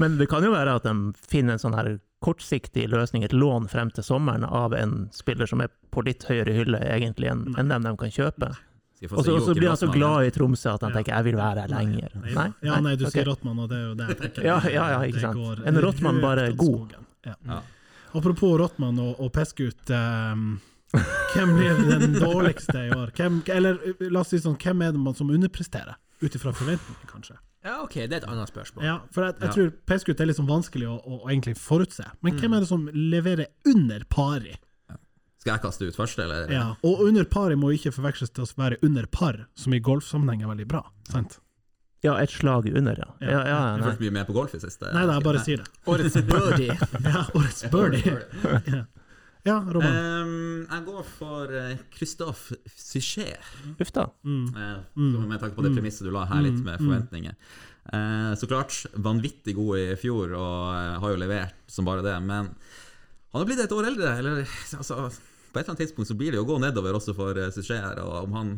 Men det kan jo være at de finner en sånn her kortsiktig løsning, et lån frem til sommeren av en spiller som er på litt høyere hylle egentlig enn en dem de kan kjøpe. Få Og så blir han så glad i Tromsø at han Ja. tenker 'jeg vil være her lenger'. Nei, ja, nei, du okay. sier Rottmann, og det er jo det jeg tenker. Ja, ja, ja, ikke sant. går En Rottmann bare god. Ja. Ja. Apropos Rottmann og, og Peskut, Um, hvem blir den [laughs] dårligste i år? Hvem, eller la oss si sånn, hvem er det man som underpresterer? Ut ifra forventninger, kanskje. ja, ok, det er et annet spørsmål. Ja, for jeg, jeg Ja. tror Peskut er litt sånn vanskelig å, å, å egentlig forutse. Men hvem er det som leverer under pari? Skal jeg kaste ut først, eller? Ja, og under paret må ikke forveksles til å være under par, som i golfsammenheng er veldig bra. Sant? Ja, et slag under, ja. ja, ja, Jeg har nei. fulgt mye med på golf i siste. Nei da, jeg bare sier det. Årets birdie. [laughs] Ja, årets birdie. Ja, [laughs] ja Roman. Um, jeg går for uh, Christophe Suchet. Uff da. Mm. Eh, Mm. Med tanke på det premisset du la her, litt Mm, med mm. forventninger. Uh, så klart, vanvittig god i fjor, og uh, har jo levert som bare det. Men han har blitt et år eldre. Eller, altså, på et eller annet tidspunkt så blir det jo å gå nedover også for uh, Suchet. Og om han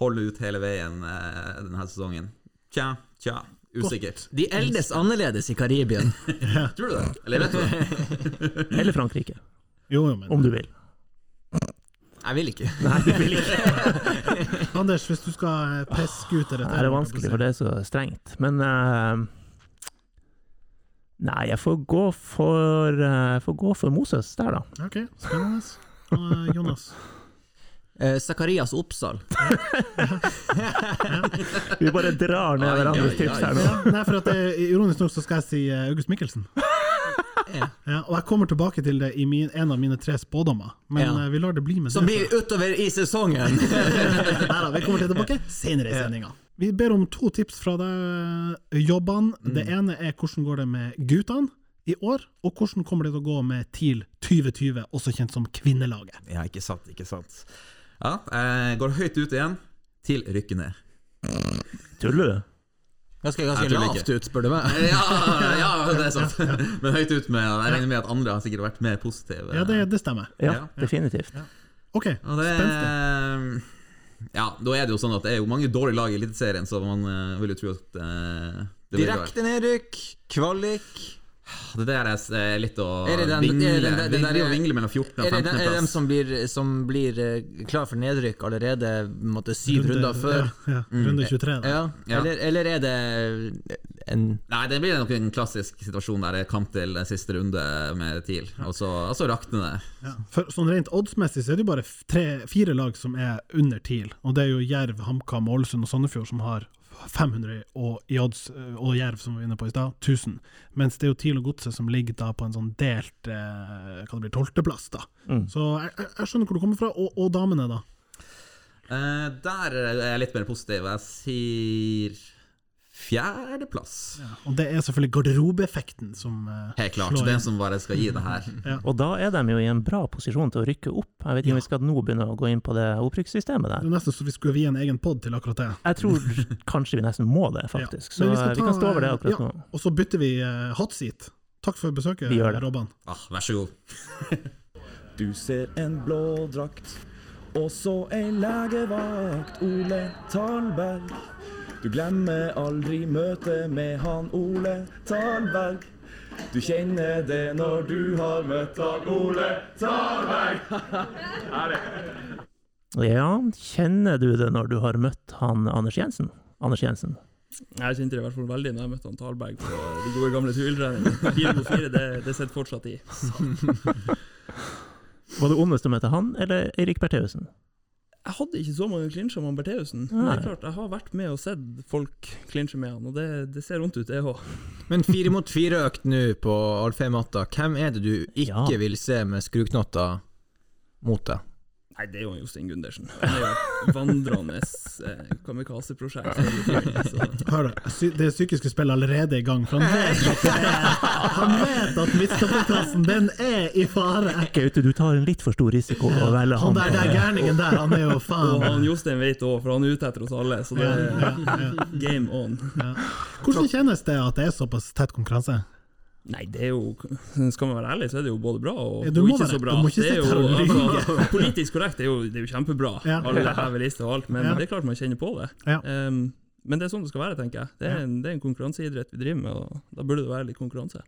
holder ut hele veien eh, denne sesongen Tja, tja. Usikkert. De eldes annerledes i Karibien. [laughs] Tror du det? Eller vet du det? [laughs] Eller Frankrike, Jo, jo, men om du vil. Jeg vil ikke. Nei, du vil ikke. [laughs] Anders, hvis du skal eh, peske ut dette det er vanskelig, for det er så strengt. Men uh, Nei, jeg får gå for, uh, jeg får gå for Moses der, da. Ok, spennende. Eh, Jonas? Eh, Zakarias Oppsal. [laughs] Vi bare drar ned hverandres tips her nå. Ja, nei, for at det, Ironisk nok så skal jeg si eh, August Mikkelsen. Ja. Ja, og jeg kommer tilbake til det i min, en av mine tre spådommer, men Ja. eh, vi lar det bli med Som det. blir utover i sesongen! [laughs] Neida, vi kommer til tilbake senere i sendinga. Vi ber om to tips fra deg, Jobban. Det ene er hvordan går det med guttene i år, og hvordan kommer det til å gå med TIL 2020, også kjent som Kvinnelaget. Ja, ikke sant, ikke sant. Ja, jeg går høyt ut igjen til rykker ned. Tuller du? Ganske, ganske lavt ut, spør du meg. [laughs] Ja, ja, det er sant. Men høyt ut med Jeg regner med at andre har sikkert vært mer positive. Ja, det, det stemmer. Ja, Ja. definitivt. OK, Og spenstig. Ja, da er det jo sånn at det er jo mange dårlige lag i Eliteserien, så man eh, vil jo tro at uh, det Direkte nedrykk, kvalik. Det der er litt å Er den- vingle. er den- den der- vingle mellom 14. og Er det, 15. den- er det dem som blir, som blir eh, klar for nedrykk allerede måtte, syv Runde- runder før? Ja, ja, runde 23. Da. Ja. Ja. Eller, eller er det en Nei, det blir nok en klassisk situasjon der det er kamp til siste runde med TIL, og så, så rakner det. Ja. For sånn Rent oddsmessig så er det jo bare tre, fire lag som er under TIL, og det er jo Jerv, HamKam, Ålesund og Sandefjord som har 500 og, i odds, eh, og Jerv, som vi var inne på i stad, 1000. Mens det er jo TIL og Godset som ligger da på en sånn delt eh, hva det blir, tolvteplass. da. Mm. Så jeg, jeg, jeg skjønner hvor du kommer fra, og, og damene, da. Eh, der er jeg litt mer positiv. Jeg sier fjerdeplass. Og det er selvfølgelig garderobeeffekten som uh, Helt klart. slår Den inn. som bare skal gi det her. [laughs] Og da er de jo i en bra posisjon til å rykke opp. Jeg vet ikke om vi skal nå begynne å gå inn på det opprykkssystemet der. Det er nesten så vi skulle vie en egen pod til akkurat det. Jeg tror [laughs] kanskje vi nesten må det, faktisk. Så vi, ta, vi, kan stå over det eh, akkurat ja, nå. Og så bytter vi uh, hot seat. Takk for besøket. Robban. Ah, vær så god. [laughs] Du ser en blå drakt, og så ei legevakt, Ole Talberg. Du glemmer aldri møtet med han Ole Talberg. Du kjenner det når du har møtt han Ole Talberg. [laughs] Ja, kjenner du det når du har møtt han Anders Jensen? Anders Jensen. Jeg kjente det i hvert fall veldig når jeg møtte han Talberg på de gode gamle tuiltreningene. Fire mot fire, det, det sitter fortsatt i. [laughs] Var det ondest å møte han, eller Eirik Bertheussen? Jeg hadde ikke så mange klinsjer med Bertheussen. Men det er klart, jeg har vært med og sett folk klinsje med han, og det, det ser vondt ut, det òg. [laughs] Men fire mot fire-økt nå på Alfheim-matta, hvem er det du ikke Ja. vil se med skruknotter mot deg? Nei, det er jo Jostein Gundersen. Han er jo et vandrende eh, kamikaze-prosjekt. Hør da. det psykiske spillet er allerede i gang. For han vet at, det er, han vet at midtstopperplassen, den er i fare. Gaute, du tar en litt for stor risiko å velge Han han. der, der gærningen der, han er jo Og han Jostein vet òg, for han er ute etter oss alle, så det Ja, ja, er game on. Hvordan kjennes det at det er såpass tett konkurranse? Nei, det er jo Skal man være ærlig, så er det jo både bra og, Ja, og ikke være- så bra. du må ikke er jo, altså, politisk korrekt er jo, det er jo kjempebra, Ja. alle hever liste og alt, men Ja. det er klart man kjenner på det. Ja. Um, men det er sånn det skal være, tenker jeg. Det er, en, det er en konkurranseidrett vi driver med, og da burde det være litt konkurranse.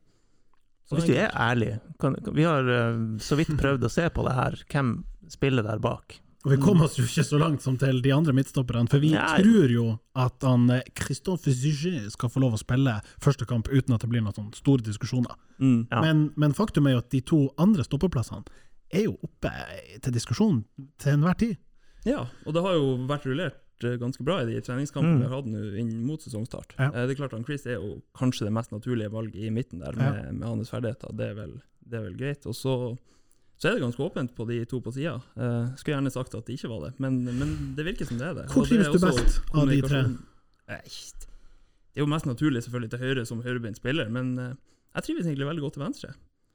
Så Hvis du er ærlig, kan, vi har uh, så vidt prøvd å se på det her, hvem spiller der bak? Og vi kom oss jo ikke så langt som til de andre midtstopperne, for vi Nei. tror jo at han eh, Christophe Zygé skal få lov å spille første kamp uten at det blir noen store diskusjoner. Mm. Ja. Men, men faktum er jo at de to andre stoppeplassene er jo oppe til diskusjon til enhver tid. Ja, og det har jo vært rullert eh, ganske bra i de treningskampene Mm. vi har hatt nå inn mot sesongstart. Ja. Eh, Det er klart han Chris er jo kanskje det mest naturlige valget i midten der, med, Ja. med hans ferdigheter. Det er vel, det er vel greit. Og så, så er det ganske åpent på de to på sida. Uh, skulle gjerne sagt at det ikke var det, men, men det virker som det er det. Hvor trives du best av de tre? Eh, Det er jo mest naturlig selvfølgelig til høyre som høyrebeint spiller, men uh, jeg trives egentlig veldig godt til venstre.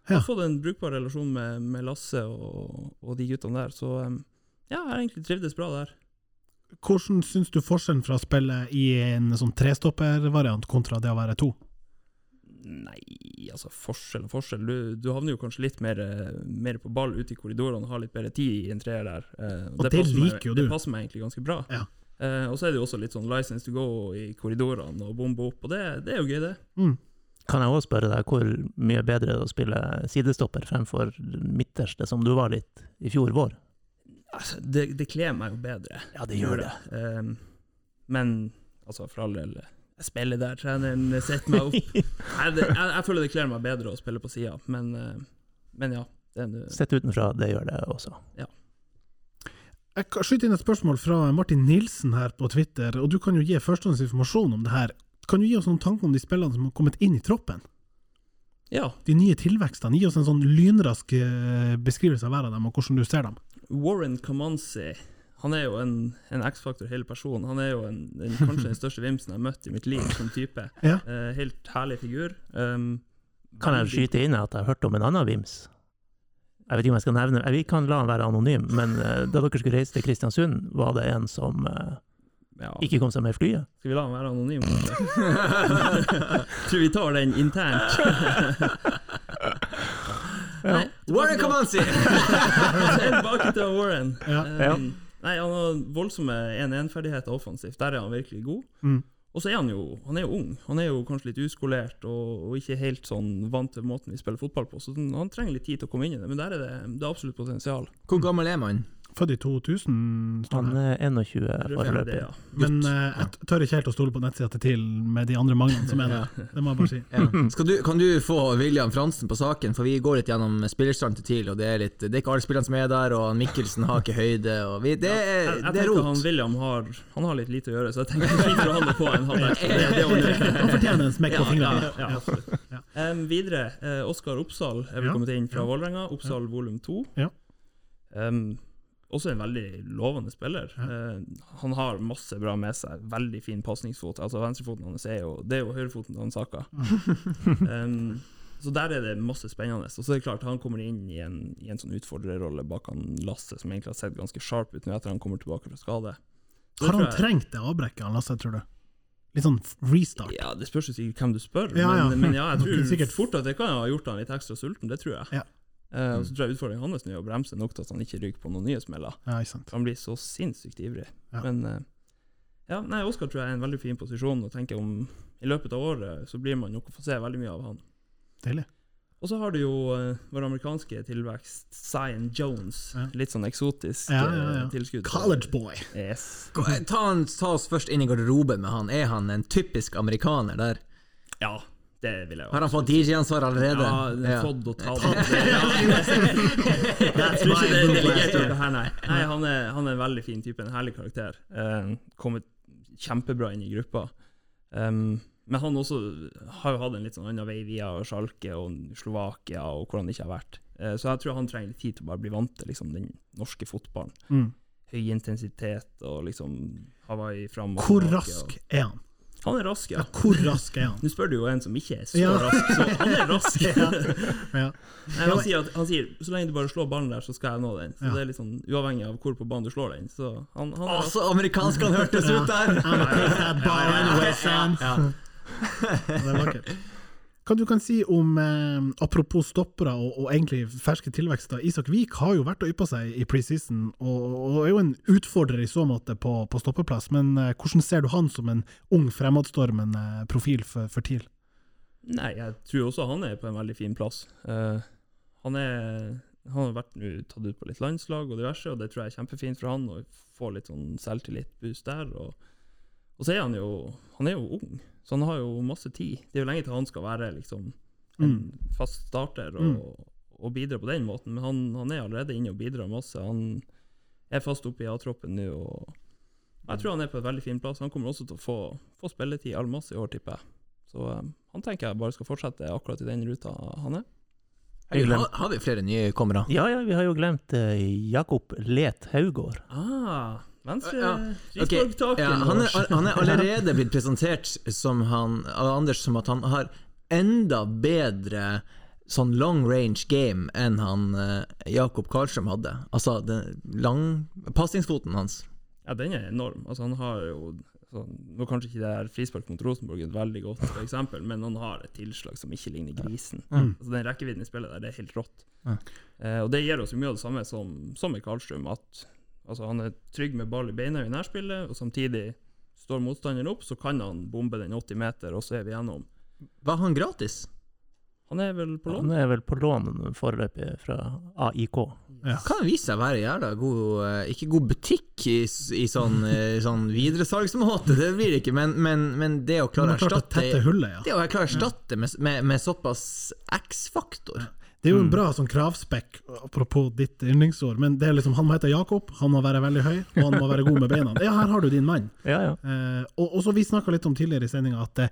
Jeg har fått en brukbar relasjon med, med Lasse og, og de guttene der, så um, ja, jeg har egentlig trivdes bra der. Hvordan syns du forskjellen fra å spille i en sånn trestoppervariant kontra det å være to? Nei, altså forskjell og forskjell. Du, du havner jo kanskje litt mer, mer på ball ute i korridorene og har litt bedre tid i en treer der. eh, Og det meg- liker jo du. Det passer meg egentlig ganske bra. Ja. Eh, og så er det jo også litt sånn license to go i korridorene og bombe opp, og det, det er jo gøy, det. Mm. Kan jeg også spørre deg hvor mye bedre er å spille sidestopper fremfor midterste, som du var litt i fjor vår? Altså, det, det kler meg jo bedre. Ja, det gjør det. Eh, men altså, for all del, jeg spiller der treneren setter meg opp. [laughs] jeg, jeg, jeg føler det kler meg bedre å spille på sida, men, eh, men ja. Det er Sett utenfra, det gjør det også. Jeg kan skyte inn et spørsmål fra Martin Nilsen her på Twitter, og du kan jo gi førstehåndsinformasjon om det her. Kan du gi oss noen tanker om de spillene som har kommet inn i troppen? Ja. De nye tilvekstene. Gi oss en sånn lynrask eh, beskrivelse av hver av dem, og hvordan du ser dem. Warren Kamanzi han er jo en, en X-faktor, hele personen. Han er jo en, en, kanskje den største vimsen jeg har møtt i mitt liv som type. Ja. Uh, helt herlig figur. Um, Kan jeg skyte inn at jeg har hørt om en annen Vims? Jeg vet ikke om jeg skal nevne Vi kan la han være anonym, men uh, da dere skulle reise til Kristiansund, var det en som uh, Ja. ikke kom seg med flyet. Skal vi la han være anonym, kanskje? [laughs] Tror vi tar den internt. Nei, Warren Kamanzi! [laughs] Tilbake til Warren. Ja. Um, Ja. Nei, Han har voldsomme 1-1-ferdigheter offensivt. Der er han virkelig god. Mm. Og så er han jo han er jo ung. Han er jo kanskje litt uskolert og, og ikke helt sånn vant til måten vi spiller fotball på. Så han trenger litt tid til å komme inn i det, men der er det, det er absolutt potensial. Hvor gammel er man? Født i 2000, står Han er 21 Ja, foreløpig. ja. Men uh, jeg tør ikke helt å stole på nettsida til TIL med de andre manglene som er der. Det må jeg bare si. Ja. Skal du, kan du få William Fransen på saken, for vi går litt gjennom spillerstanden til TIL, og det er, litt, det er ikke alle spillerne som er der, og Mikkelsen har ikke høyde, og vi, det, er, Jeg, jeg det er tenker han. William har, han har litt lite å gjøre, så jeg tenker vi får det på en halv ekstra. Han fortjener en smekk på fingrene. ja. Ja. Em, videre, uh, Oskar Oppsal er vel Ja, kommet inn fra ja. Vålerenga. Oppsal volum 2. Ja. Em, også en veldig lovende spiller. Eh, han har masse bra med seg. Veldig fin pasningsfot. Altså Venstrefoten hans er jo Det er jo høyrefoten til Saka. [laughs] um, så der er det masse spennende. Og så er det klart, han kommer inn i en, i en sånn utfordrerrolle bak han Lasse, som egentlig har sett ganske sharp ut nå etter han kommer tilbake fra skade. Så Har han jeg- trengt det avbrekket, Lasse, tror du? Litt sånn restart? Ja, Det spørs jo sikkert hvem du spør, Ja, ja. Men, men ja, jeg [laughs] tror sikkert- fort at det kan ha gjort han litt ekstra sulten. Det tror jeg. Ja. Eh, og så tror jeg utfordringen hans er å bremse nok til at han ikke ryker på noen nye smeller. Ja, ikke sant. Han blir så sinnssykt ivrig. Ja. Men uh, ja, nei, Oskar tror jeg er en veldig fin posisjon, og tenker om i løpet av året så blir man nok å få se veldig mye av han. Deilig. Og så har du jo uh, vår amerikanske tilvekst, Zion Jones. Ja. Litt sånn eksotisk Ja, ja, ja. tilskudd. College boy. Yes. Ta, ta oss først inn i garderoben med han. Er han en typisk amerikaner der? Ja, det vil jeg jo. Har han fått DJ-ansvar allerede? Ja, fått og tatt. [laughs] Jeg tror ikke det er [laughs] delegert det her, nei. nei han, er, han er en veldig fin type, en herlig karakter. Uh, kommet kjempebra inn i gruppa. Um, men han også har jo hatt en litt sånn annen vei via Schalke og Slovakia og hvor han ikke har vært. Uh, så jeg tror han trenger litt tid til å bare bli vant til liksom, den norske fotballen. Mm. Høy intensitet og liksom Hawaii fram og Hvor rask er han? Han er rask, ja. Ja, hvor rask er han? Nå spør du jo en som ikke er så Ja. rask, så han er rask. [laughs] Ja. Ja. Nei, han, sier at, han sier så lenge du bare slår ballen der, så skal jeg nå den. Så Ja. det er litt sånn uavhengig av hvor på banen du slår den. Så han, han er Å, så amerikansk han hørtes ut der! I'm a son. Ja. Det er vakkert. Hva du kan si om, eh, apropos stoppere og, og egentlig ferske tilvekster, Isak Vik har jo vært og yppa seg i preseason, og, og er jo en utfordrer i så måte på, på stoppeplass, men eh, hvordan ser du han som en ung, fremadstormende profil for, for TIL? Nei, jeg tror også han er på en veldig fin plass. Uh, han er han har vært tatt ut på litt landslag og diverse, og det tror jeg er kjempefint for han å få litt sånn selvtillit-boost der. Og, og så er han jo Han er jo ung, så han har jo masse tid. Det er jo lenge til han skal være liksom en fast starter og, og bidra på den måten, men han, han er allerede inne og bidrar masse. Han er fast oppe i A-troppen nå, og jeg tror han er på et veldig fin plass. Han kommer også til å få, få spilletid all masse i år, tipper jeg. Så um, han tenker jeg bare skal fortsette akkurat i den ruta han er. Har, har vi flere nykommere? Ja, ja, vi har jo glemt uh, Jakob Let Haugård. Ah, venstre Ja, Okay. ja, han, er, han er allerede blitt presentert som han, av Anders som at han har enda bedre sånn long range game enn han eh, Jakob Karlstrøm hadde. Altså den lang pasningsfoten hans. Ja, den er enorm. Altså, han har jo sånn, Nå kanskje ikke det her frispark mot Rosenborg et veldig godt eksempel, men han har et tilslag som ikke ligner grisen. Mm. Altså, den rekkevidden i spillet der, det er helt rått. Ja. Eh, og det gir oss jo mye av det samme som, som med Karlstrøm, at altså, han er trygg med ball i beina i nærspillet, og samtidig står motstanderen opp, så kan han bombe den 80 meter, og så er vi gjennom. Var han gratis? Han er vel på lån? Han er vel på lån foreløpig fra AIK. Kan vise seg å være jævla god eh, Ikke god butikk i, i sånn, eh, sånn videresalgsmåte, det blir det ikke, men, men, men det å klare å erstatte hullet, ja. Det å klare erstatte med, med, med såpass X-faktor Det er jo en Mm. bra sånn kravspekk, apropos ditt yndlingsord, men det er liksom, han må hete Jakob, han må være veldig høy, og han må være god med beina. Ja, her har du din mann. [laughs] Ja, ja. Eh, og, og så Vi snakka litt om tidligere i sendinga at eh,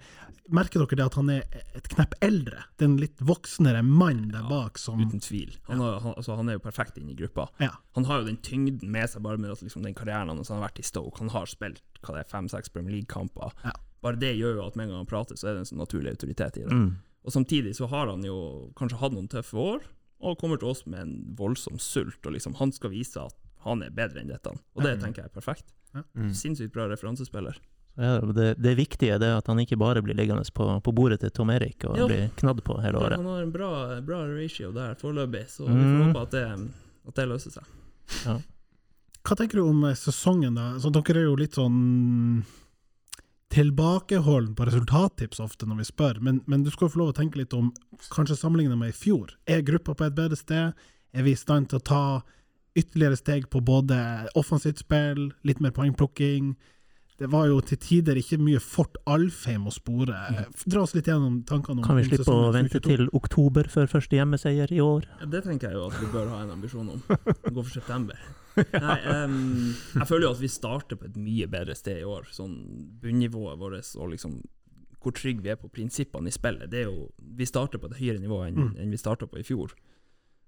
merker dere det at han er et knepp eldre? Det er en litt voksnere mann der bak som Uten tvil. Han, har, han, altså, han er jo perfekt inn i gruppa. Ja. Han har jo den tyngden med seg, bare med at liksom, den karrieren hans han har vært i Stoke. Han har spilt hva det er, fem-seks Premier League-kamper. Ja. Bare det gjør jo at med en gang han prater, så er det en sånn naturlig autoritet i det. Mm. Og samtidig så har han jo kanskje hatt noen tøffe år, og kommer til oss med en voldsom sult, og liksom han skal vise at han er bedre enn dette. Og det tenker jeg er perfekt. Mm. Sinnssykt bra referansespiller. Ja, det, det viktige er at han ikke bare blir liggende på, på bordet til Tom Erik og Ja. blir knadd på hele året. Han har en bra, bra ratio der foreløpig, så vi får Mm. håpe at det, at det løser seg. Hva tenker du om sesongen, da? Så dere er jo litt sånn tilbakeholden på resultattips ofte når vi spør, men, men du skal få lov å tenke litt om, kanskje sammenligne med i fjor. Er gruppa på et bedre sted? Er vi i stand til å ta ytterligere steg på både offensivt spill, litt mer poengplukking? Det var jo til tider ikke mye Fort Alfheim å spore. Dra oss litt gjennom tankene om Kan vi slippe å vente 2022? til oktober før første hjemmeseier i år? Ja, Det tenker jeg jo at vi bør ha en ambisjon om. [laughs] Gå for september. [laughs] Nei, em, jeg føler jo at vi starter på et mye bedre sted i år. Sånn bunnivået vårt og liksom hvor trygge vi er på prinsippene i spillet. Det er jo, vi starter på et høyere nivå enn, Mm. enn vi starta på i fjor.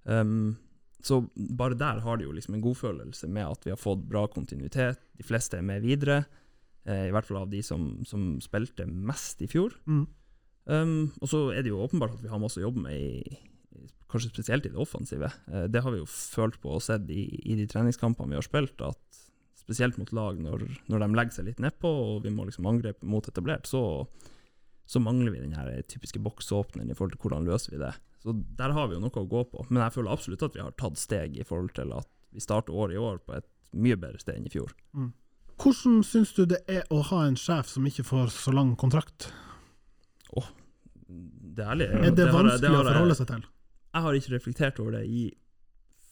Um, så bare der har de jo liksom en godfølelse med at vi har fått bra kontinuitet. De fleste er med videre, eh, i hvert fall av de som, som spilte mest i fjor. Mm. Um, og så er det jo åpenbart at vi har masse å jobbe med, i- kanskje spesielt i det offensive. Eh, det har vi jo følt på og sett i, i de treningskampene vi har spilt, at spesielt mot lag når, når de legger seg litt nedpå og vi må liksom angrepe mot etablert, så, så mangler vi den her typiske boksåpneren i forhold til hvordan løser vi det. Så der har vi jo noe å gå på, men jeg føler absolutt at vi har tatt steg i forhold til at vi starter året i år på et mye bedre sted enn i fjor. Hvordan syns du det er å ha en sjef som ikke får så lang kontrakt? Det ærlige Er det jeg- vanskelig å forholde seg til? Jeg har ikke reflektert over det i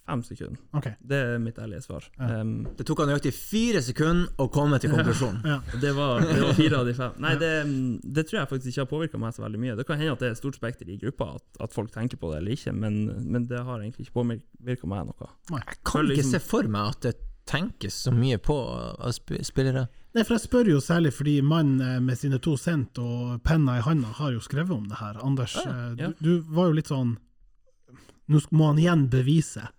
fem sekunder. Okay. Det er mitt ærlige svar. Ja. Um, Det tok han nøyaktig fire sekunder å komme til konklusjonen. Ja. Ja. det, var, det var fire av de fem. Nei, det, det tror jeg faktisk ikke har påvirka meg så veldig mye. Det kan hende at det er et stort spekter i gruppa, at, at folk tenker på det eller ikke, men, men det har egentlig ikke påvirka meg noe. Jeg kan ikke se for meg at det tenkes så mye på av sp- spillere. Nei, for jeg spør jo særlig fordi mannen eh, med sine to cent og penna i handa har jo skrevet om det her. Anders, Ja, eh, ja. Du, du var jo litt sånn Nå må han igjen bevise.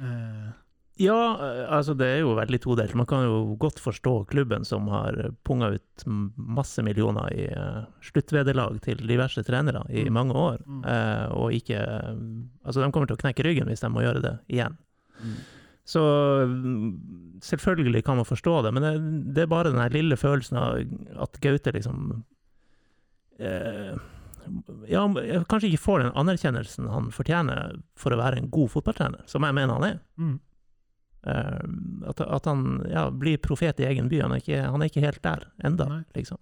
Uh, Ja, eh, altså det er jo veldig todelt. Man kan jo godt forstå klubben som har punga ut masse millioner i uh, sluttvederlag til diverse trenere i Mm. mange år, Mm. eh, og ikke Altså, de kommer til å knekke ryggen hvis de må gjøre det igjen. Så mm, selvfølgelig kan man forstå det, men det, det er bare den lille følelsen av at Gaute liksom eh, ja, kanskje ikke får den anerkjennelsen han fortjener for å være en god fotballtrener, som jeg mener han er. mm. Eh, at, at han ja, blir profet i egen by. Han er ikke, han er ikke helt der enda, Nei. liksom.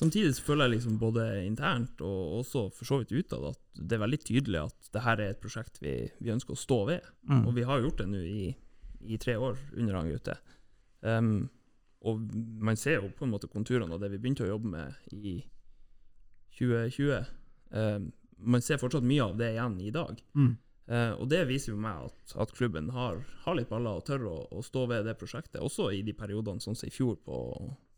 Samtidig så føler jeg liksom både internt og også for så vidt utad at det er veldig tydelig at det her er et prosjekt vi, vi ønsker å stå ved. Mm. Og vi har gjort det nå i, i tre år under han Gaute. Um, og man ser jo på en måte konturene av det vi begynte å jobbe med i 2020. Um, man ser fortsatt mye av det igjen i dag. Mm. Uh, og det viser jo meg at, at klubben har, har litt baller og tør å, å stå ved det prosjektet, også i de periodene sånn som i fjor på,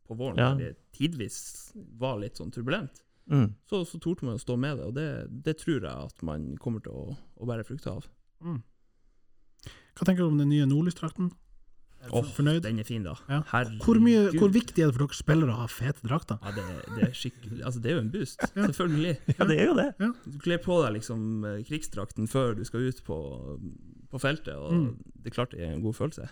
på våren, Ja. der det tidvis var litt sånn turbulent. Mm. Så, så torde man å stå med det, og det, det tror jeg at man kommer til å, å bære frukter av. Mm. Hva tenker du om den nye nordlysdrakten? Er Åh, fornøyd? Den er fin, da. Ja. Hvor, mye, hvor viktig er det for dere spillere å ha fete drakter? Ja, det, det er Altså, det er jo en boost, selvfølgelig. Ja, det er jo det. Du kler på deg liksom eh, krigsdrakten før du skal ut på, på feltet, og Mm. det er klart det er en god følelse.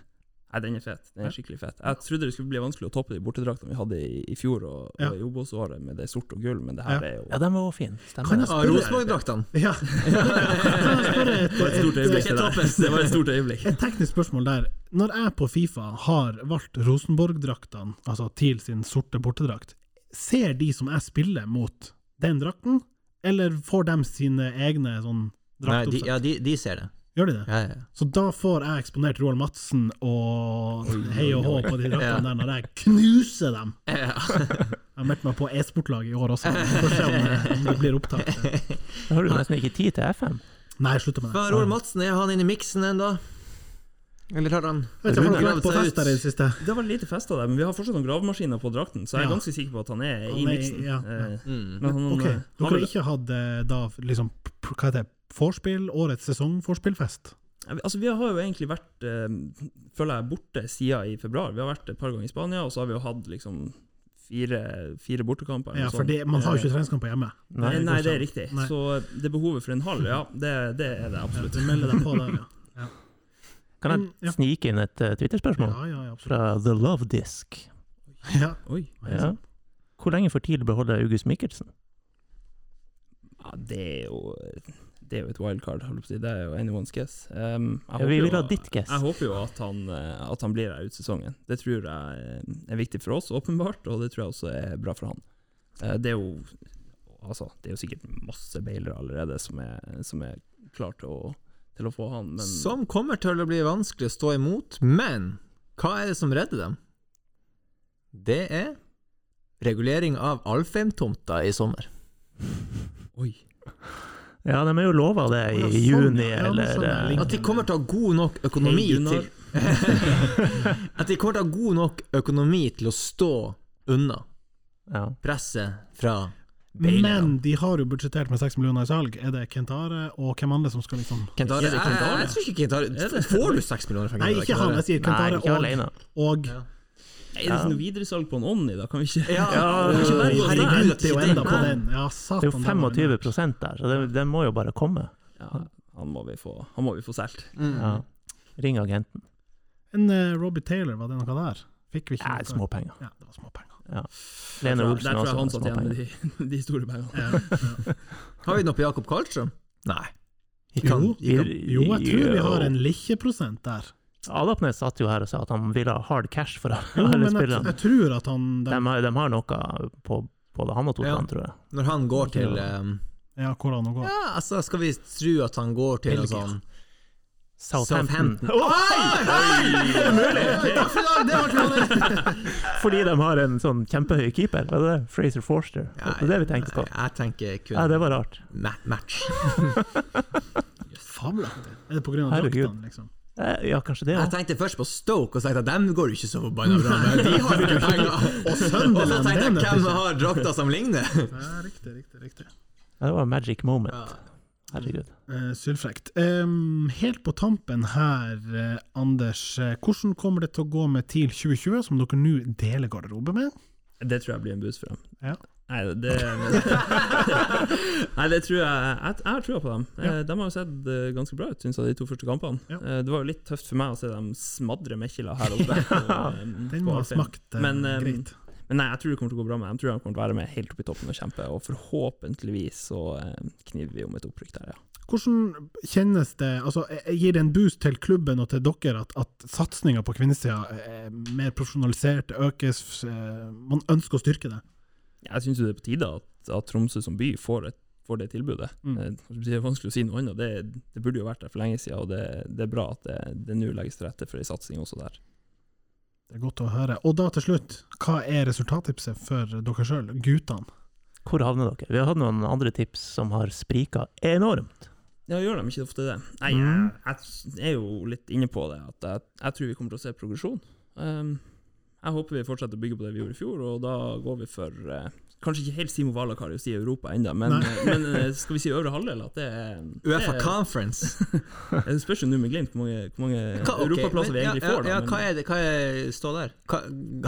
Nei, den er fet. Den Ja. er skikkelig fet. Jeg trodde det skulle bli vanskelig å toppe de bortedraktene vi hadde i, i fjor og, Ja. og i Obos-året med det sort og gull, men det her Ja. er jo Ja, den var også fin. Stemmer. Kan jeg Ja, spørre, Rosenborg-draktene. [laughs] ja. kan jeg spørre et, Det var et et. Det var et stort øyeblikk. et teknisk spørsmål der. Når jeg på Fifa har valgt Rosenborg-draktene, altså TIL sin sorte bortedrakt, ser de som jeg spiller mot, den drakten, eller får de sine egne sånn Nei, de, draktoppsett? ja, de, de ser det. Gjør de det? Ja, ja. Så da får jeg eksponert Roald Madsen og hei og hå på de draktene Ja. der når jeg knuser dem. Ja. Jeg har meldt meg på e-sportlaget i år også. for får se om det, blir opptak. [laughs] Da har du nesten ikke tid til FM. Nei, jeg slutter med det. Roald Madsen, er han inne i miksen ennå? Eller har han Vet du, har gravd vært på seg fest der i det siste? Det var lite fester der, men vi har fortsatt noen gravemaskiner på drakten, så jeg er Ja. ganske sikker på at han er i Han miksen. ja, Eh, Mm. Men han Ok, eh, Dere har har ikke hatt eh, da liksom Hva heter det? Vorspiel? Årets sesongvorspielfest? Ja, Altså, vi har jo egentlig vært, eh, føler jeg, borte siden i februar. Vi har vært et par ganger i Spania, og så har vi jo hatt liksom fire, fire bortekamper. Ja, for det, man har jo ikke treningskamper hjemme. Nei, nei, det er riktig. Nei. Så det behovet for en halv, ja, det, det er det absolutt. Du melder deg på der, ja. [laughs] Kan mm, ja. jeg snike inn et uh, Twitter-spørsmål? Ja, ja, ja. Fra The Love Disc. Ja. Oi. Ja. Hvor lenge for tidlig beholder August Michelsen? Ja, det er jo det er jo et wildcard, jeg. Det er jo anyone's guess. Um, jeg Ja, håper vi jo- vil ha ditt guess. Jeg håper jo at han, eh, at han blir her ut sesongen. Det tror jeg eh, er viktig for oss, åpenbart, og det tror jeg også er bra for han. Det er jo Altså, det er jo sikkert masse bailere allerede som er, som er klar til å, til å få han, men Som kommer til å bli vanskelig å stå imot, men hva er det som redder dem? Det er regulering av Alfheim-tomta i sommer. Oi. Ja, de er jo lova det i ja, sånn, juni, ja. Ja, eller sånn eh. At de kommer til å ha god nok økonomi hey, til [laughs] At de kommer til å ha god nok økonomi til å stå unna ja. presset fra. Men de har jo budsjettert med 6 millioner i salg. Er det Kentare og hvem andre som skal liksom Kentare, Er det Kentare? Jeg, jeg tror ikke Kentare Får du seks millioner fra Nei, ikke han. Jeg sier Kentare Nei, og, og Ja. Er det ikke noe videresalg på en Onni, da? Kan vi ikke Ja, Ja, er ikke Herregud, det er jo enda på den. Ja, Det er jo 25 der, så det, det må jo bare komme. Ja, han må vi få, han må vi få solgt. Mm. Ja. Ring agenten. En uh, Robbie Taylor, var det noe der? Fikk vi ikke Nei, småpenger. Ja, det var småpenger. Ja. Lene Olsen der tror jeg han satt igjen med de, de store pengene. Ja, ja. [laughs] Har vi noe på Jakob Karlstrøm? Nei. Kan, Jo, kan. Jo, jeg tror vi har en likkjeprosent der. Adapnes satt jo her og sa at han ville ha hard cash for Jo, alle men jeg, spillerne. jeg tror at han De, de, har- de har noe på både han og Totland, tror jeg. Når han går til um, Ja, hvor han går. Ja, altså, skal vi tro at han går til Belgia. sånn Southampton. Southampton. [laughs] Fordi de har en sånn kjempehøy keeper, var det det? Fraser Forster? Ja, det er det vi tenkte på. Jeg tenker kun Ja, det var rart. ma match. [laughs] Fabelaktig. Er det på grunn av Herregud. draktene, liksom? Ja, kanskje det Jeg tenkte først på Stoke og tenkte at dem går jo ikke så forbanna bra, men de har ikke [laughs] penger. Og så tenkte jeg det hvem har drakter som ligner? Ja, riktig, riktig, riktig. Ja, det var magic moment. Herregud. Uh, Sylfrekt. Um, helt på tampen her, uh, Anders. eh, hvordan kommer det til å gå med TIL 2020, som dere nå deler garderobe med? Det tror jeg blir en boost for dem. Ja. Nei, det [laughs] Nei, det tror jeg Jeg, jeg har trua på dem. Ja. Eh, De har jo sett eh, ganske bra ut, syns jeg, de to første kampene. Ja. Eh, Det var jo litt tøft for meg å se dem smadre Mekkila her oppe. [laughs] eh, Den må ha smakt eh, Men, eh, greit. Men nei, jeg tror det kommer til å gå bra med dem. Jeg tror de kommer til å være med helt opp i toppen og kjempe, og forhåpentligvis så eh, kniver vi om et opprykk der, ja. Hvordan kjennes det altså, eh, Gir det en boost til klubben og til dere at, at satsinga på kvinnesida er mer profesjonalisert, økes, eh, man ønsker å styrke det? Jeg syns det er på tide at, at Tromsø som by får, et, får det tilbudet. Mm. Eh, Det er vanskelig å si noe annet. Det, det burde jo vært der for lenge siden, og det, det er bra at det, det nå legges til rette for ei satsing også der. Det er godt å høre. Og da til slutt, hva er resultattipset for dere sjøl, guttene? Hvor havner dere? Vi har hatt noen andre tips som har sprika enormt. Ja, gjør de ikke ofte det? Nei, Mm. jeg, jeg er jo litt inne på det, at jeg, jeg tror vi kommer til å se progresjon. Um, jeg håper vi fortsetter å bygge på det vi gjorde i fjor, og da går vi for eh, Kanskje ikke helt Simo Valakarius i Europa ennå, men, men eh, skal vi si øvre halvdel? At det er [laughs] Uefa det er- Conference. [laughs] Det spørs jo nå med Glimt hvor mange, hvor mange Hva, ok, europaplasser vi egentlig ja, får. Da, Ja, men- hva er det hva er, står der? Hva,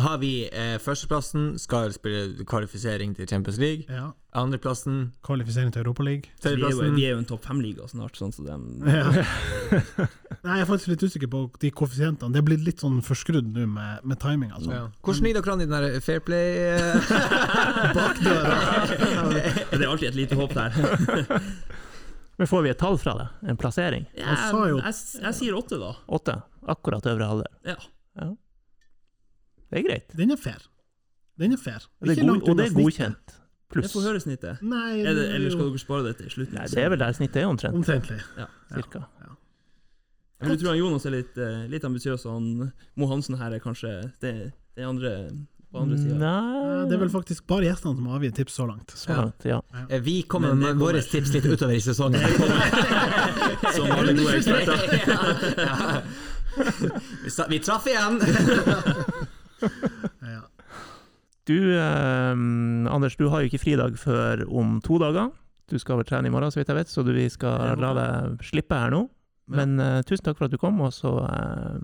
har vi eh, førsteplassen, skal spille kvalifisering til Champions League. Ja. Andreplassen, Kvalifisering til Europaligaen? De, vi, er jo, en topp fem-liga snart, sånn så dem Ja. [laughs] Nei, jeg er faktisk litt usikker på de koeffisientene. Det er blitt litt sånn forskrudd nå med, med timing. Altså. ja. Hvordan ligger dere an i den der Fair Play eh? [laughs] Bakdøra. Det er alltid et lite håp der. [laughs] Men får vi et tall fra det? En plassering? Jeg, sa jo- jeg, jeg sier åtte, da. Åtte? Akkurat øvre halvdel. Ja. Det er greit. Den er fair. Den er fair. Det er, god, og det er snittet. Godkjent. Jeg Pluss. får høre snittet. Nei, Er det, det er eller skal dere spare det til slutten? Nei, det er vel der snittet er omtrent. omtrentlig. Cirka. Jeg vil tro han Jonas er litt, eh, litt ambisiøs, og han Mo Hansen her er kanskje det, det andre på andre sida. Nei Det er vel faktisk bare gjestene som har avgitt tips så langt. Så langt, ja. Ja. Vi kommer Men med våre tips litt utover i sesongen. [laughs] Som alle gode eksperter. Ja. Vi Vi traff igjen! [laughs] Du, eh, Anders, du har jo ikke fridag før om to dager. Du skal vel trene i morgen, så vidt jeg vet, så du, vi skal la deg slippe her nå. Men eh, tusen takk for at du kom, og så eh,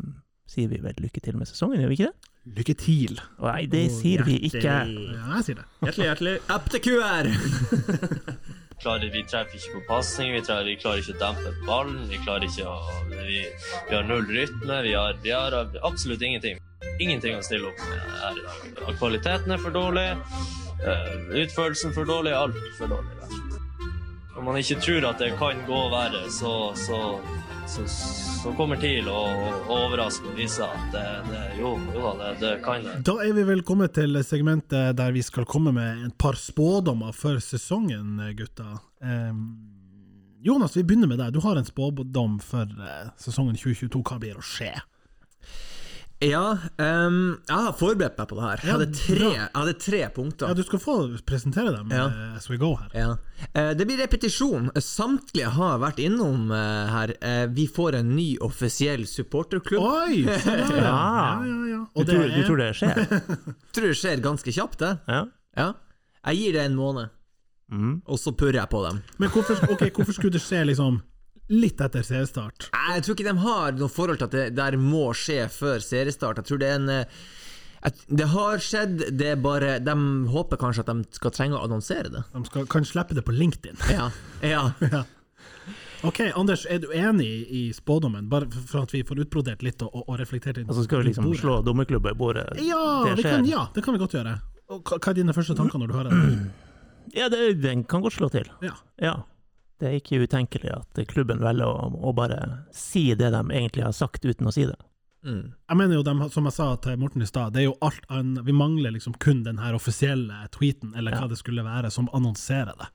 sier vi vel lykke til med sesongen, gjør vi ikke det? Lykke til. Nei, det sier vi ikke. Ja, jeg sier det. Hjertelig, hjertelig. Up to QR! [laughs] klarer, vi treffer ikke på pasning, vi, vi klarer ikke å dempe ballen, vi klarer ikke å Vi, vi har null rytme, vi har, vi har absolutt ingenting. Ingenting å stille opp med her i dag. Kvaliteten er for dårlig, eh, utførelsen for dårlig, alt for dårlig. Når man ikke tror at det kan gå verre, så, så, så kommer TIL å å overraske og vise at det, det, jo, jo det, det kan det. Da er vi vel kommet til segmentet der vi skal komme med et par spådommer for sesongen, gutta. Um, Jonas, vi begynner med deg. Du har en spådom for eh, sesongen 2022. Hva blir å skje? Ja, um, jeg har forberedt meg på det her. Jeg hadde tre, jeg hadde tre punkter. Ja, Du skal få presentere dem Ja. eh, as we go her. Ja. Eh, Det blir repetisjon. Samtlige har vært innom eh, her. Vi får en ny offisiell supporterklubb. Oi! [laughs] ja. Ja. ja, ja, ja. Du tror, du tror det skjer? [laughs] Tror det skjer ganske kjapt, det. Ja. Ja. Jeg gir det en måned, Mm. og så purrer jeg på dem. Men hvorfor, okay, hvorfor skulle det skje liksom litt etter seriestart? Jeg tror ikke de har noe forhold til at det der må skje før seriestart. Jeg tror det er en eh, at Det har skjedd, det er bare De håper kanskje at de skal trenge å annonsere det. De skal, kan slippe det på LinkedIn. [laughs] Ja. ja. [laughs] Ja. Ok, Anders, er du enig i spådommen? Bare for at vi får utbrodert litt og, og reflektert litt. Altså skal vi liksom bordet. slå dommerklubba i bordet? Ja det kan, ja, det kan vi godt gjøre. Og hva er dine første tanker når du hører det? Ja, det, den kan godt slå til. Ja. Ja. Det er ikke utenkelig at klubben velger å, å bare si det de egentlig har sagt, uten å si det. Mm. Jeg mener jo, de, som jeg sa til Morten i stad, det er jo alt an, vi mangler liksom kun den her offisielle tweeten, eller hva Ja. det skulle være, som annonserer det.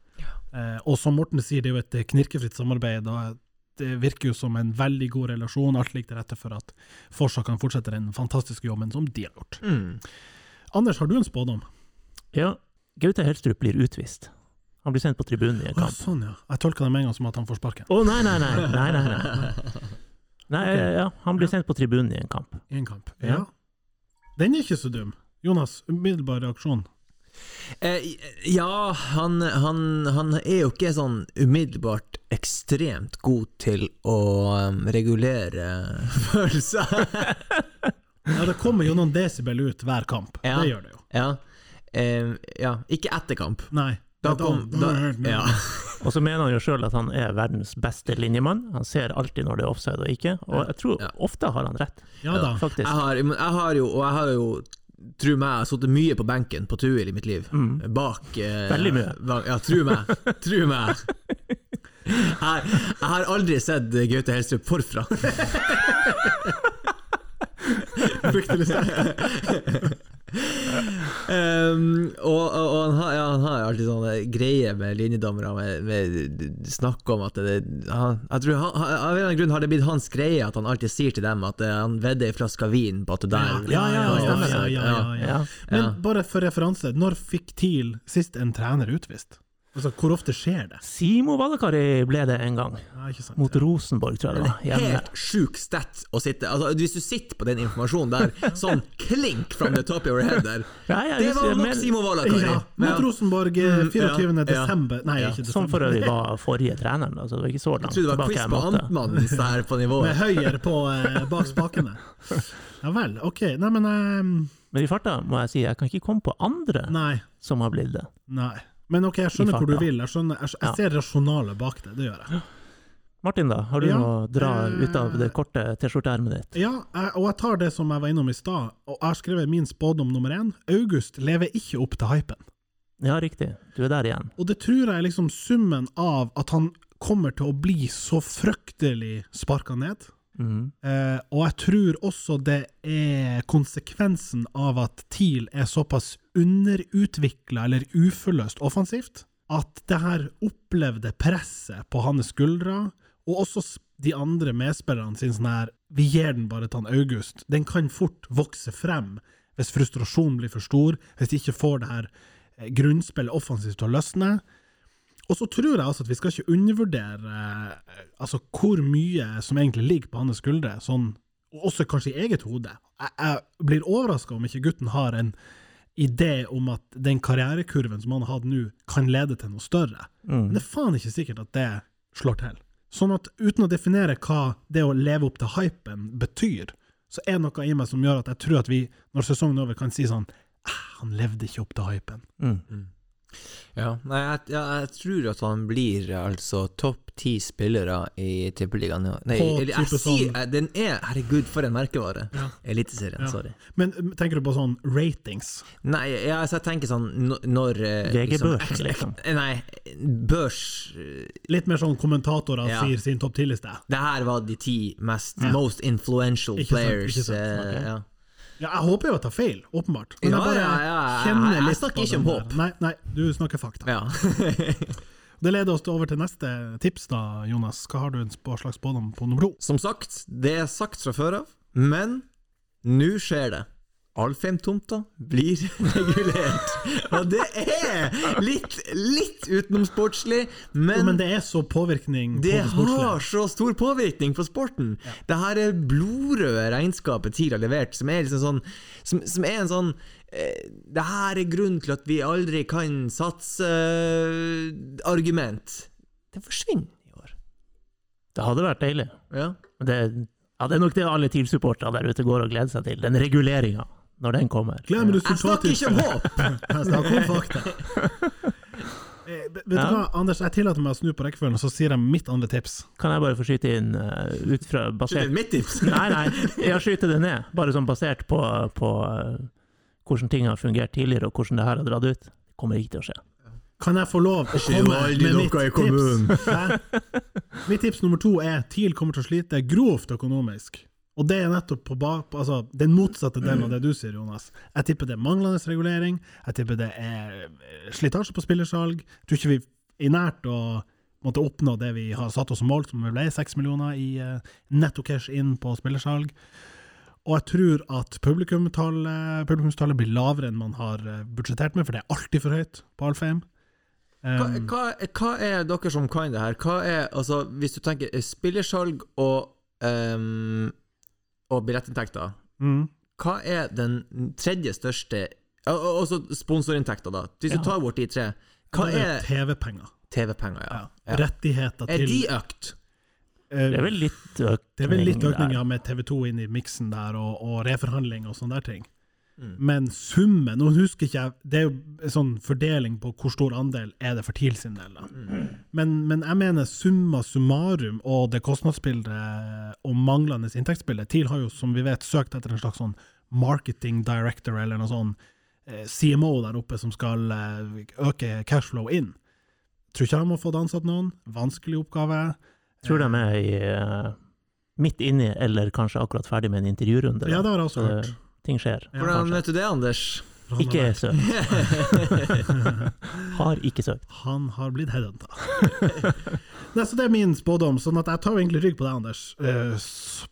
Eh, og som Morten sier, det er jo et knirkefritt samarbeid, og det virker jo som en veldig god relasjon. Alt ligger til rette for at Forsa kan fortsette den fantastiske jobben som de har gjort. Mm. Anders, har du en spådom? Ja, Gaute Helstrup blir utvist. Han blir sendt på tribunen i en Å, kamp. sånn, ja. Jeg tolka det med en gang som at han får sparken. Å, nei, nei, nei. nei, nei, nei. [laughs] nei ja, han blir sendt på tribunen i en kamp. I en kamp. Ja. Ja. Den er ikke så dum. Jonas, umiddelbar reaksjon. Eh, ja, han, han, han er jo ikke sånn umiddelbart ekstremt god til å um, regulere [laughs] følelser. Ja, det kommer jo noen desibel ut hver kamp. Ja. Det gjør det jo. ja. Eh, ja, ikke etter kamp. Nei. Da kom da- ja. [laughs] Og så mener han jo sjøl at han er verdens beste linjemann. Han ser alltid når det er offside og ikke, og jeg tror Ja. ofte har han rett, Ja da. faktisk. Jeg har, jeg har jo, og jeg har jo Tro meg, jeg har sittet mye på benken på Tuil i mitt liv. Bak eh, Veldig mye. Bak, ja, tro meg. Tro meg. [laughs] Jeg, jeg har aldri sett Gaute Helstrup forfra. [laughs] Fryktelig sterkt. Um, og, og, han, har, ja, han har alltid sånne greier med linjedommere, med, med snakk om at det, han, Jeg tror han, Av en eller annen grunn har det blitt hans greie at han alltid sier til dem at eh, han vedder ei flaske vin på at det der Ja, ja, ja, stemmer ja, ja, ja, ja. Ja. Men bare for referanse, når fikk TIL sist en trener utvist? Altså, hvor ofte skjer det? Simo Valakari ble det en gang, Ja, ikke sant? mot Rosenborg, tror jeg det var. Hjemme. Helt sjuk stat å sitte altså, Hvis du sitter på den informasjonen der, sånn klink from the top of your head der [laughs] Ja, ja, Det var nok men- Simo Valakari. Ja, mot Rosenborg eh, Mm, 24. ja, ja. desember Nei, Ja. ikke Som for desember. øvrig [laughs] var forrige treneren, altså det var ikke så langt Jeg trodde det var quiz på nivået. Der på Med høyere på eh, bak spakene. Ja vel, ok. Nei, men eh, Men i farta må jeg si, jeg kan ikke komme på andre Nei. som har blitt det. Nei. Men ok, jeg skjønner hvor du vil. Jeg, skjønner, jeg, jeg ser rasjonalet bak det. Det gjør jeg. Martin, da? Har du Ja, noe å dra eh, ut av det korte T-skjorteermet ditt? Ja, og jeg tar det som jeg var innom i stad, og jeg har skrevet min spådom nummer én. August lever ikke opp til hypen. Ja, riktig. Du er der igjen. Og det tror jeg er liksom summen av at han kommer til å bli så fryktelig sparka ned. Eh, og jeg tror også det er konsekvensen av at TIL er såpass underutvikla eller uforløst offensivt, at det her opplevde presset på hans skuldre, og også de andre medspillerne sin sånn her Vi gir den bare til August. Den kan fort vokse frem hvis frustrasjonen blir for stor, hvis de ikke får det her eh, grunnspillet offensivt til å løsne. Og så tror jeg altså at vi skal ikke undervurdere eh, altså hvor mye som egentlig ligger på hans skuldre, sånn, også kanskje i eget hode. Jeg, jeg blir overraska om ikke gutten har en idé om at den karrierekurven som han har hatt nå, kan lede til noe større. Mm. Men det er faen ikke sikkert at det slår til. Sånn at uten å definere hva det å leve opp til hypen betyr, så er det noe i meg som gjør at jeg tror at vi, når sesongen er over, kan si sånn «Ah, Han levde ikke opp til hypen. Mm. Ja, nei, jeg, jeg, jeg tror at han blir altså topp ti spillere i Tippeligaen. Nei, jeg type sier sånn- eh, Den er Herregud, for en merkevare! Ja. Eliteserien, Ja. sorry. Men tenker du på sånn ratings? Nei, altså, jeg tenker sånn når eh, VG liksom, Børs, liksom. Nei, børs eh, Litt mer sånn kommentatorer Ja. sier sin topp ti-liste. Det her var de ti mest Ja. most influential Ikke sant, players. ikke sant, eh, ok. ja. Ja, jeg håper jo at jeg tar feil, åpenbart. Men jeg bare ja, ja, jeg- kjenner snakker ikke om håp. Nei, nei, du snakker fakta. Ja. [laughs] Det leder oss over til neste tips, da, Jonas. Hva har du en slags spådom på nummer to? Som sagt, det er sagt fra før av, men nå skjer det. Alfheim-tomta blir [laughs] regulert. Og det er litt, litt utenomsportslig, men, Men det er så påvirkning på det det har så stor påvirkning på sporten. Det her er blodrøde regnskapet TIL har levert, som er liksom sånn Som, som er en sånn eh, Det her er grunnen til at vi aldri kan satse eh, argument. Det forsvinner i år. Det hadde vært deilig. Ja. Det, ja, det er nok det alle TIL-supportere der ute går og gleder seg til. Den reguleringa, når den kommer. Glem Jeg snakker ikke om håp! [laughs] Jeg snakker om fakta. Eh, Vet du Ja. hva, Anders, jeg tillater meg å snu på rekkefølgen, og så sier jeg mitt andre tips. Kan jeg bare få skyte inn uh, ut fra basert er mitt tips. [laughs] Nei, nei, jeg skyter det ned. Bare sånn basert på, på uh, hvordan ting har fungert tidligere, og hvordan det her har dratt ut. Det kommer ikke til å skje. Kan jeg få lov å komme med mitt tips? Mitt tips nummer to er TIL kommer til å slite grovt økonomisk. Og det er nettopp på bak, altså, den motsatte delen av det du sier, Jonas. Jeg tipper det er manglende regulering. Jeg tipper det er eh, slitasje på spillersalg. Jeg tror ikke vi er nært å måtte oppnå det vi har satt oss som mål, som ble seks millioner i eh, netto cash inn på spillersalg. Og jeg tror at publikumstallet, publikumstallet blir lavere enn man har eh, budsjettert med, for det er alltid for høyt på Alfheim. Hva, Um, hva, hva er dere som kan det her? Hva er, altså, hvis du tenker spillersalg og, ehm, og billettinntekter, mm. hva er den tredje største og- så sponsorinntekter, da. Hvis du Ja. tar bort de tre, hva Det er TV-penger. TV-penger, ja. ja. Rettigheter Er de økt? eh, Det er vel litt økning det er vel litt økning ja, med TV2 inn i miksen der, og, og reforhandling og sånne der ting. Mm. Men summen Nå husker ikke jeg Det er jo sånn fordeling på hvor stor andel er det for TIL sin del. Mm. Men, men jeg mener summa summarum og det kostnadsbildet og manglende inntektsbilde TIL har jo, som vi vet, søkt etter en slags sånn marketing director eller noe sånn eh, CMO der oppe som skal eh, øke cashflow inn. Tror ikke de har fått ansatt noen. Vanskelig oppgave. Tror de er i, eh, midt inni, eller kanskje akkurat ferdig med en intervjurunde. Ja, det har jeg også Så hørt. Ting skjer. Ja, Hvordan vet du det, Anders? Han Ikke har søkt. [laughs] Har ikke søkt. Han har blitt headhunta. [laughs] Nei, så det er min spådom, sånn at jeg tar egentlig rygg på deg, Anders, eh,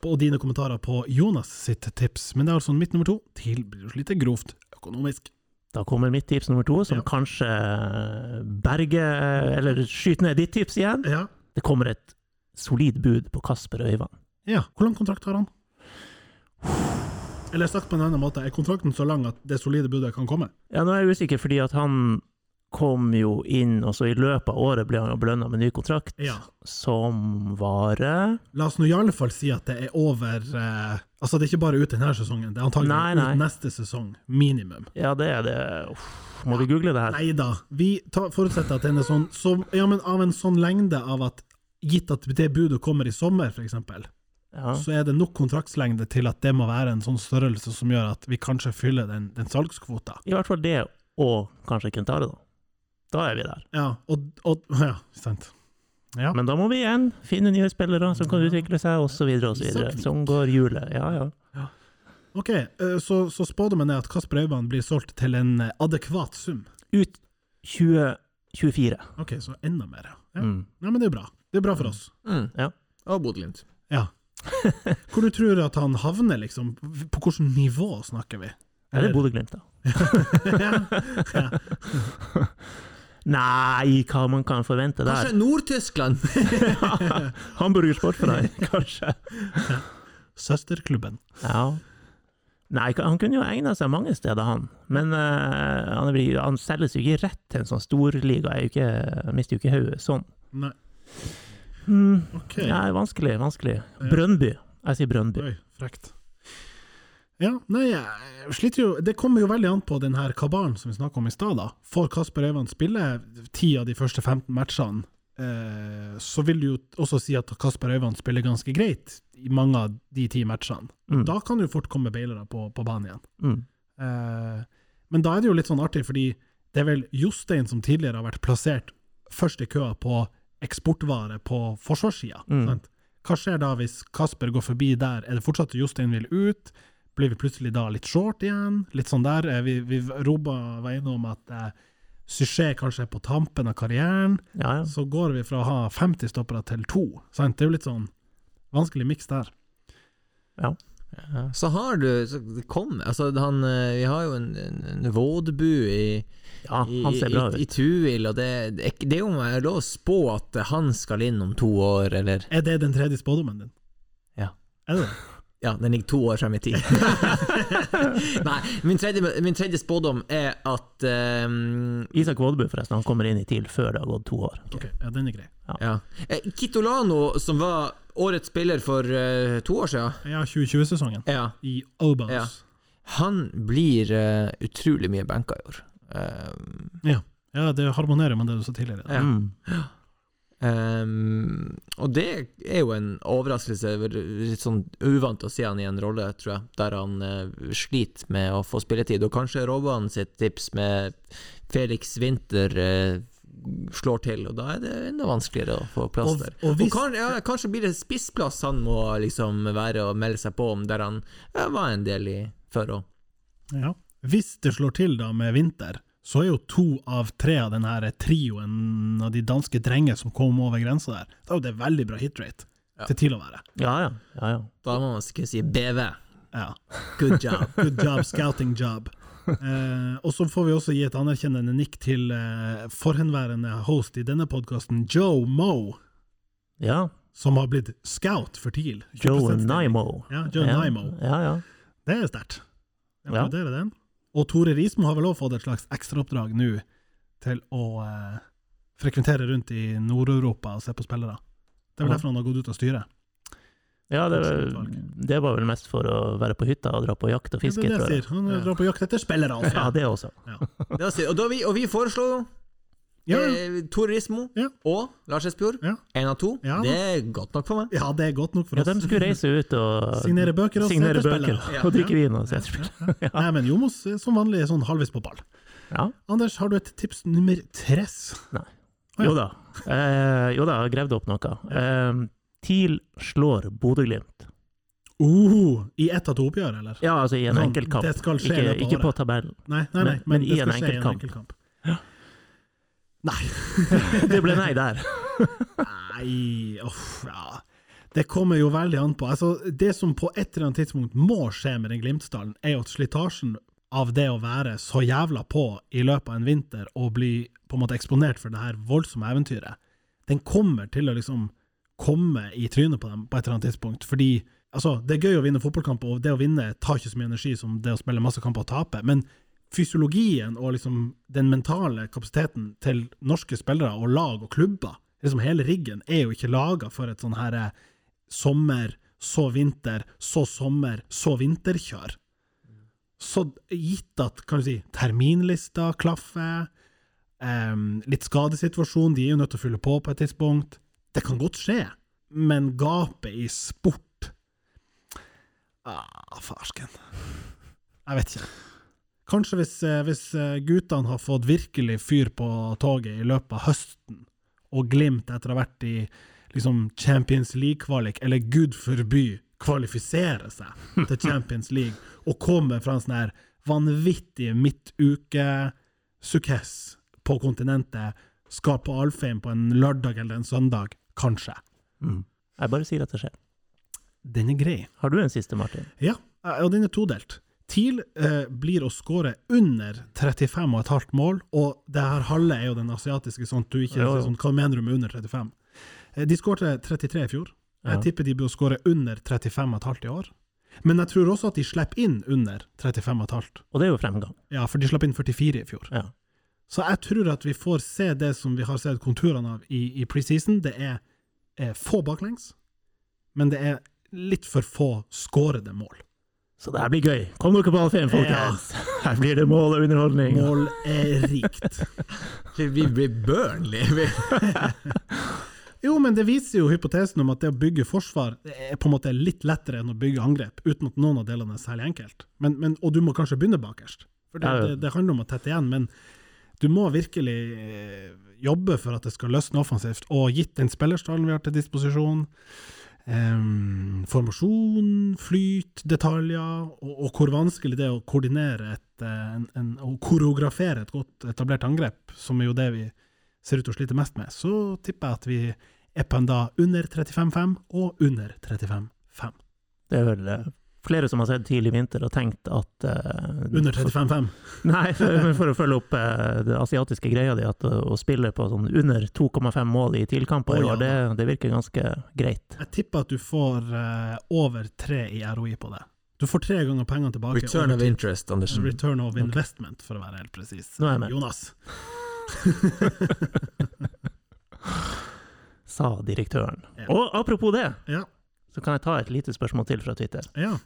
og dine kommentarer på Jonas sitt tips. Men det er altså mitt nummer to. TIL litt grovt økonomisk. Da kommer mitt tips nummer to, som Ja. kanskje berger Eller skyter ned ditt tips igjen. Ja. Det kommer et solid bud på Kasper Øyvand. ja. Hvor lang kontrakt har han? Eller sagt på en annen måte, er kontrakten så lang at det solide budet kan komme? Ja, nå er jeg usikker, fordi at han kom jo inn, og så i løpet av året ble han belønna med ny kontrakt, Ja. som varer La oss nå i alle fall si at det er over eh, Altså, det er ikke bare ut denne sesongen, det er antagelig Nei, nei. ut neste sesong. Minimum. Ja, det er det. Uff, må vi google det her? Nei da. Vi tar, forutsetter at den er sånn så, Ja, men av en sånn lengde av at gitt at det budet kommer i sommer, f.eks., Ja. så er det nok kontraktslengde til at det må være en sånn størrelse som gjør at vi kanskje fyller den, den salgskvota. I hvert fall det, og kanskje Kentare, da. Da er vi der. Ja, og, og Ja, sant. Ja. Men da må vi igjen finne nye spillere som kan utvikle seg, osv., osv. Sånn går hjulet. Ja, ja. Ok, eh, så, så spådommen er at Kasper Øyvand blir solgt til en eh, adekvat sum. Ut 2024. Ok, så enda mer, ja. ja. Mm. ja. men det er bra. Det er bra for oss. Mm. Ja. Og Bodø-Glimt. Ja. [laughs] Hvor du tror at han havner, liksom? På hvilket nivå snakker vi? Eller Bodø-Glimt, da. [laughs] [laughs] Nei, hva man kan forvente der. Kanskje Nord-Tyskland? Hamburger deg, kanskje. Søsterklubben. Ja. Nei, han kunne jo egna seg mange steder, han. Men uh, han, blir, han selges jo ikke rett til en sånn storliga. Han mister jo ikke hodet sånn. Nei. Hmm. okay. Nei, vanskelig, vanskelig. Ja. Brøndby. Jeg sier Brøndby. Oi, frekt. Ja, nei, jeg sliter jo Det kommer jo veldig an på den her kabalen som vi snakka om i stad, da. Får Kasper Øyvand spille ti av de første 15 matchene, eh, så vil du jo også si at Kasper Øyvand spiller ganske greit i mange av de ti matchene. Mm. Da kan du jo fort komme bailere på, på banen igjen. Mm. Eh, men da er det jo litt sånn artig, fordi det er vel Jostein som tidligere har vært plassert først i køa på eksportvare på forsvarssida. Mm. Hva skjer da hvis Kasper går forbi der? Er det fortsatt Jostein vil ut? Blir vi plutselig da litt short igjen? Litt sånn der. Eh, Vi, vi Roba var innom at eh, Suché kanskje er på tampen av karrieren. Ja, ja. Så går vi fra å ha 50 stoppere til to. Sant? Det er jo litt sånn vanskelig miks der. Ja. Så har du så kom, altså han, eh, Vi har jo en, en, en Vådbu i Ja, han ser bra i, ut. i, i Tuil, og det, det, det er jo lov å spå at han skal inn om to år, eller Er det den tredje spådommen din? Ja. Er det det? [laughs] Ja, den ligger to år frem i tid. [laughs] Nei, min tredje, min tredje spådom er at um, Isak Vådbu, forresten. Han kommer inn i TIL før det har gått to år. Ok, ja, den er grei. ja. Ja. Kitolano, som var årets spiller for uh, to år siden, Ja, 2020-sesongen. ja, I Obos. Ja. han blir uh, utrolig mye benka i år. Um, Ja. ja, det harmonerer med det du sa tidligere. Ja. Mm. Um, og det er jo en overraskelse, litt sånn uvant å se han i en rolle, tror jeg, der han uh, sliter med å få spilletid. Og kanskje Robban sitt tips med Felix Winther eh, slår til, og da er det enda vanskeligere å få plass Og- der. og hvis- og kan, ja, kanskje blir det spissplass han må liksom være og melde seg på om, der han ja, var en del i før òg. Ja. Hvis det slår til da med vinter, så er jo to av tre av denne trioen av de danske drenger som kom over grensa der, da er jo det veldig bra hitrate Ja. til TIL å være. Ja, ja. ja, ja. Da må man skulle si BV. Ja. Good job. Good job, scouting job. Eh, og så får vi også gi et anerkjennende nikk til eh, forhenværende host i denne podkasten, Joe Moe, ja. som har blitt scout for TIL. Joe 20% Naimo. Ja, Joe ja. Naimo. Ja, ja. Det er sterkt. Jeg Ja. applauderer den. Og Tore Rismo har vel også fått et slags ekstraoppdrag nå til å eh, frekventere rundt i Nord-Europa og se på spillere. Det er vel derfor han har gått ut av styret. Ja det, Utvalg. det var vel mest for å være på hytta og dra på jakt og Det fiske, er det tror jeg jeg. sier. Han drar på jakt etter spillere. Altså. Ja, det også. [laughs] Det var og, da vi, og vi foreslo Ja, ja. eh, Turismo Rismo Ja. og Lars Espejord. Ja. Av to. Ja. Det er godt nok for meg. ja, det er godt nok for oss. Ja, de skulle reise ut og [laughs] Signere bøker og signere bøker. Ja. [laughs] og drikke vin og se etter spillere. Nei, men Jomos er som vanlig er sånn halvvis på ball. Ja. Anders, har du et tips nummer tres? Nei. Oh, ja. Jo da. Eh, jo da, jeg gravde opp noe. Eh, TIL slår Bodø-Glimt. Uh, I ett av to oppgjør, eller? Ja, altså i en Sånn, enkeltkamp. det skal skje Ikke, ikke på tabellen. Nei, nei, nei, Men- men, men i en skje i en enkelt kamp. Ja. Nei. [laughs] Det ble nei der. Nei, uff, ja. Det kommer jo veldig an på. Altså, det som på et eller annet tidspunkt må skje med den Glimtsdalen, er jo at slitasjen av det å være så jævla på i løpet av en vinter og bli på en måte eksponert for det her voldsomme eventyret, den kommer til å liksom komme i trynet på dem på et eller annet tidspunkt. Fordi altså, det er gøy å vinne fotballkamper, og det å vinne tar ikke så mye energi som det å spille masse kamper og tape. Men fysiologien og liksom den mentale kapasiteten til norske spillere og lag og klubber, liksom hele riggen, er jo ikke laga for et sånn her eh, sommer, så vinter, så sommer, så vinterkjør. Så gitt at kan du si, terminlista klaffer, um, litt skadesituasjon, de er jo nødt til å fylle på på et tidspunkt. Det kan godt skje, men gapet i sport Ah, farsken. Jeg vet ikke. Kanskje hvis, eh, hvis eh, guttene har fått virkelig fyr på toget i løpet av høsten, og Glimt etter å ha vært i liksom Champions League-kvalik, eller gud forby, kvalifisere seg til [laughs] Champions League, og komme fra en sånn her vanvittig midtuke-sukkess på kontinentet, skal på Alfheim på en lørdag eller en søndag, kanskje. Mm. Jeg bare sier at det skjer. Den er grei. Har du en siste, Martin? Ja, og den er todelt. TIL eh, blir å skåre under 35,5 mål, og det her halve er jo den asiatiske, sånn du ikke Jo, jo. sånn, hva mener du med under 35? Eh, de skårte 33 i fjor. Jeg Ja. tipper de blir å skåre under 35,5 i år. Men jeg tror også at de slipper inn under 35,5. Og det er jo fremgang. Ja, for de slapp inn 44 i fjor. Ja. Så jeg tror at vi får se det som vi har sett konturene av i, i preseason. Det er, er få baklengs, men det er litt for få skårede mål. Så det her blir gøy. Kom dere på Alfheim, folkens! Her blir det mål og underholdning. Mål er rikt. [laughs] Vi blir Burnley. Vi- [laughs] Jo, men det viser jo hypotesen om at det å bygge forsvar er på en måte litt lettere enn å bygge angrep, uten at noen av delene er særlig enkelt. Men, men, og du må kanskje begynne bakerst, for det, Ja, ja. det, det handler om å tette igjen. Men du må virkelig eh, jobbe for at det skal løsne offensivt, og gitt den spillerstallen vi har til disposisjon, Um, formasjon, flyt, detaljer, og, og hvor vanskelig det er å koordinere et, eh, en, en, og koreografere et godt etablert angrep, som er jo det vi ser ut til å slite mest med, så tipper jeg at vi er på en da under 35-5 og under 35-5. Det er eh, flere som har sett tidlig vinter og tenkt at uh, Under 35,5? [laughs] Nei, for, men for å følge opp uh, det asiatiske greia di, at å, å spille på sånn under 2,5 mål i TIL-kamper i ja. det, det virker ganske greit. Jeg tipper at du får uh, over tre i ROI på det. Du får tre ganger pengene tilbake. Return of interest, Andersen. Return of investment, for å være helt presis. Nå er jeg med. Jonas. [laughs] Sa direktøren. Ja. Og apropos det, Ja. Så kan jeg ta et lite spørsmål til fra Twitter. ja.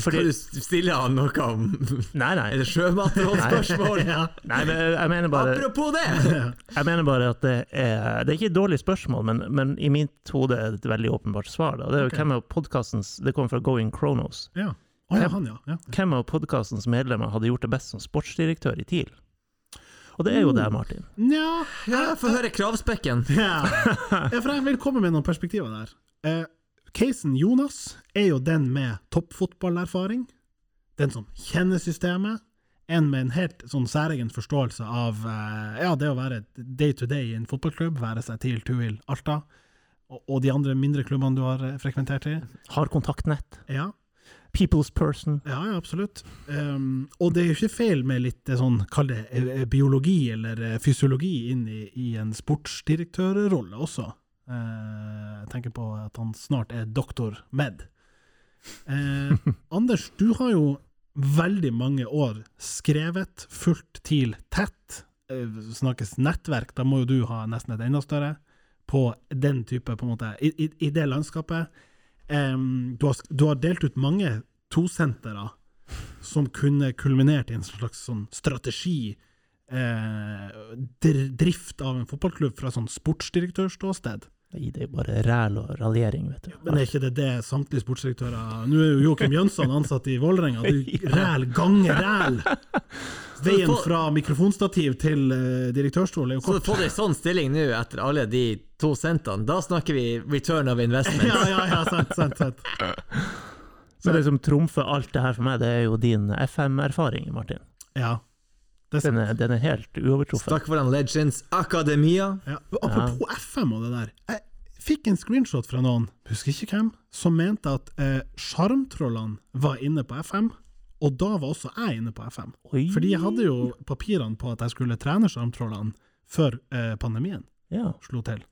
Skal du stille han noe om [laughs] Nei, nei. Er det sjømatrådsspørsmål? ja. Nei, men jeg mener bare Apropos det! [laughs] Jeg mener bare at det er Det er ikke et dårlig spørsmål, men, men i mitt hode er det et veldig åpenbart svar. Da. Det er jo okay. hvem av podcastens Det kommer fra Going Kronos. ja. Oh, ja, han, ja. ja. Hvem av podkastens medlemmer hadde gjort det best som sportsdirektør i TIL? Og det er jo det, Martin. Nja Ja, Få høre kravspekken. ja. ja, for jeg vil komme med noen perspektiver der. Eh, casen Jonas er jo den med toppfotballerfaring. Den som kjenner systemet. En med en helt sånn særegen forståelse av eh, ja, det å være day to day i en fotballklubb, være seg TIL, Tuil, Alta, og, og de andre mindre klubbene du har eh, frekventert i. Har kontaktnett. Ja, People's person. ja, ja absolutt. Um, og det er jo ikke feil med litt eh, sånn, kall det biologi eller fysiologi inn i, i en sportsdirektørrolle også. Eh, jeg tenker på at han snart er doktor med. Eh, [laughs] Anders, du har jo veldig mange år skrevet, fulgt TIL tett. Eh, snakkes nettverk, da må jo du ha nesten et enda større, på den type, på en måte, i, i, i det landskapet. Eh, du, har, du har delt ut mange tosentere som kunne kulminert i en slags sånn strategi, eh, drift av en fotballklubb fra sånn sportsdirektørståsted. Nei, det er jo bare ræl og raljering, vet du. Men er ikke det det samtlige sportsdirektører Nå er jo Joakim Jønsson ansatt i Vålerenga. Du [laughs] ræl ganger ræl! [laughs] Veien fra mikrofonstativ til eh, direktørstol er jo Så kort. få en sånn stilling nå etter alle de to centene, da snakker vi return of investment. [laughs] Ja, ja, ja, sant, sant, sant. Så det som trumfer alt det her for meg, det er jo din FM-erfaring, Martin. Ja. Det er Den er, den er helt uovertruffen. Takk for den Legends Akademia. Ja. Apropos FM og det der. Jeg fikk en screenshot fra noen, husker ikke hvem, som mente at eh, Sjarmtrollene var inne på FM, og da var også jeg inne på FM. Oi. Fordi jeg hadde jo papirene på at jeg skulle trene Sjarmtrollene før eh, pandemien Ja. slo til.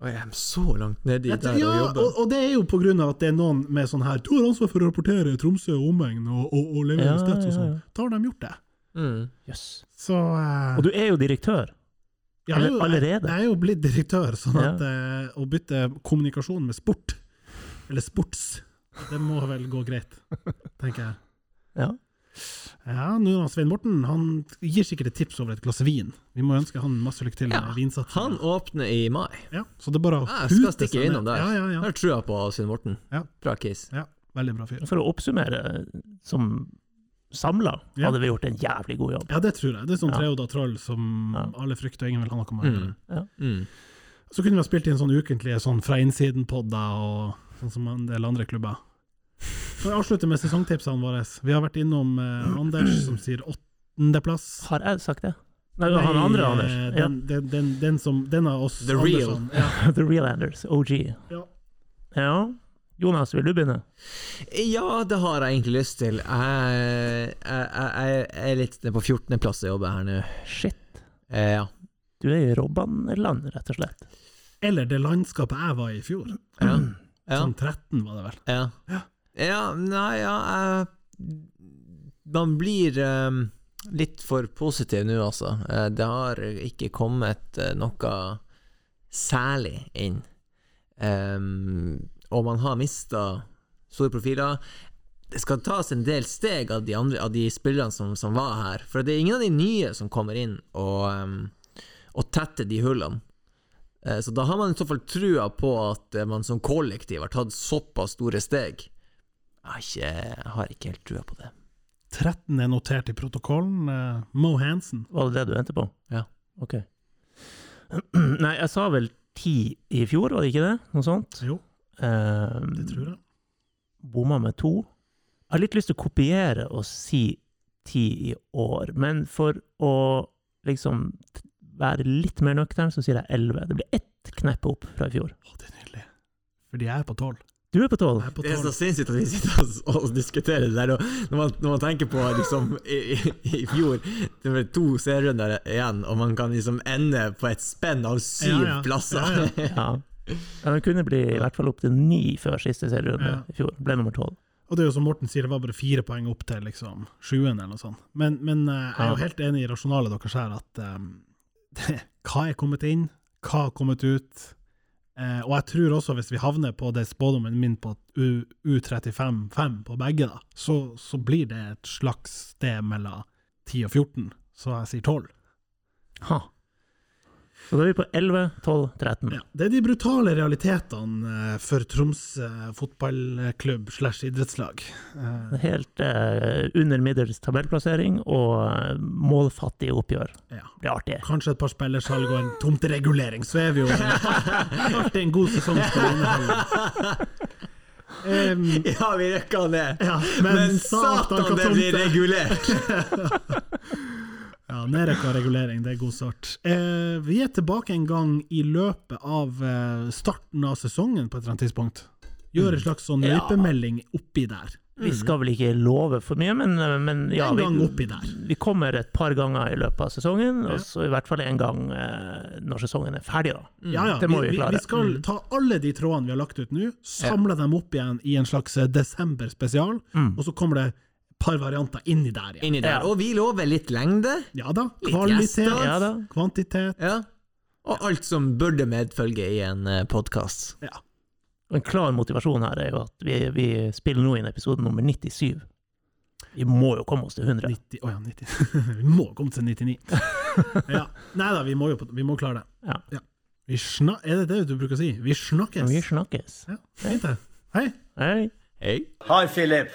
Og jeg er så langt nedi Jeg der ja, og jobber. og, og det er jo på grunn av at det er noen med sånn her Du har ansvar for å rapportere Tromsø og omegn og, og, og levere Ja, stats og ja, sånn. ja. Da har de gjort det. Mm. Yes. Så uh, Og du er jo direktør. jeg er jo- allerede? Jeg, jeg er jo blitt direktør, sånn Ja. at eh, å bytte kommunikasjon med sport, eller sports, det må vel gå greit, tenker jeg. Ja. Ja, nå Svein Morten han gir sikkert et tips over et glass vin. Vi må ønske han masse lykke til med Ja. Han åpner i mai. Ja, så det er bare å Jeg skal stikke innom der. Ja, ja, Jeg ja. har trua på Svein Morten. Ja. Bra case. ja. Veldig bra fyr. For å oppsummere, som samla Ja. hadde vi gjort en jævlig god jobb. Ja, det tror jeg. Det er sånn Ja. Treoda Troll som Ja. alle frykter, og ingen vil ha noe med å gjøre. Mm. Mm. Så kunne vi ha spilt inn sånn ukentlige sånn fra innsiden-podder og sånn som en del andre klubber. Så jeg avslutter med sesongtipsene våre. Vi har vært innom eh, Anders som sier åttendeplass. Har jeg sagt det? Nei, han andre eh, Anders. Ja. Den, den, den, den som Den av oss The real. Andersson. Ja. [laughs] The real Anders. OG. Ja. Ja. Jonas, vil du begynne? Ja, det har jeg egentlig lyst til. Jeg, jeg, jeg, jeg er litt på 14.-plass jeg jobber her nå. Shit. Eh, ja. Du er i Robban-land, rett og slett. Eller det landskapet jeg var i i fjor. Ja. ja. [clears throat] Sånn 13 var det vel. Ja. Ja, nei, ja Man blir um, litt for positiv nå, altså. Eh, det har ikke kommet eh, noe særlig inn. Ehm, og man har mista store profiler. Det skal tas en del steg av de, andre, av de spillerne som, som var her. For det er ingen av de nye som kommer inn og, um, og tetter de hullene. Eh, Så da har man i så fall trua på at eh, man som kollektiv har tatt såpass store steg. Jeg har ikke, jeg har ikke helt trua på det. 13 er notert i protokollen. Eh, Mo Hansen. Var det det du endte på? Ja. Ok. [clears throat] Nei, jeg sa vel ti i fjor, var det ikke det? Noe sånt? Jo, Um, det tror jeg. Bomma med to. Jeg har litt lyst til å kopiere og si ti i år, men for å liksom være litt mer nøktern, så sier jeg elleve. Det blir ett knepp opp fra i fjor. Å, det er nydelig. Fordi jeg er på 12. Du er på tolv. Det er så 12. sinnssykt at vi sitter og, diskuterer det der. Og når, man, når man tenker på liksom i, i, i fjor Det var to serierunder igjen, og man kan liksom ende på et spenn av syv Ja, ja. plasser. Ja, Ja. den kunne bli i hvert fall opp til ni før siste serierunde Ja. i fjor. Ble nummer tolv. Og det er jo som Morten sier, det var bare fire poeng opp til liksom sjuende eller noe sånt. Men, men eh, jeg er jo helt enig i rasjonalet deres her, at um, [laughs] hva er kommet inn, hva har kommet ut? Eh, og jeg tror også, hvis vi havner på det spådommen min på U- U35-5 på begge, da, så, så blir det et slags sted mellom 10 og 14, så jeg sier 12. Ha. Så da er vi på 11, 12, 13. Ja, det er de brutale realitetene eh, for Tromsø fotballklubb slash idrettslag. Eh, Helt eh, under middels tabellplassering og eh, målfattige oppgjør. ja. Det blir artig. Kanskje et par spillersalg og en tomteregulering, så er vi jo [laughs] [laughs] artig en god sesong skal inneholde. Um, Ja, vi røkka det, ja, Men satan, satan det blir regulert! [laughs] Ja, nedrekka regulering, det er god start. Eh, vi er tilbake en gang i løpet av eh, starten av sesongen på et eller annet tidspunkt. Gjør en slags sånn løypemelding oppi der. Vi skal vel ikke love for mye, men, men ja, En vi, vi kommer et par ganger i løpet av sesongen, Ja. og så i hvert fall en gang eh, når sesongen er ferdig. da. Ja, ja, Det må vi vi, klare. vi skal ta alle de trådene vi har lagt ut nå, samle dem opp igjen i en slags eh, desember-spesial, Mm. og så kommer det et par varianter inni der Ja. Inni der. Ja. Og vi lover litt lengde. Ja da. Kvalitet. Ja da. kvantitet. Ja. Og alt som burde medfølge i en podkast. Ja. En klar motivasjon her er jo at vi, vi spiller nå inn episode nummer 97. Vi må jo komme oss til 100. 90, oh ja, 90. [laughs] vi må komme til 99. [laughs] ja. Nei da, vi må jo på, vi må klare det. Ja. Vi sna er det det du bruker å si? Vi snakkes. Vi snakkes. Ja, fint det. Hei. Hei. Hei. Hi, Philip.